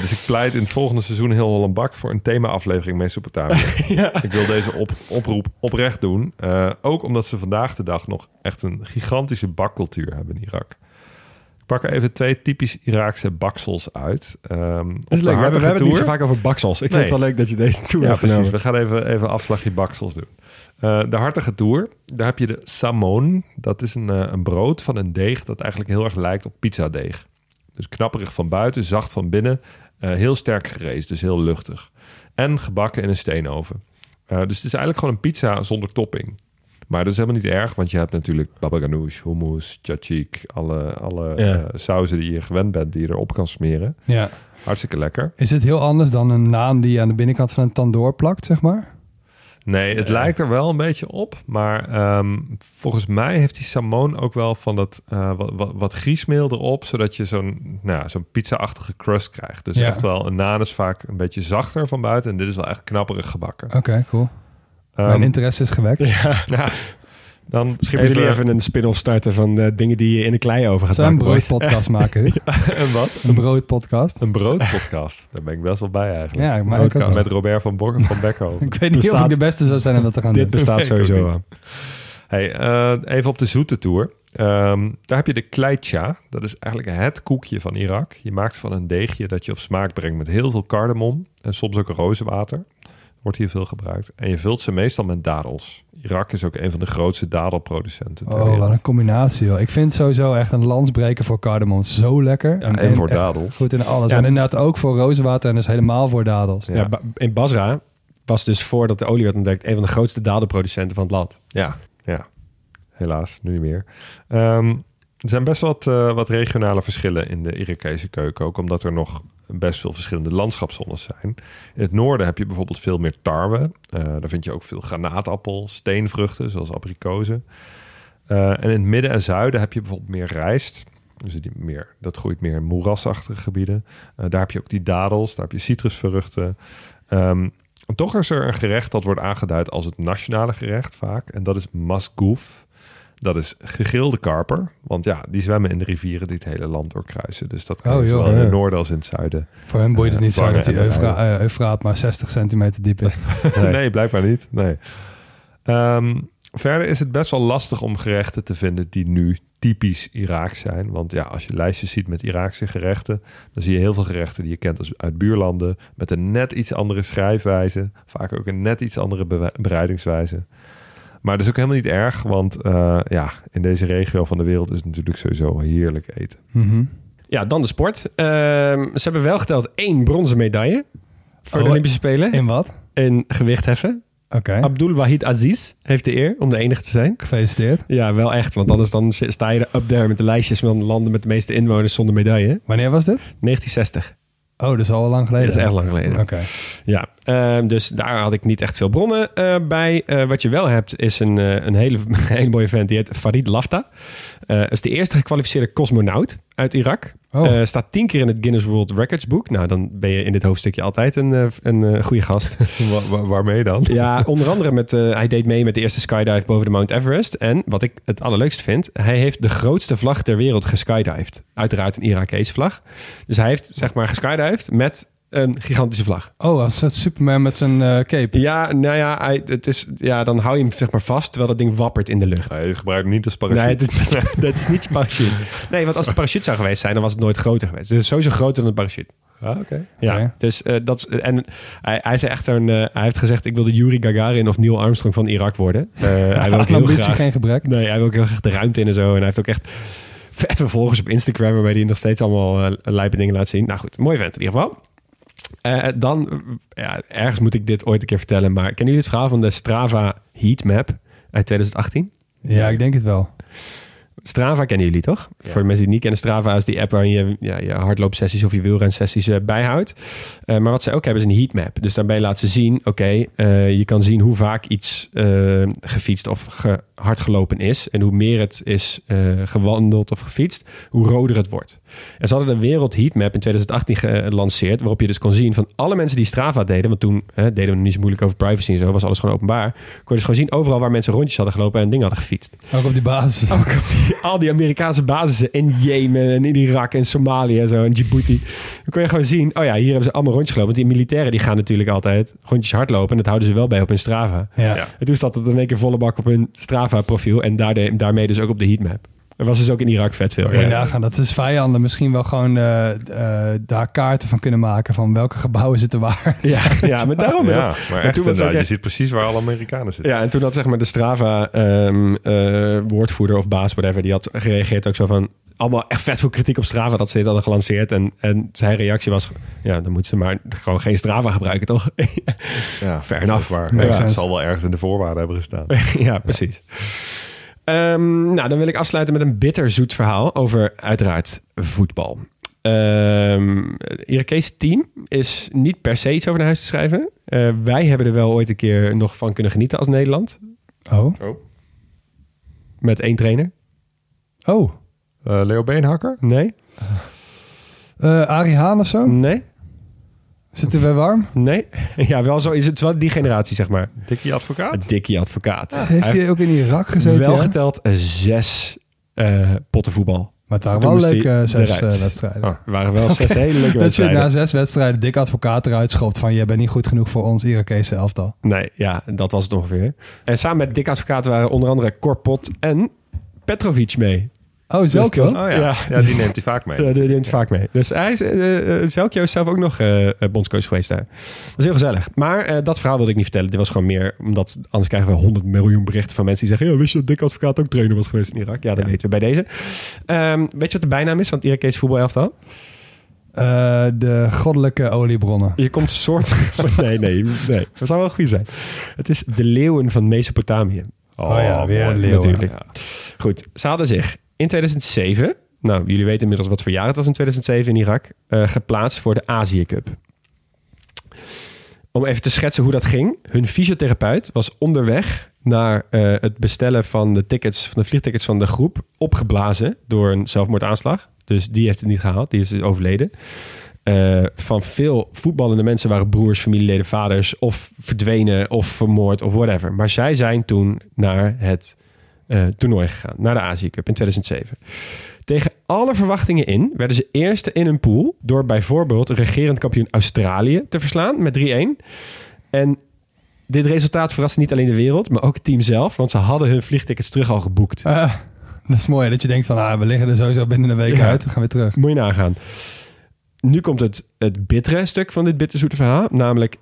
Dus ik pleit in het volgende seizoen heel Holland Bakt voor een thema-aflevering Mesopotamië. Ik wil deze op, oproep oprecht doen. Ook omdat ze vandaag de dag nog echt een gigantische bakcultuur hebben in Irak. Ik pak er even twee typisch Iraakse baksels uit. Dat op is leuk. We, hebben het niet zo vaak over baksels. Ik Nee. vind het wel leuk dat je deze tour ja, hebt precies. genomen. We gaan even, even afslagje baksels doen. Eh, de hartige tour. Daar heb je de samon. Dat is een, eh, een brood van een deeg dat eigenlijk heel erg lijkt op pizzadeeg. Dus knapperig van buiten, zacht van binnen. eh, heel sterk gereesd, dus heel luchtig. En gebakken in een steenoven. Dus het is eigenlijk gewoon een pizza zonder topping. Maar dat is helemaal niet erg, want je hebt natuurlijk baba ganoush, hummus, tzatziki, alle, alle Ja. eh, sauzen die je gewend bent, die je erop kan smeren. ja. Hartstikke lekker. Is het heel anders dan een naam die je aan de binnenkant van een tandoor plakt, zeg maar? Nee, het lijkt er wel een beetje op. Maar ehm, volgens mij heeft die Samon ook wel van dat eh, wat, wat, wat griesmeel erop. Zodat je zo'n nou, ja, zo'n pizza-achtige crust krijgt. Dus Ja. echt wel, een naan is vaak een beetje zachter van buiten. En dit is wel echt knapperig gebakken. Oké, cool. Ehm, Mijn interesse is gewekt. ja, dan Misschien moeten jullie even een spin-off starten van eh, dingen die je in de kleioven gaat Zou een broodpodcast maken? Een wat? Een broodpodcast? Een broodpodcast. Daar ben ik best wel bij eigenlijk. Ja, maar ook. Met Robert van, Bok van Beckhoven. ik weet niet of Bestaat- ik de beste zou zijn om dat te gaan Dit doen. bestaat ik ook sowieso wel. Hey, eh, even op de zoete tour. Ehm, daar heb je de kleitja. Dat is eigenlijk het koekje van Irak. Je maakt van een deegje dat je op smaak brengt met heel veel cardamom en soms ook rozenwater. Wordt hier veel gebruikt. En je vult ze meestal met dadels. Irak is ook een van de grootste dadelproducenten. ter Oh, wat een combinatie, joh. Ik vind sowieso echt een landsbreker voor cardamom. Zo lekker. Ja, en voor echt dadels. Goed in alles. Ja. En inderdaad ook voor rozenwater en dus helemaal voor dadels. Ja. In Basra was dus voordat de olie werd ontdekt... een van de grootste dadelproducenten van het land. Ja, ja. Helaas, nu niet meer. Ehm, er zijn best wat, eh, wat regionale verschillen in de Irakese keuken. Ook omdat er nog best veel verschillende landschapszones zijn. In het noorden heb je bijvoorbeeld veel meer tarwe. Eh, daar vind je ook veel granaatappel, steenvruchten zoals abrikozen. Eh, en in het midden en zuiden heb je bijvoorbeeld meer rijst. Dus die meer, dat groeit meer in moerasachtige gebieden. Eh, daar heb je ook die dadels, daar heb je citrusvruchten. Ehm, Toch is er een gerecht dat wordt aangeduid als het nationale gerecht vaak. En dat is masgouf. Dat is gegrilde karper. Want ja, die zwemmen in de rivieren die het hele land doorkruisen. Dus dat kan Oh, zowel in het noorden als in het zuiden. Voor hem boeit het Ja, niet zo dat die Eufra- eh, Eufraat maar 60 centimeter diep is. Nee, blijkbaar niet. Nee. Ehm, verder is het best wel lastig om gerechten te vinden die nu typisch Iraaks zijn. Want ja, als je lijstjes ziet met Iraakse gerechten, dan zie je heel veel gerechten die je kent als uit buurlanden. Met een net iets andere schrijfwijze. Vaak ook een net iets andere be- bereidingswijze. Maar dat is ook helemaal niet erg, want eh, ja, in deze regio van de wereld is het natuurlijk sowieso heerlijk eten. Mhm. Ja, dan de sport. Ehm, ze hebben wel geteld één bronzen medaille voor de Oh, Olympische Spelen In wat? in gewichtheffen. Oké, Abdul Wahid Aziz heeft de eer om de enige te zijn. gefeliciteerd. Ja, wel echt. Want anders dan sta je er up there met de lijstjes van landen met de meeste inwoners zonder medaille. Wanneer was dit? 1960. Oh, dat is al lang Dat geleden. is echt lang geleden. Oké. Ja, ehm, dus daar had ik niet echt veel bronnen eh, bij. Eh, wat je wel hebt is een, eh, een hele, hele mooie vent. Die heet Farid Lafta. Eh is de eerste gekwalificeerde cosmonaut uit Irak. Oh. Eh, staat tien keer in het Guinness World Records boek. Nou, dan ben je in dit hoofdstukje altijd een, eh, een goede gast. Wa- wa- waarmee dan? Ja, onder andere met, hij deed mee met de eerste skydive boven de Mount Everest. En wat ik het allerleukst vind, hij heeft de grootste vlag ter wereld geskydived. Uiteraard een Irakese vlag. Dus hij heeft zeg maar geskydived met een gigantische vlag. Oh, als het Superman met zijn eh, cape. Ja, nou ja, hij, het is, ja, dan hou je hem zeg maar vast terwijl dat ding wappert in de lucht. Hij gebruikt hem niet als parachute. Nee, dat is, dat is niet je parachute. Nee, want als het parachute zou geweest zijn, dan was het nooit groter geweest. Dus het is sowieso groter dan een parachute. Ah, oké. Ja, dus eh, dat is, en hij, hij is echt zo'n, eh, hij heeft gezegd, ik wil de Yuri Gagarin of Neil Armstrong van Irak worden. Eh, hij wil ook heel graag, geen gebrek. nee, hij wil ook heel graag de ruimte in en zo. En hij heeft ook echt vet volgers op Instagram, waarbij hij nog steeds allemaal eh lijpe dingen laat zien. Nou goed, mooi vent in ieder geval. Eh, dan, ja, ergens moet ik dit ooit een keer vertellen, maar kennen jullie het verhaal van de Strava Heatmap uit 2018? Ja, ik denk het wel. Strava kennen jullie toch? Voor de mensen die het niet kennen, Strava is die app waarin je ja, je hardloopsessies of je wielrensessies eh, bijhoudt. Eh, maar wat ze ook hebben is een heatmap. Dus daarbij laat ze zien, oké, eh, je kan zien hoe vaak iets gefietst of ge hard gelopen is. En hoe meer het is gewandeld of gefietst, hoe roder het wordt. En ze hadden de Wereld Heatmap in 2018 gelanceerd, waarop je dus kon zien van alle mensen die Strava deden, want toen deden we nog niet zo moeilijk over privacy en zo, was alles gewoon openbaar. Kon je dus gewoon zien overal waar mensen rondjes hadden gelopen en dingen hadden gefietst. Ook op die basis. Ook op die, al die Amerikaanse basissen in Jemen en in Irak en Somalië en zo en Djibouti. Dan kon je gewoon zien, oh ja, hier hebben ze allemaal rondjes gelopen. Want die militairen die gaan natuurlijk altijd rondjes hardlopen. En dat houden ze wel bij op hun Strava. Ja. Ja. En toen staat het in één keer volle bak op hun Strava profiel. En daarmee dus ook op de heatmap. Er was dus ook in Irak vet veel. Ja. nagaan dat dus vijanden misschien wel gewoon eh, eh, daar kaarten van kunnen maken van welke gebouwen zitten waar. Ja, ja, maar daarom. Ja, dat- maar en echt toen was ook je ziet precies waar alle Amerikanen zitten. Ja, en toen had zeg maar de Strava ehm, eh, woordvoerder of baas, whatever, die had gereageerd ook zo van... Allemaal echt vet veel kritiek op Strava dat ze dit hadden gelanceerd. En, en zijn reactie was, ja, dan moeten ze maar gewoon geen Strava gebruiken, toch? Ja, enough. dat is waar. Ja, het zal wel ergens in de voorwaarden hebben gestaan. ja, precies. Ehm, nou, dan wil ik afsluiten met een bitterzoet verhaal over uiteraard voetbal. Ehm het Irakese team is niet per se iets over naar huis te schrijven. Eh, wij hebben er wel ooit een keer nog van kunnen genieten als Nederland. Oh. Met één trainer. Oh. Eh, Leo Beenhakker? Nee, Eh Arie Haan of zo? nee, Zitten we warm? nee. Ja, wel zo is het wel die generatie, zeg maar. Dikkie advocaat? Dikkie advocaat. Heeft Hij hij ook in Irak gezeten? wel ja? geteld eh, zes eh potten voetbal. Maar het waren Toen wel leuke eh, zes eruit. wedstrijden. Oh. Er waren wel zes hele leuke Dat je wedstrijden. na zes wedstrijden dik advocaat eruit schopt van je bent niet goed genoeg voor ons Irakese elftal. Nee, ja, dat was het ongeveer. En samen met Dick Advocaat waren onder andere Korpot en Petrovic mee. Oh? Dus dat- Oh ja. Ja. Ja. die neemt hij vaak mee. Ja, die neemt vaak mee. Dus hij is, eh eh, Zelkjo is zelf ook nog eh, eh, bondscoach geweest daar. Dat was heel gezellig. Maar eh, dat verhaal wilde ik niet vertellen. Dit was gewoon meer, omdat anders krijgen we 100 miljoen berichten van mensen die zeggen... Ja, wist je dat Dick Advocaat ook trainer was geweest in Irak? Ja, dat Ja. weten we bij deze. Ehm, weet je wat de bijnaam is van het Irakese voetbalelftal? Eh, de goddelijke oliebronnen. Je komt een soort... nee, nee, nee. Dat zou wel goed zijn. Het is de leeuwen van Mesopotamië. Oh ja, weer mooi. leeuwen. Natuurlijk. Goed, ze hadden zich in 2007, nou jullie weten inmiddels wat voor jaar het was in 2007 in Irak, eh, geplaatst voor de Azië Cup. Om even te schetsen hoe dat ging. Hun fysiotherapeut was onderweg naar eh, het bestellen van de tickets, van de vliegtickets van de groep, opgeblazen door een zelfmoordaanslag. Dus die heeft het niet gehaald, die is overleden. eh, van veel voetballende mensen waren broers, familieleden, vaders of verdwenen of vermoord of whatever. Maar zij zijn toen naar het eh, toernooi gegaan, naar de Azië Cup in 2007. Tegen alle verwachtingen in werden ze eerste in een pool door bijvoorbeeld regerend kampioen Australië te verslaan met 3-1. En dit resultaat verraste niet alleen de wereld, maar ook het team zelf, want ze hadden hun vliegtickets terug al geboekt. Eh, dat is mooi dat je denkt van, ah, we liggen er sowieso binnen een week Ja. uit. We gaan weer terug. Moet je nagaan. Nu komt het, het bittere stuk van dit bitterzoete verhaal. Namelijk,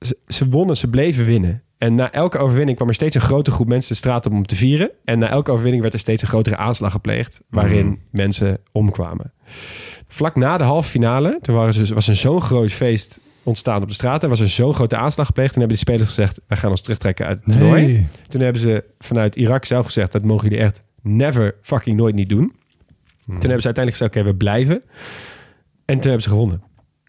ze, ze wonnen, ze bleven winnen. En na elke overwinning kwam er steeds een grote groep mensen de straat op om te vieren. En na elke overwinning werd er steeds een grotere aanslag gepleegd. Waarin Mhm. mensen omkwamen. Vlak na de halve finale, toen waren ze, was er zo'n groot feest ontstaan op de straat. En was er zo'n grote aanslag gepleegd. Toen hebben de spelers gezegd, wij gaan ons terugtrekken uit het toernooi. Nee. Toen hebben ze vanuit Irak zelf gezegd, dat mogen jullie echt never fucking nooit niet doen. Toen hebben ze uiteindelijk gezegd, oké, we blijven. En toen hebben ze gewonnen.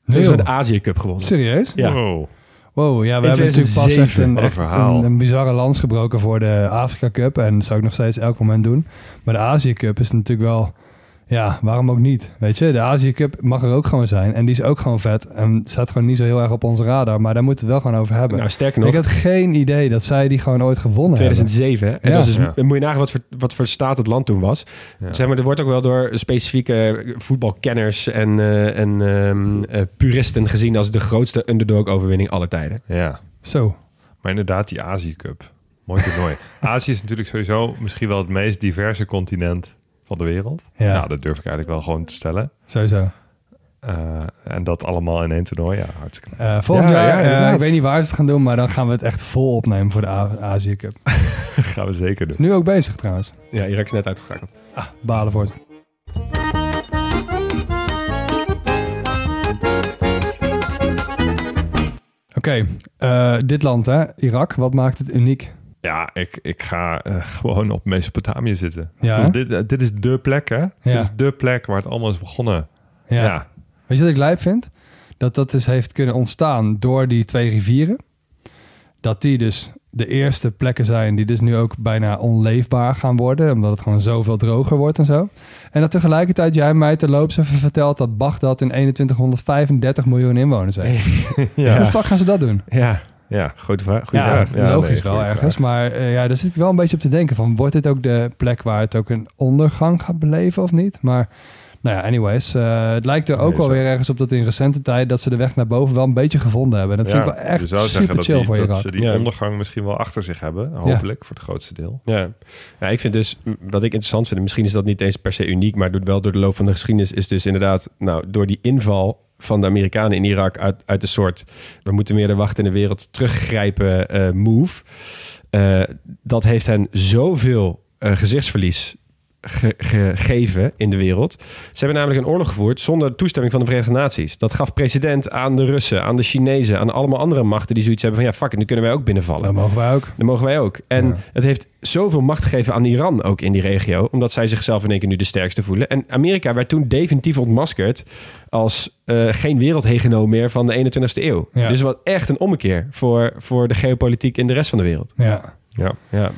Toen hebben ze de Azië Cup gewonnen. Serieus? Ja. Wow. Wow, ja, we hebben natuurlijk pas 2007, echt een bizarre lans gebroken voor de Afrika Cup. En dat zou ik nog steeds elk moment doen. Maar de Azië Cup is natuurlijk wel... Ja, waarom ook niet? Weet je, de Azië Cup mag er ook gewoon zijn. En die is ook gewoon vet. En staat gewoon niet zo heel erg op onze radar. Maar daar moeten we het wel gewoon over hebben. Nou, sterker nog, ik had geen idee dat zij die gewoon ooit gewonnen 2007. hè? En Ja. dat is dus, Ja. moet je nagaan wat voor, wat voor staat het land toen was. Ja. Zeg maar, er wordt ook wel door specifieke voetbalkenners en, eh, en ehm, eh, puristen gezien als de grootste underdog-overwinning aller tijden. Ja, hebben. Zo. maar inderdaad die Azië Cup. Mooi toernooi. Azië is natuurlijk sowieso misschien wel het meest diverse continent van de wereld. Ja. Ja, dat durf ik eigenlijk wel gewoon te stellen. Sowieso. Eh, en dat allemaal in één toernooi. Ja, hartstikke. Eh, volgend Ja, jaar, ja, eh, ik weet niet waar ze het gaan doen, maar dan gaan we het echt vol opnemen voor de A- Azië Cup. gaan we zeker doen. Is nu ook bezig trouwens. Ja, Irak is net uitgeschakeld. Ah, balen voor ze. Oké, eh, dit land hè, Irak, wat maakt het uniek? Ja, ik, ik ga eh, gewoon op Mesopotamië zitten. Ja, Dus dit, eh, dit is de plek, hè? Dit is de plek waar het allemaal is begonnen. ja. Ja. Weet je wat ik lijp vind? Dat dat dus heeft kunnen ontstaan door die twee rivieren. Dat die dus de eerste plekken zijn die dus nu ook bijna onleefbaar gaan worden. Omdat het gewoon zoveel droger wordt en zo. En dat tegelijkertijd jij mij terloops even vertelt dat Bagdad in 2135 miljoen inwoners heeft. Ja. Hoe fuck gaan ze dat doen? Ja, Ja. grote vraag. Goeie Ja, vraag. logisch nee, wel goede ergens. Maar eh, ja, daar zit ik wel een beetje op te denken van... wordt dit ook de plek waar het ook een ondergang gaat beleven of niet? Maar nou ja, anyways. eh, het lijkt er ook Nee, wel weer ergens op dat in recente tijd... dat ze de weg naar boven wel een beetje gevonden hebben. En dat vind ik wel je echt zou zeggen super dat chill die, voor dat Irak. ze die Ja. ondergang misschien wel achter zich hebben. Hopelijk, voor het grootste deel. Ja. ja, ik vind dus, wat ik interessant vind, en misschien is dat niet eens per se uniek, maar door, wel door de loop van de geschiedenis, is dus inderdaad, nou, door die inval van de Amerikanen in Irak uit, uit de soort, we moeten meer de wacht in de wereld teruggrijpen eh, move. eh, dat heeft hen zoveel eh, gezichtsverlies ge- gegeven in de wereld. Ze hebben namelijk een oorlog gevoerd zonder toestemming van de Verenigde Naties. Dat gaf president aan de Russen, aan de Chinezen, aan allemaal andere machten die zoiets hebben van ja, fuck it, nu kunnen wij ook binnenvallen. Dat mogen wij ook. Dat mogen wij ook. En Ja. het heeft zoveel macht gegeven aan Iran ook in die regio. Omdat zij zichzelf in één keer nu de sterkste voelen. En Amerika werd toen definitief ontmaskerd als eh, geen wereldhegemoon meer van de 21ste eeuw. Ja. Dus wat echt een ommekeer voor, voor de geopolitiek in de rest van de wereld. Ja. Ja. Ja,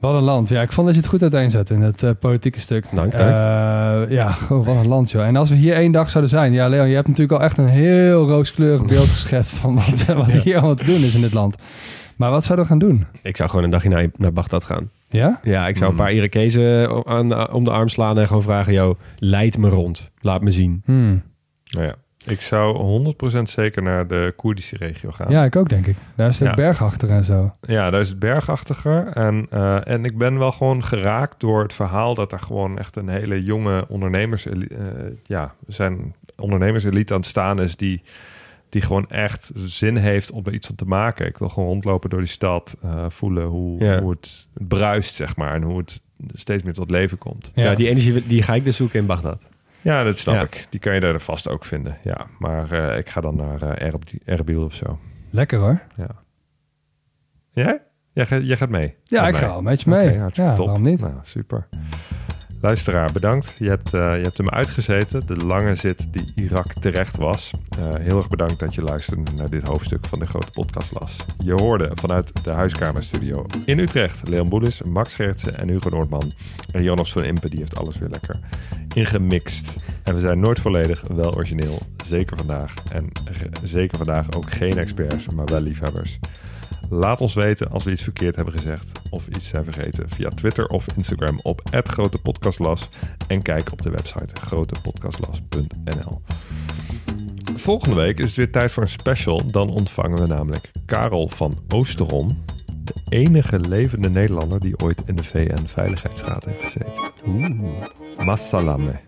Wat een land. Ja, ik vond dat je het goed uiteenzet in het eh, politieke stuk. Dank, Eh, dank. ja, gewoon wat een land, joh. En als we hier één dag zouden zijn... Ja, Leon, je hebt natuurlijk al echt een heel rooskleurig beeld geschetst... van wat, wat hier allemaal te doen is in dit land. Maar wat zouden we gaan doen? ik zou gewoon een dagje naar, naar Bagdad gaan. Ja? Ja, ik zou een Hmm. paar Irakezen aan, om de arm slaan en gewoon vragen... Yo, leid me rond. Laat me zien. Hmm. Nou ja. Ik zou 100% zeker naar de Koerdische regio gaan. Ja, ik ook, denk ik. Daar is het Ja. bergachtig en zo. Ja, daar is het bergachtiger. En, eh, en ik ben wel gewoon geraakt door het verhaal dat er gewoon echt een hele jonge ondernemers, eh, ja, zijn ondernemerselite aan het staan is die, die gewoon echt zin heeft om er iets van te maken. Ik wil gewoon rondlopen door die stad, eh, voelen hoe, Ja. hoe het bruist, zeg maar, en hoe het steeds meer tot leven komt. Ja, die energie die ga ik dus zoeken in Bagdad. Ja, dat snap Ja. ik. Die kan je daar vast ook vinden. Ja, maar eh, ik ga dan naar Erbil- Erbil of zo. Lekker, hoor. Jij? Jij, gaat- jij gaat mee? Ja, Met ik ga al een beetje mee. Ja, top. waarom niet? Nou, super. Luisteraar, bedankt. Je hebt, eh, je hebt hem uitgezeten. De lange zit die Irak terecht was. Eh, heel erg bedankt dat je luisterde naar dit hoofdstuk van de grote podcastlas. Je hoorde vanuit de huiskamerstudio in Utrecht Leon Boelis, Max Gertsen en Hugo Noordman. En Jonas van Impe die heeft alles weer lekker ingemixt. En we zijn nooit volledig wel origineel. Zeker vandaag. En zeker vandaag ook geen experts, maar wel liefhebbers. Laat ons weten als we iets verkeerd hebben gezegd of iets zijn vergeten via Twitter of Instagram op @grotepodcastlas en kijk op de website grotepodcastlas.nl. Volgende week is het weer tijd voor een special. Dan ontvangen we namelijk Karel van Oosterom, de enige levende Nederlander die ooit in de VN-veiligheidsraad heeft gezeten. Oeh, massalame.